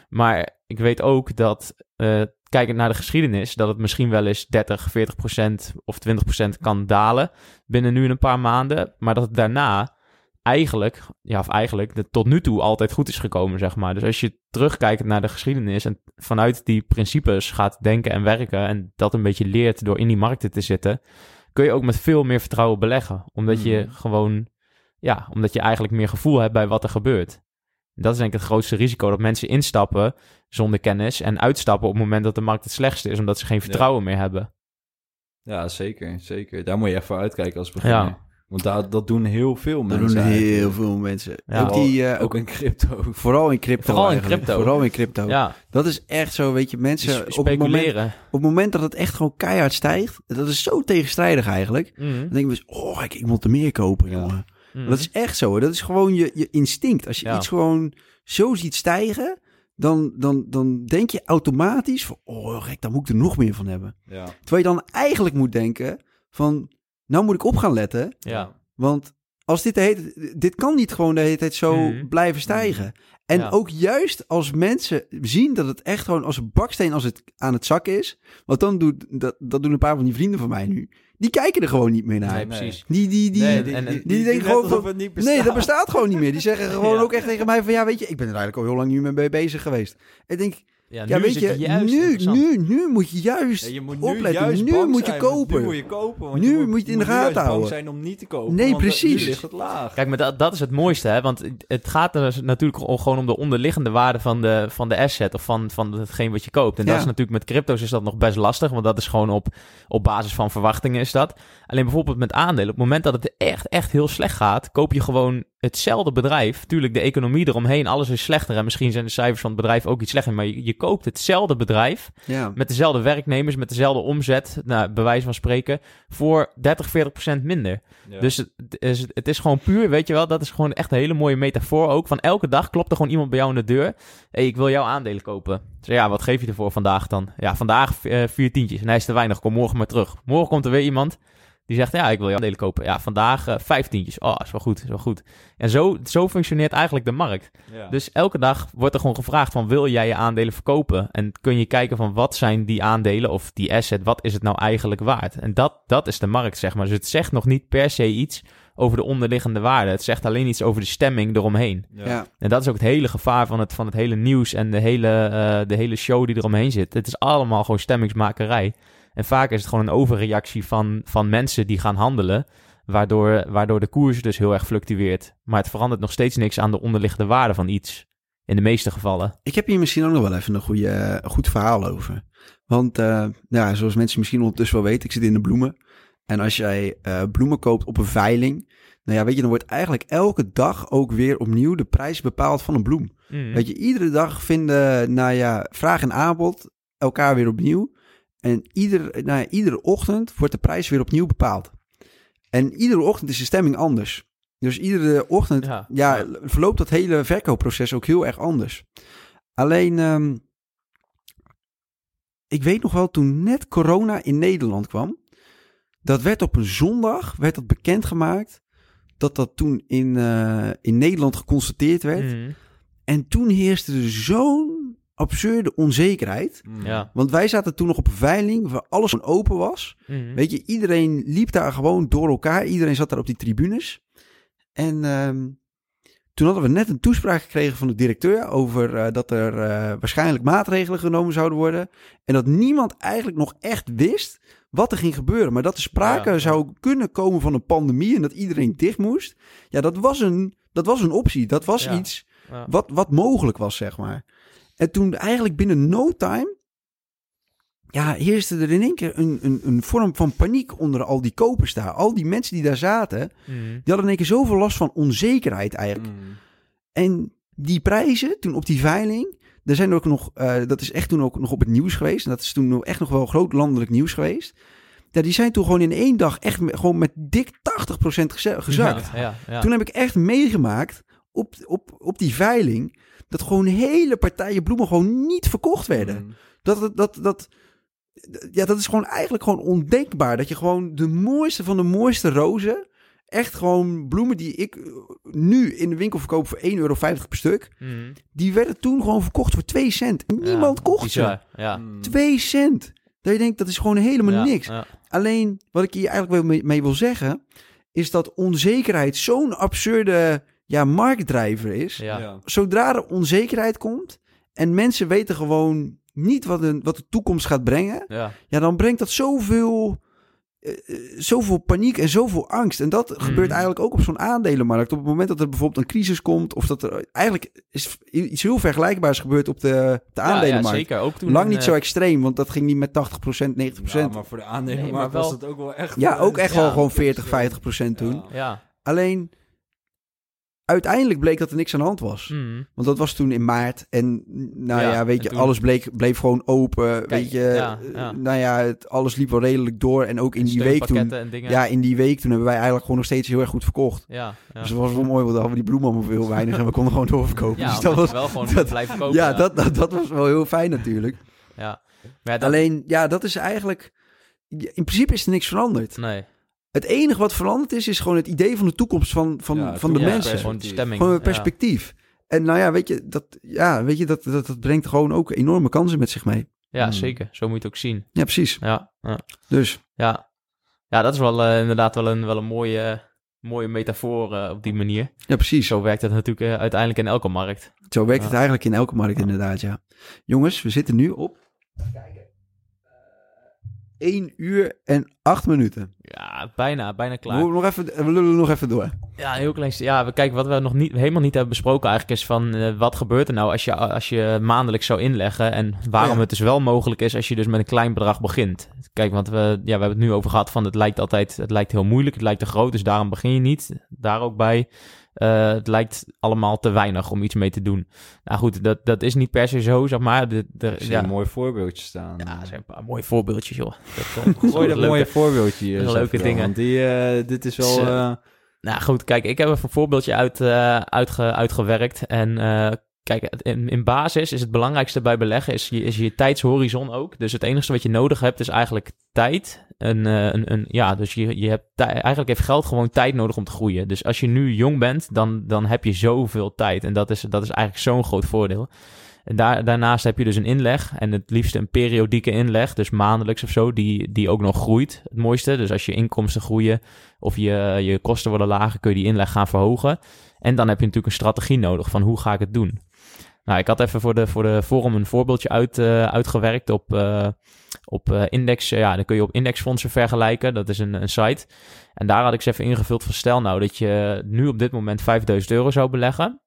Speaker 1: Maar ik weet ook dat, uh, kijkend naar de geschiedenis, dat het misschien wel eens 30, 40 procent of 20 procent kan dalen binnen nu een paar maanden. Maar dat het daarna eigenlijk, ja, of eigenlijk, de, tot nu toe altijd goed is gekomen, zeg maar. Dus als je terugkijkt naar de geschiedenis en vanuit die principes gaat denken en werken en dat een beetje leert door in die markten te zitten, kun je ook met veel meer vertrouwen beleggen. Omdat je
Speaker 3: Mhm.
Speaker 1: gewoon, ja, omdat je eigenlijk meer gevoel hebt bij wat er gebeurt. Dat is denk ik het grootste risico, dat mensen instappen zonder kennis en uitstappen op het moment dat de markt het slechtste is, omdat ze geen vertrouwen meer hebben.
Speaker 3: Ja, zeker, zeker. Daar moet je even voor uitkijken als beginner.
Speaker 1: Ja.
Speaker 3: Want dat, dat doen heel veel
Speaker 2: Dat
Speaker 3: mensen.
Speaker 2: doen heel
Speaker 3: eigenlijk.
Speaker 2: veel mensen.
Speaker 1: Ja.
Speaker 2: ook die, eh,
Speaker 3: ook in crypto.
Speaker 2: vooral in crypto
Speaker 1: Vooral in crypto.
Speaker 2: Vooral in crypto.
Speaker 1: Ja,
Speaker 2: Dat is echt zo, weet je, mensen op het, moment, op het moment dat het echt gewoon keihard stijgt, dat is zo tegenstrijdig eigenlijk.
Speaker 1: Mhm.
Speaker 2: Dan we, eens, oh, ik, ik moet er meer kopen,
Speaker 3: Ja.
Speaker 2: jongen.
Speaker 1: Mhm.
Speaker 2: Dat is echt zo. hè. Dat is gewoon je, je instinct. Als je
Speaker 1: Ja.
Speaker 2: iets gewoon zo ziet stijgen, dan, dan, dan denk je automatisch van, oh gek, daar moet ik er nog meer van hebben.
Speaker 3: Ja.
Speaker 2: Terwijl je dan eigenlijk moet denken van, nou moet ik op gaan letten,
Speaker 1: ja.
Speaker 2: want als dit de hele, dit kan niet gewoon de hele tijd zo
Speaker 1: Mhm.
Speaker 2: blijven stijgen. En
Speaker 1: Ja.
Speaker 2: ook juist als mensen zien dat het echt gewoon als een baksteen als het aan het zakken is, want dan doet dat, dat doen een paar van die vrienden van mij nu. Die kijken er gewoon niet meer naar.
Speaker 1: Nee, precies.
Speaker 2: Die, die, die,
Speaker 1: Nee,
Speaker 2: die,
Speaker 1: en- en-
Speaker 2: die denken gewoon van,
Speaker 3: het niet
Speaker 2: Nee, dat bestaat gewoon niet meer. Die zeggen gewoon
Speaker 1: Ja.
Speaker 2: ook echt tegen mij van... Ja, weet je, ik ben er eigenlijk al heel lang niet meer mee bezig geweest. En ik denk,
Speaker 1: Ja,
Speaker 2: ja,
Speaker 1: nu
Speaker 2: weet
Speaker 1: is
Speaker 2: je,
Speaker 1: juist
Speaker 2: nu, nu, nu moet je juist
Speaker 3: Ja, je moet nu
Speaker 2: opletten.
Speaker 3: juist
Speaker 2: Nu
Speaker 3: bang
Speaker 2: moet je kopen.
Speaker 3: Nu moet je kopen. Want
Speaker 2: Nu
Speaker 3: je moet,
Speaker 2: moet je het in de gaten houden.
Speaker 3: zijn om niet te kopen.
Speaker 2: Nee,
Speaker 3: want,
Speaker 2: precies.
Speaker 3: Nu ligt het laag.
Speaker 1: Kijk, maar dat, dat is het mooiste, hè? Want het gaat er dus natuurlijk gewoon om de onderliggende waarde van de, van de asset of van, van hetgeen wat je koopt. En dat is natuurlijk met crypto's is dat nog best lastig, want dat is gewoon op, op basis van verwachtingen is dat. Alleen bijvoorbeeld met aandelen, op het moment dat het echt, echt heel slecht gaat, koop je gewoon hetzelfde bedrijf. Tuurlijk, de economie eromheen, alles is slechter en misschien zijn de cijfers van het bedrijf ook iets slechter, maar je, je koopt hetzelfde bedrijf
Speaker 2: Ja,
Speaker 1: met dezelfde werknemers, met dezelfde omzet, nou, bij wijze van spreken, voor 30, 40 procent minder.
Speaker 3: Ja.
Speaker 1: Dus het is, het is gewoon puur, weet je wel, dat is gewoon echt een hele mooie metafoor ook. Van elke dag klopt er gewoon iemand bij jou aan de deur. hey, ik wil jouw aandelen kopen. Dus ja, wat geef je ervoor vandaag dan? Ja, vandaag eh, vier tientjes. En hij is te weinig, kom morgen maar terug. Morgen komt er weer iemand die zegt, ja, ik wil jouw aandelen kopen. Ja, vandaag eh, vijf tientjes. Oh, is wel goed, is wel goed. En zo, zo functioneert eigenlijk de markt.
Speaker 3: Ja.
Speaker 1: Dus elke dag wordt er gewoon gevraagd van wil jij je aandelen verkopen? En kun je kijken van wat zijn die aandelen of die asset, wat is het nou eigenlijk waard? En dat, dat is de markt, zeg maar. Dus het zegt nog niet per se iets over de onderliggende waarde. Het zegt alleen iets over de stemming eromheen.
Speaker 2: ja.
Speaker 1: En dat is ook het hele gevaar van het, van het hele nieuws en de hele, eh, de hele show die eromheen zit. Het is allemaal gewoon stemmingsmakerij. En vaak is het gewoon een overreactie van, van mensen die gaan handelen. Waardoor, waardoor de koers dus heel erg fluctueert. Maar het verandert nog steeds niks aan de onderliggende waarde van iets. In de meeste gevallen.
Speaker 2: Ik heb hier misschien ook nog wel even een, goede, goed verhaal over. Want eh, ja, zoals mensen misschien ondertussen wel weten, ik zit in de bloemen. En als jij eh, bloemen koopt op een veiling, nou ja, weet je, dan wordt eigenlijk elke dag ook weer opnieuw de prijs bepaald van een bloem.
Speaker 1: Mm.
Speaker 2: Weet je, iedere dag vinden, nou ja, vraag en aanbod elkaar weer opnieuw. En ieder, nou ja, iedere ochtend wordt de prijs weer opnieuw bepaald. En iedere ochtend is de stemming anders. Dus iedere ochtend
Speaker 1: Ja.
Speaker 2: ja, verloopt dat hele verkoopproces ook heel erg anders. Alleen, ehm, ik weet nog wel, toen net corona in Nederland kwam, dat werd op een zondag, werd dat bekendgemaakt, dat dat toen in, eh, in Nederland geconstateerd werd.
Speaker 1: Mm.
Speaker 2: En toen heerste er zo'n absurde onzekerheid.
Speaker 3: Mm.
Speaker 1: Ja.
Speaker 2: Want wij zaten toen nog op een veiling waar alles gewoon open was.
Speaker 1: Mm.
Speaker 2: Weet je, iedereen liep daar gewoon door elkaar. Iedereen zat daar op die tribunes. En ehm, toen hadden we net een toespraak gekregen van de directeur over eh, dat er eh, waarschijnlijk maatregelen genomen zouden worden. En dat niemand eigenlijk nog echt wist wat er ging gebeuren. Maar dat er sprake
Speaker 1: Ja, ja.
Speaker 2: zou kunnen komen van een pandemie en dat iedereen dicht moest. Ja, dat was een, dat was een optie. Dat was
Speaker 1: Ja.
Speaker 2: iets
Speaker 1: Ja.
Speaker 2: wat, wat mogelijk was, zeg maar. En toen eigenlijk binnen no time... Ja, heerste er in één keer een, een, een vorm van paniek onder al die kopers daar. Al die mensen die daar zaten,
Speaker 1: Mm.
Speaker 2: die hadden in één keer zoveel last van onzekerheid eigenlijk.
Speaker 3: Mm.
Speaker 2: En die prijzen toen op die veiling, er zijn ook nog, eh, dat is echt toen ook nog op het nieuws geweest. En dat is toen echt nog wel groot landelijk nieuws geweest. Ja, die zijn toen gewoon in één dag echt me- gewoon met dik 80% geze- gezakt.
Speaker 1: Ja, ja, ja.
Speaker 2: Toen heb ik echt meegemaakt op, op, op die veiling dat gewoon hele partijen bloemen gewoon niet verkocht werden.
Speaker 3: Mm.
Speaker 2: Dat, dat, dat, dat, ja, dat is gewoon eigenlijk gewoon ondenkbaar. Dat je gewoon de mooiste van de mooiste rozen, echt gewoon bloemen die ik eh, nu in de winkel verkoop voor 1,50 euro per stuk,
Speaker 1: Mhm.
Speaker 2: die werden toen gewoon verkocht voor 2 cent. Niemand
Speaker 1: Ja,
Speaker 2: kocht ze.
Speaker 1: Ja.
Speaker 3: Mm.
Speaker 2: 2 cent. Dat je denkt, dat is gewoon helemaal
Speaker 1: Ja,
Speaker 2: niks.
Speaker 1: ja.
Speaker 2: Alleen, wat ik hier eigenlijk mee, mee wil zeggen, is dat onzekerheid zo'n absurde ja, marktdrijver is.
Speaker 1: Ja.
Speaker 3: Ja.
Speaker 2: Zodra er onzekerheid komt en mensen weten gewoon niet wat, een, wat de toekomst gaat brengen,
Speaker 1: Ja.
Speaker 2: ja, dan brengt dat zoveel, eh, eh, zoveel paniek en zoveel angst. En dat gebeurt eigenlijk ook op zo'n aandelenmarkt. Op het moment dat er bijvoorbeeld een crisis komt, of dat er eigenlijk is iets heel vergelijkbaars gebeurt op de, de
Speaker 1: Ja, ja,
Speaker 2: aandelenmarkt.
Speaker 1: zeker. Ook toen
Speaker 2: Lang niet
Speaker 1: eh,
Speaker 2: zo extreem, want dat ging niet met 80%, 90%.
Speaker 3: Ja, maar voor de
Speaker 1: Nee, maar
Speaker 3: was het ook wel echt...
Speaker 2: Ja, ook echt
Speaker 1: Ja.
Speaker 2: wel gewoon 40, 50 procent toen.
Speaker 3: Ja.
Speaker 1: Ja.
Speaker 2: Alleen, uiteindelijk bleek dat er niks aan de hand was.
Speaker 1: Mhm.
Speaker 2: Want dat was toen in maart. En nou ja,
Speaker 1: Ja,
Speaker 2: weet je,
Speaker 1: toen-
Speaker 2: alles bleek, bleef gewoon open. weet je,
Speaker 1: ja,
Speaker 2: eh,
Speaker 1: ja.
Speaker 2: nou ja, het, alles liep wel redelijk door. En ook in die week toen, ja, in die week toen hebben wij eigenlijk gewoon nog steeds heel erg goed verkocht.
Speaker 1: Ja.
Speaker 2: Dus dat was wel mooi, want dan hadden we die bloemen allemaal veel weinig en we konden gewoon doorverkopen.
Speaker 1: ja,
Speaker 2: dus dat was,
Speaker 1: wel gewoon
Speaker 2: dat-
Speaker 1: blijven kopen.
Speaker 2: ja, dat, dat, dat was wel heel fijn natuurlijk.
Speaker 1: Ja. Maar dat,
Speaker 2: Alleen, ja, dat is eigenlijk... In principe is er niks veranderd.
Speaker 1: Nee.
Speaker 2: Het enige wat veranderd is, is gewoon het idee van de toekomst van, van,
Speaker 3: Ja,
Speaker 2: van de
Speaker 1: Ja,
Speaker 2: mensen.
Speaker 1: Gewoon stemming.
Speaker 2: Gewoon een
Speaker 1: Ja.
Speaker 2: perspectief. En nou ja, weet je, dat, ja, weet je dat, dat, dat brengt gewoon ook enorme kansen met zich mee.
Speaker 1: Ja,
Speaker 3: Hmm.
Speaker 1: zeker. Zo moet je het ook zien.
Speaker 2: Ja, precies.
Speaker 1: Ja, ja.
Speaker 2: Dus
Speaker 1: ja. ja dat is wel eh, inderdaad wel een, wel een mooie, mooie metafoor eh, op die manier.
Speaker 2: ja, precies. Zo,
Speaker 1: Zo werkt het natuurlijk eh, uiteindelijk in elke markt.
Speaker 2: werkt
Speaker 1: Ja.
Speaker 2: het eigenlijk in elke markt inderdaad, ja. Jongens, we zitten nu op... 1 uur en 8 minuten.
Speaker 1: Ja, bijna, bijna
Speaker 2: We,
Speaker 1: klaar.
Speaker 2: moeten nog even, we lullen nog even door.
Speaker 1: Ja, heel klein. Ja, we kijken wat we nog niet, helemaal niet hebben besproken eigenlijk is van eh, wat gebeurt er nou als je, als je maandelijks zou inleggen en waarom
Speaker 2: Ja.
Speaker 1: het dus wel mogelijk is als je dus met een klein bedrag begint. Kijk, want we, ja, we hebben het nu over gehad van het lijkt altijd, het lijkt heel moeilijk, het lijkt te groot, dus daarom begin je niet. Daar ook bij. Eh, het lijkt allemaal te weinig om iets mee te doen. Nou goed, dat, dat is niet per se zo, zeg maar. De, de,
Speaker 3: Ik zie
Speaker 1: ja,
Speaker 3: een mooi voorbeeldje staan.
Speaker 1: ja, er zijn een paar mooie voorbeeldjes, joh. Dat, eh,
Speaker 3: Gooi dat mooie voorbeeldje hier. eens
Speaker 1: leuke dingen.
Speaker 3: Want die, eh, dit is wel... Eh,
Speaker 1: Nou goed, kijk, ik heb even een voorbeeldje uit, uitge, uitgewerkt. En kijk, in, in basis is het belangrijkste bij beleggen is je, is je tijdshorizon ook. Dus het enige wat je nodig hebt is eigenlijk tijd. Eh, een, ja, dus je, je hebt eigenlijk heeft geld gewoon tijd nodig om te groeien. Dus als je nu jong bent, dan, dan heb je zoveel tijd. En dat is, dat is eigenlijk zo'n groot voordeel. En daar, daarnaast heb je dus een inleg en het liefst een periodieke inleg, dus maandelijks of zo, die, die ook nog groeit. Het mooiste. Dus als je inkomsten groeien of je, je kosten worden lager, kun je die inleg gaan verhogen. En dan heb je natuurlijk een strategie nodig van hoe ga ik het doen. Nou, ik had even voor de, voor de forum een voorbeeldje uit, eh, uitgewerkt op, eh, op eh, index. ja, dan kun je op indexfondsen vergelijken. Dat is een, een site. En daar had ik ze even ingevuld van stel nou dat je nu op dit moment 5000 euro zou beleggen.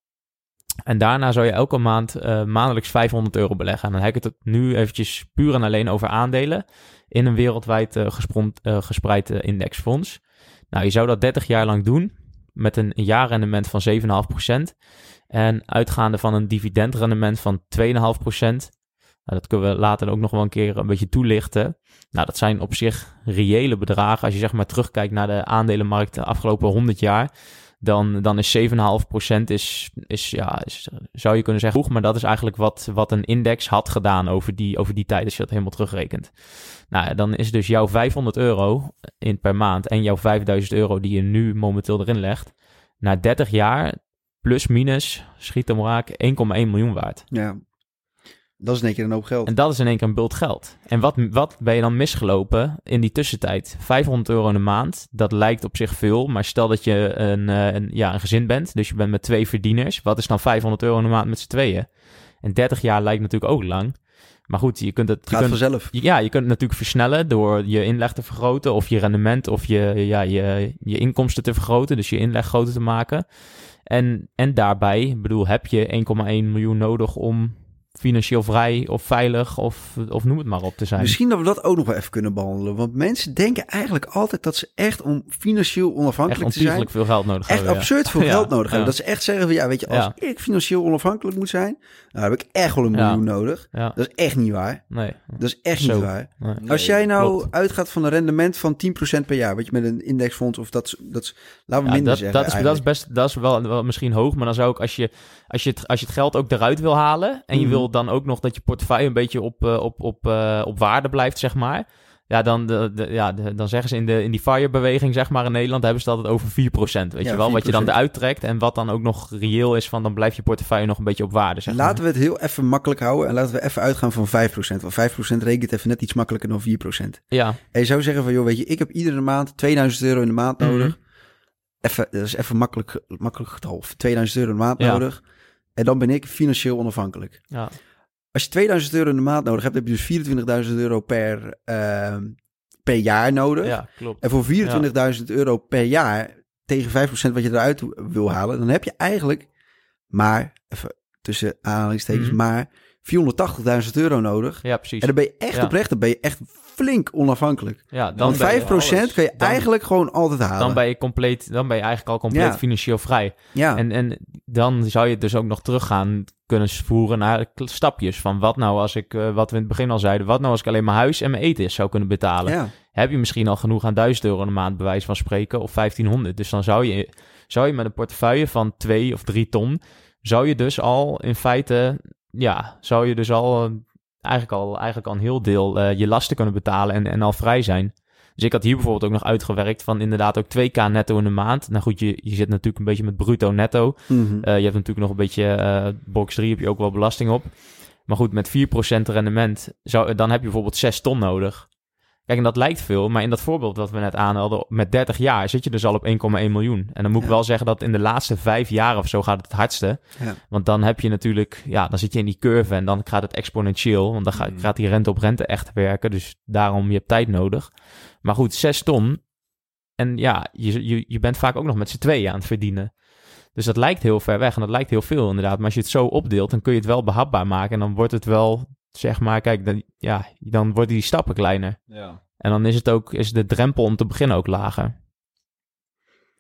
Speaker 1: En daarna zou je elke maand maandelijks 500 euro beleggen. En dan heb ik het nu eventjes puur en alleen over aandelen in een wereldwijd gesprond, gespreid indexfonds. Nou, je zou dat 30 jaar lang doen met een jaarrendement van 7,5%. En uitgaande van een dividendrendement van 2,5%. Nou, dat kunnen we later ook nog wel een keer een beetje toelichten. Nou, dat zijn op zich reële bedragen. Als je zeg maar terugkijkt naar de aandelenmarkt de afgelopen 100 jaar, dan, dan is 7,5% is, is, ja, zou je kunnen zeggen, hoog. Maar dat is eigenlijk wat, wat een index had gedaan over die, over die tijd, als je dat helemaal terugrekent. Nou, dan is dus jouw 500 euro in per maand en jouw 5000 euro die je nu momenteel erin legt, na 30 jaar plus minus, schiet hem raak, 1,1 miljoen waard.
Speaker 2: Ja. Dat is in één keer een hoop geld.
Speaker 1: En dat is in één keer een bult geld. En wat, wat ben je dan misgelopen in die tussentijd? 500 euro in de maand, dat lijkt op zich veel. Maar stel dat je een, eh, een, ja, een gezin bent, dus je bent met twee verdieners. Wat is dan 500 euro in de maand met z'n tweeën? En 30 jaar lijkt natuurlijk ook lang. Maar goed, je kunt het... Je
Speaker 2: Gaat
Speaker 1: kunt,
Speaker 2: vanzelf.
Speaker 1: ja, je kunt het natuurlijk versnellen door je inleg te vergroten of je rendement of je, ja, je, je inkomsten te vergroten, dus je inleg groter te maken. En, en daarbij, ik bedoel, heb je 1,1 miljoen nodig om financieel vrij of veilig of, of noem het maar op te zijn.
Speaker 2: Misschien dat we dat ook nog wel even kunnen behandelen. Want mensen denken eigenlijk altijd dat ze echt om financieel
Speaker 1: Echt
Speaker 2: onafhankelijk te zijn...
Speaker 1: veel geld nodig
Speaker 2: Echt
Speaker 1: hebben. ja.
Speaker 2: absurd veel
Speaker 1: Ja,
Speaker 2: geld nodig
Speaker 1: ja.
Speaker 2: hebben. Dat ze echt zeggen van ja, weet je, als ik financieel onafhankelijk moet zijn, Nou, heb ik echt wel een
Speaker 1: Ja.
Speaker 2: miljoen nodig.
Speaker 1: Ja,
Speaker 2: Dat is echt niet waar.
Speaker 1: nee.
Speaker 2: Dat is echt
Speaker 1: Zo.
Speaker 2: niet waar.
Speaker 1: nee.
Speaker 2: Als jij nou
Speaker 1: klopt.
Speaker 2: uitgaat van een rendement van 10% per jaar, wat je met een indexfonds of dat, dat laten we
Speaker 1: Ja,
Speaker 2: minder
Speaker 1: dat,
Speaker 2: zeggen.
Speaker 1: dat, is, dat is best, dat is wel, wel misschien hoog, maar dan zou ik als je, als je, het, als je het geld ook eruit wil halen en je
Speaker 2: Mhm.
Speaker 1: wil dan ook nog dat je portefeuille een beetje op, eh, op, op, eh, op waarde blijft, zeg maar. Ja, dan, de, de- ja, de- dan zeggen ze in, de, in die FIRE-beweging, zeg maar, in Nederland, hebben ze het altijd over 4%. Weet
Speaker 2: Ja,
Speaker 1: je wel, wat je dan
Speaker 2: 4%.
Speaker 1: eruit trekt en wat dan ook nog reëel is van, dan blijft je portefeuille nog een beetje op waarde, zeg
Speaker 2: Laten
Speaker 1: maar.
Speaker 2: we het heel even makkelijk houden en laten we even uitgaan van 5%. Want 5% rekent even net iets makkelijker dan 4%.
Speaker 1: Ja,
Speaker 2: En je zou zeggen van, joh, weet je, ik heb iedere maand 2000 euro in de maand
Speaker 1: Mhm.
Speaker 2: nodig. Even, dat is even makkelijk, makkelijk getal. Of 2000 euro in de maand
Speaker 1: Ja.
Speaker 2: nodig. En dan ben ik financieel onafhankelijk.
Speaker 1: ja,
Speaker 2: Als je 2000 euro in de maand nodig hebt, heb je dus 24.000 euro per, ehm, per jaar nodig.
Speaker 1: ja, klopt.
Speaker 2: En voor 24.000 euro per jaar tegen 5% wat je eruit wil halen, dan heb je eigenlijk maar, even tussen aanhalingstekens,
Speaker 1: Mhm.
Speaker 2: maar 480.000 euro nodig.
Speaker 1: Ja, precies.
Speaker 2: En dan ben je echt
Speaker 1: Ja.
Speaker 2: oprecht, dan ben je echt flink onafhankelijk.
Speaker 1: Ja, dan
Speaker 2: Want
Speaker 1: ben je-
Speaker 2: 5% kan je
Speaker 1: Dan-
Speaker 2: eigenlijk gewoon altijd halen.
Speaker 1: dan ben je compleet, dan ben je eigenlijk al compleet
Speaker 2: Ja.
Speaker 1: financieel vrij.
Speaker 2: ja.
Speaker 1: En, en dan zou je dus ook nog teruggaan kunnen voeren naar stapjes. Van wat nou als ik, eh, wat we in het begin al zeiden, wat nou als ik alleen mijn huis en mijn eten zou kunnen betalen.
Speaker 2: ja.
Speaker 1: Heb je misschien al genoeg aan 1000 euro de maand, bij wijze van spreken, of 1500. Dus dan zou je, zou je met een portefeuille van 2 of 3 ton, zou je dus al in feite, ja, zou je dus al eigenlijk al, eigenlijk al een heel deel eh, je lasten kunnen betalen en, en al vrij zijn. Dus ik had hier bijvoorbeeld ook nog uitgewerkt van inderdaad ook 2k netto in de maand. Nou goed, je, je zit natuurlijk een beetje met bruto netto.
Speaker 2: Mhm.
Speaker 1: Eh, je hebt natuurlijk nog een beetje, eh box 3 heb je ook wel belasting op. Maar goed, met 4% rendement, zou, dan heb je bijvoorbeeld 6 ton nodig. Kijk, en dat lijkt veel, maar in dat voorbeeld wat we net aanhaalden, met 30 jaar zit je dus al op 1,1 miljoen. En dan moet ik wel zeggen dat in de laatste vijf jaar of zo gaat het het hardste.
Speaker 2: Ja.
Speaker 1: Want dan heb je natuurlijk, ja, dan zit je in die curve en dan gaat het exponentieel. Want dan ga-
Speaker 3: Mm.
Speaker 1: gaat die rente op rente echt werken. Dus daarom, je hebt tijd nodig. Maar goed, 6 ton. En ja, je, je, je bent vaak ook nog met z'n tweeën aan het verdienen. Dus dat lijkt heel ver weg en dat lijkt heel veel inderdaad. Maar als je het zo opdeelt, dan kun je het wel behapbaar maken. En dan wordt het wel, zeg maar, kijk, dan, ja, dan worden die stappen kleiner.
Speaker 3: Ja.
Speaker 1: En dan is het ook, is de drempel om te beginnen ook lager.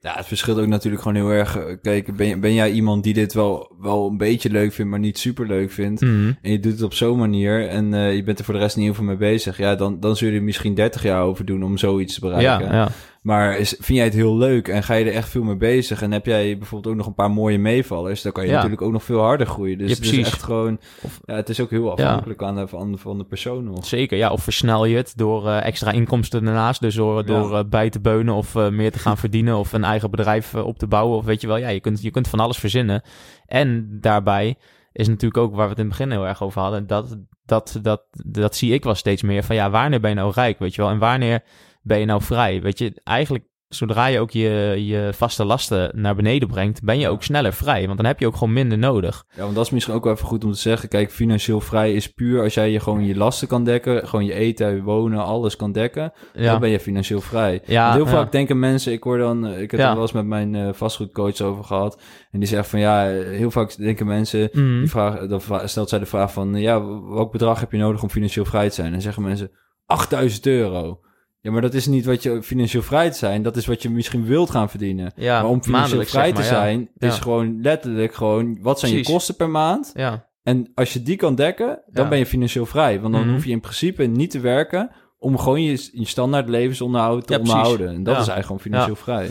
Speaker 3: Ja, het verschilt ook natuurlijk gewoon heel erg. Eh, Kijk, ben, je- ben jij iemand die dit wel, wel een beetje leuk vindt, maar niet super leuk vindt?
Speaker 1: Mhm.
Speaker 3: En je doet het op zo'n manier en eh, je bent er voor de rest niet heel veel mee bezig. Ja, dan, dan zul je er misschien 30 jaar over doen om zoiets te
Speaker 1: Ja,
Speaker 3: bereiken.
Speaker 1: ja,
Speaker 3: Maar is, vind jij het heel leuk en ga je er echt veel mee bezig? En heb jij bijvoorbeeld ook nog een paar mooie meevallers? Dan kan je
Speaker 1: Ja.
Speaker 3: natuurlijk ook nog veel harder groeien. Dus
Speaker 1: Ja,
Speaker 3: het is echt gewoon...
Speaker 1: Of-
Speaker 3: ja, het is ook heel afhankelijk aan de, van, van de persoon nog.
Speaker 1: zeker. Ja, of versnel je het door eh, extra inkomsten daarnaast. Dus door, door eh, bij te beunen of eh, meer te gaan verdienen of een eigen bedrijf op te bouwen. Of weet je wel, ja, je kunt, je kunt van alles verzinnen. En daarbij is natuurlijk ook waar we het in het begin heel erg over hadden. Dat, dat, dat, dat zie ik wel steeds meer van ja, wanneer ben je nou rijk, weet je wel? En wanneer ben je nou vrij? Weet je, eigenlijk zodra je ook je, je vaste lasten naar beneden brengt, ben je ook sneller vrij. Want dan heb je ook gewoon minder nodig.
Speaker 3: Ja, want dat is misschien ook wel even goed om te zeggen. Kijk, financieel vrij is puur als jij je gewoon je lasten kan dekken. Gewoon je eten, je wonen, alles kan dekken.
Speaker 1: Ja,
Speaker 3: Dan ben je financieel vrij.
Speaker 1: ja,
Speaker 3: Want heel
Speaker 1: ja.
Speaker 3: vaak denken mensen, ik hoor dan, eh, ik heb er wel eens met mijn eh, vastgoedcoach over gehad. En die zegt van ja, heel vaak denken mensen,
Speaker 1: Mhm.
Speaker 3: die vraag, dan stelt zij de vraag van ja, welk bedrag heb je nodig om financieel vrij te zijn? En zeggen mensen 8000 euro. Ja, maar dat is niet wat je financieel vrij te zijn. Dat is wat je misschien wilt gaan verdienen.
Speaker 1: ja,
Speaker 3: maar om financieel vrij
Speaker 1: zeg maar,
Speaker 3: te
Speaker 1: ja.
Speaker 3: zijn, is
Speaker 1: Ja.
Speaker 3: gewoon letterlijk gewoon, wat zijn je kosten per maand?
Speaker 1: Ja,
Speaker 3: En als je die kan dekken, dan
Speaker 1: Ja.
Speaker 3: ben je financieel vrij. Want dan
Speaker 1: Mhm.
Speaker 3: hoef je in principe niet te werken om gewoon je, je standaard levensonderhoud te
Speaker 1: Ja,
Speaker 3: onderhouden. En dat
Speaker 1: Ja.
Speaker 3: is eigenlijk gewoon financieel vrij.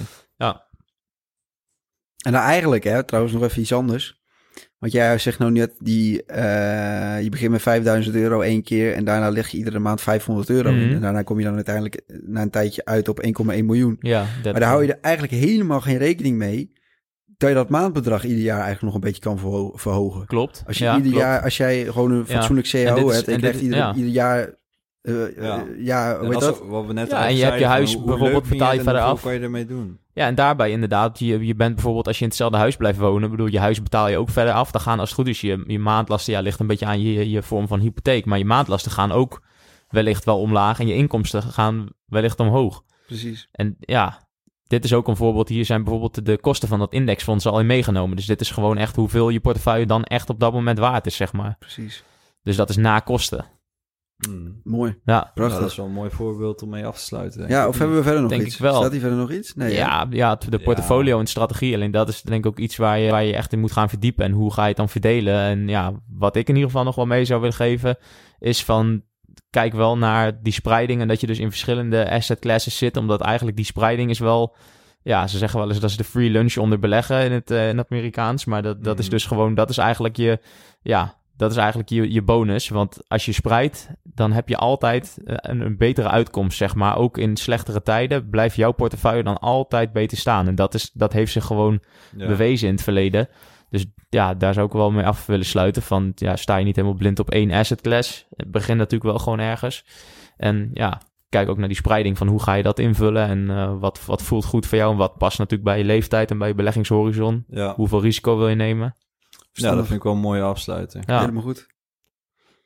Speaker 2: En nou eigenlijk, hè, trouwens nog even iets anders. Want jij zegt nou net, die, eh, je begint met 5000 euro één keer en daarna leg je iedere maand 500 euro in.
Speaker 1: Mhm.
Speaker 2: En daarna kom je dan uiteindelijk eh, na een tijdje uit op 1,1 miljoen.
Speaker 1: ja.
Speaker 2: Maar daar hou je er eigenlijk helemaal geen rekening mee dat je dat maandbedrag ieder jaar eigenlijk nog een beetje kan verho- verhogen.
Speaker 1: Klopt.
Speaker 2: Als je
Speaker 1: ja,
Speaker 2: ieder
Speaker 1: klopt.
Speaker 2: jaar, als jij gewoon een
Speaker 1: Ja.
Speaker 2: fatsoenlijk
Speaker 1: En
Speaker 2: CAO hebt en
Speaker 1: en
Speaker 2: krijgt
Speaker 1: ja.
Speaker 2: ieder jaar, eh, eh,
Speaker 3: Ja.
Speaker 2: hoe dat?
Speaker 3: we- wat we net
Speaker 1: Ja, en je hebt je huis
Speaker 3: hoe-
Speaker 1: bijvoorbeeld betaal je verder af.
Speaker 3: kan je ermee doen?
Speaker 1: Ja, en daarbij inderdaad, je, je bent bijvoorbeeld als je in hetzelfde huis blijft wonen, ik bedoel, je huis betaal je ook verder af. Dan gaan als het goed is, je, je maandlasten, ja, ligt een beetje aan je, je vorm van hypotheek, maar je maandlasten gaan ook wellicht wel omlaag en je inkomsten gaan wellicht omhoog.
Speaker 2: Precies.
Speaker 1: En ja, dit is ook een voorbeeld. Hier zijn bijvoorbeeld de kosten van dat indexfonds al in meegenomen. Dus dit is gewoon echt hoeveel je portefeuille dan echt op dat moment waard is, zeg maar.
Speaker 2: Precies.
Speaker 1: Dus dat is na kosten.
Speaker 3: Hmm.
Speaker 2: Mooi.
Speaker 1: Ja,
Speaker 3: Ja,
Speaker 2: Prachtig.
Speaker 3: dat is wel een mooi voorbeeld om mee af te sluiten. denk
Speaker 2: Ja,
Speaker 3: ik.
Speaker 2: of hebben we verder nog
Speaker 1: Denk
Speaker 2: iets?
Speaker 1: ik wel.
Speaker 2: Staat hier verder nog iets? Nee, hè?
Speaker 1: ja, ja, de portfolio en strategie. Alleen dat is denk ik ook iets waar je, waar je echt in moet gaan verdiepen. En hoe ga je het dan verdelen? En ja, wat ik in ieder geval nog wel mee zou willen geven, is van kijk wel naar die spreiding. En dat je dus in verschillende asset classes zit. Omdat eigenlijk die spreiding is wel. Ja, ze zeggen wel eens dat is de free lunch onder beleggen in het, eh, in het Amerikaans. Maar dat, dat is
Speaker 3: Mhm.
Speaker 1: dus gewoon, dat is eigenlijk je, ja, dat is eigenlijk je, je bonus. Want als je spreidt, dan heb je altijd eh, een, een betere uitkomst, zeg maar. Ook in slechtere tijden blijft jouw portefeuille dan altijd beter staan. En dat, is, dat heeft zich gewoon
Speaker 3: Ja.
Speaker 1: bewezen in het verleden. Dus ja, daar zou ik wel mee af willen sluiten. Van ja, sta je niet helemaal blind op één asset class. Het begint natuurlijk wel gewoon ergens. En ja, kijk ook naar die spreiding van hoe ga je dat invullen. En eh, wat, wat voelt goed voor jou. En wat past natuurlijk bij je leeftijd en bij je beleggingshorizon.
Speaker 3: Ja.
Speaker 1: Hoeveel risico wil je nemen?
Speaker 3: Ja, dat vind ik wel een mooie afsluiter.
Speaker 1: Ja,
Speaker 2: Helemaal goed.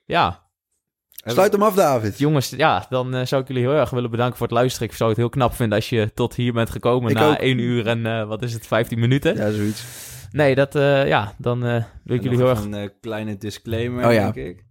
Speaker 1: ja
Speaker 2: Sluit hem af, David.
Speaker 1: jongens, ja, dan eh, zou ik jullie heel erg willen bedanken voor het luisteren. Ik zou het heel knap vinden als je tot hier bent gekomen
Speaker 2: Ik
Speaker 1: na
Speaker 2: ook.
Speaker 1: 1 uur en eh, wat is het, 15 minuten.
Speaker 2: Ja, zoiets.
Speaker 1: Nee, dat, eh, ja, dan eh, wil ik
Speaker 3: En
Speaker 1: jullie heel erg
Speaker 3: even een eh, kleine disclaimer,
Speaker 2: Oh ja.
Speaker 3: denk ik.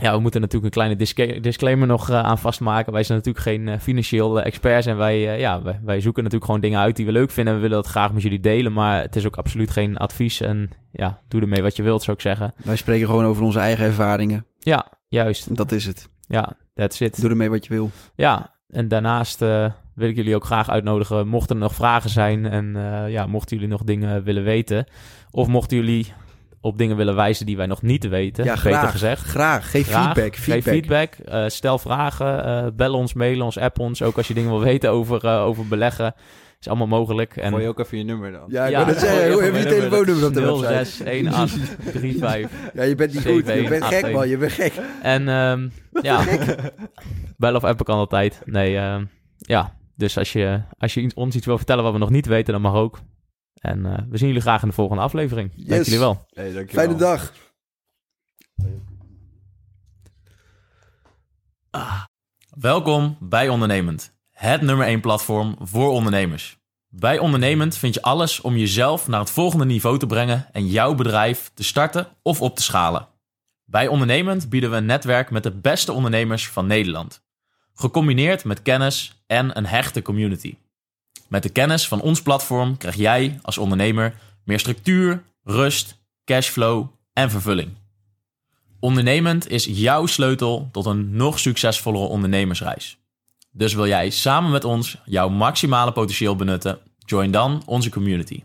Speaker 1: Ja, we moeten natuurlijk een kleine disclaimer nog eh, aan vastmaken. Wij zijn natuurlijk geen eh, financieel experts en wij, eh, ja, wij, wij zoeken natuurlijk gewoon dingen uit die we leuk vinden. En we willen dat graag met jullie delen, maar het is ook absoluut geen advies. En ja, doe ermee wat je wilt, zou ik zeggen.
Speaker 2: Wij spreken gewoon over onze eigen ervaringen.
Speaker 1: Ja, juist.
Speaker 2: Dat is het.
Speaker 1: Ja, that's it.
Speaker 2: Doe ermee wat je wil.
Speaker 1: Ja, en daarnaast wil ik jullie ook graag uitnodigen, mochten er nog vragen zijn en ja, mochten jullie nog dingen willen weten. Of mochten jullie op dingen willen wijzen die wij nog niet te weten,
Speaker 2: Ja,
Speaker 1: beter
Speaker 2: graag.
Speaker 1: gezegd.
Speaker 2: Graag. Geef
Speaker 1: Graag.
Speaker 2: feedback.
Speaker 1: Geef
Speaker 2: Feedback.
Speaker 1: feedback. eh, stel vragen. eh, bel ons, mail ons, app ons. Ook als je dingen wil weten over, eh, over beleggen. Is allemaal mogelijk. En
Speaker 3: Gooi je ook even je nummer dan.
Speaker 2: Ja, ik
Speaker 1: Ja,
Speaker 2: wil het zeggen. Hoe heb je telefoonnummer op de website?
Speaker 1: 061835.
Speaker 2: Ja, je bent niet goed. Je bent gek,
Speaker 1: 7182.
Speaker 2: man. Je bent gek.
Speaker 1: En ehm, ja, bel of appen kan altijd. Nee, ehm, ja. Dus als je, als je iets- ons iets wil vertellen wat we nog niet weten, dan mag ook. En eh, we zien jullie graag in de volgende aflevering. Dank jullie wel.
Speaker 3: Hey, dankjewel.
Speaker 2: Fijne dag.
Speaker 4: Welkom bij Ondernemend, het nummer 1 platform voor ondernemers. Bij Ondernemend vind je alles om jezelf naar het volgende niveau te brengen en jouw bedrijf te starten of op te schalen. Bij Ondernemend bieden we een netwerk met de beste ondernemers van Nederland. Gecombineerd met kennis en een hechte community. Met de kennis van ons platform krijg jij als ondernemer meer structuur, rust, cashflow en vervulling. Ondernemend is jouw sleutel tot een nog succesvollere ondernemersreis. Dus wil jij samen met ons jouw maximale potentieel benutten? Join dan onze community.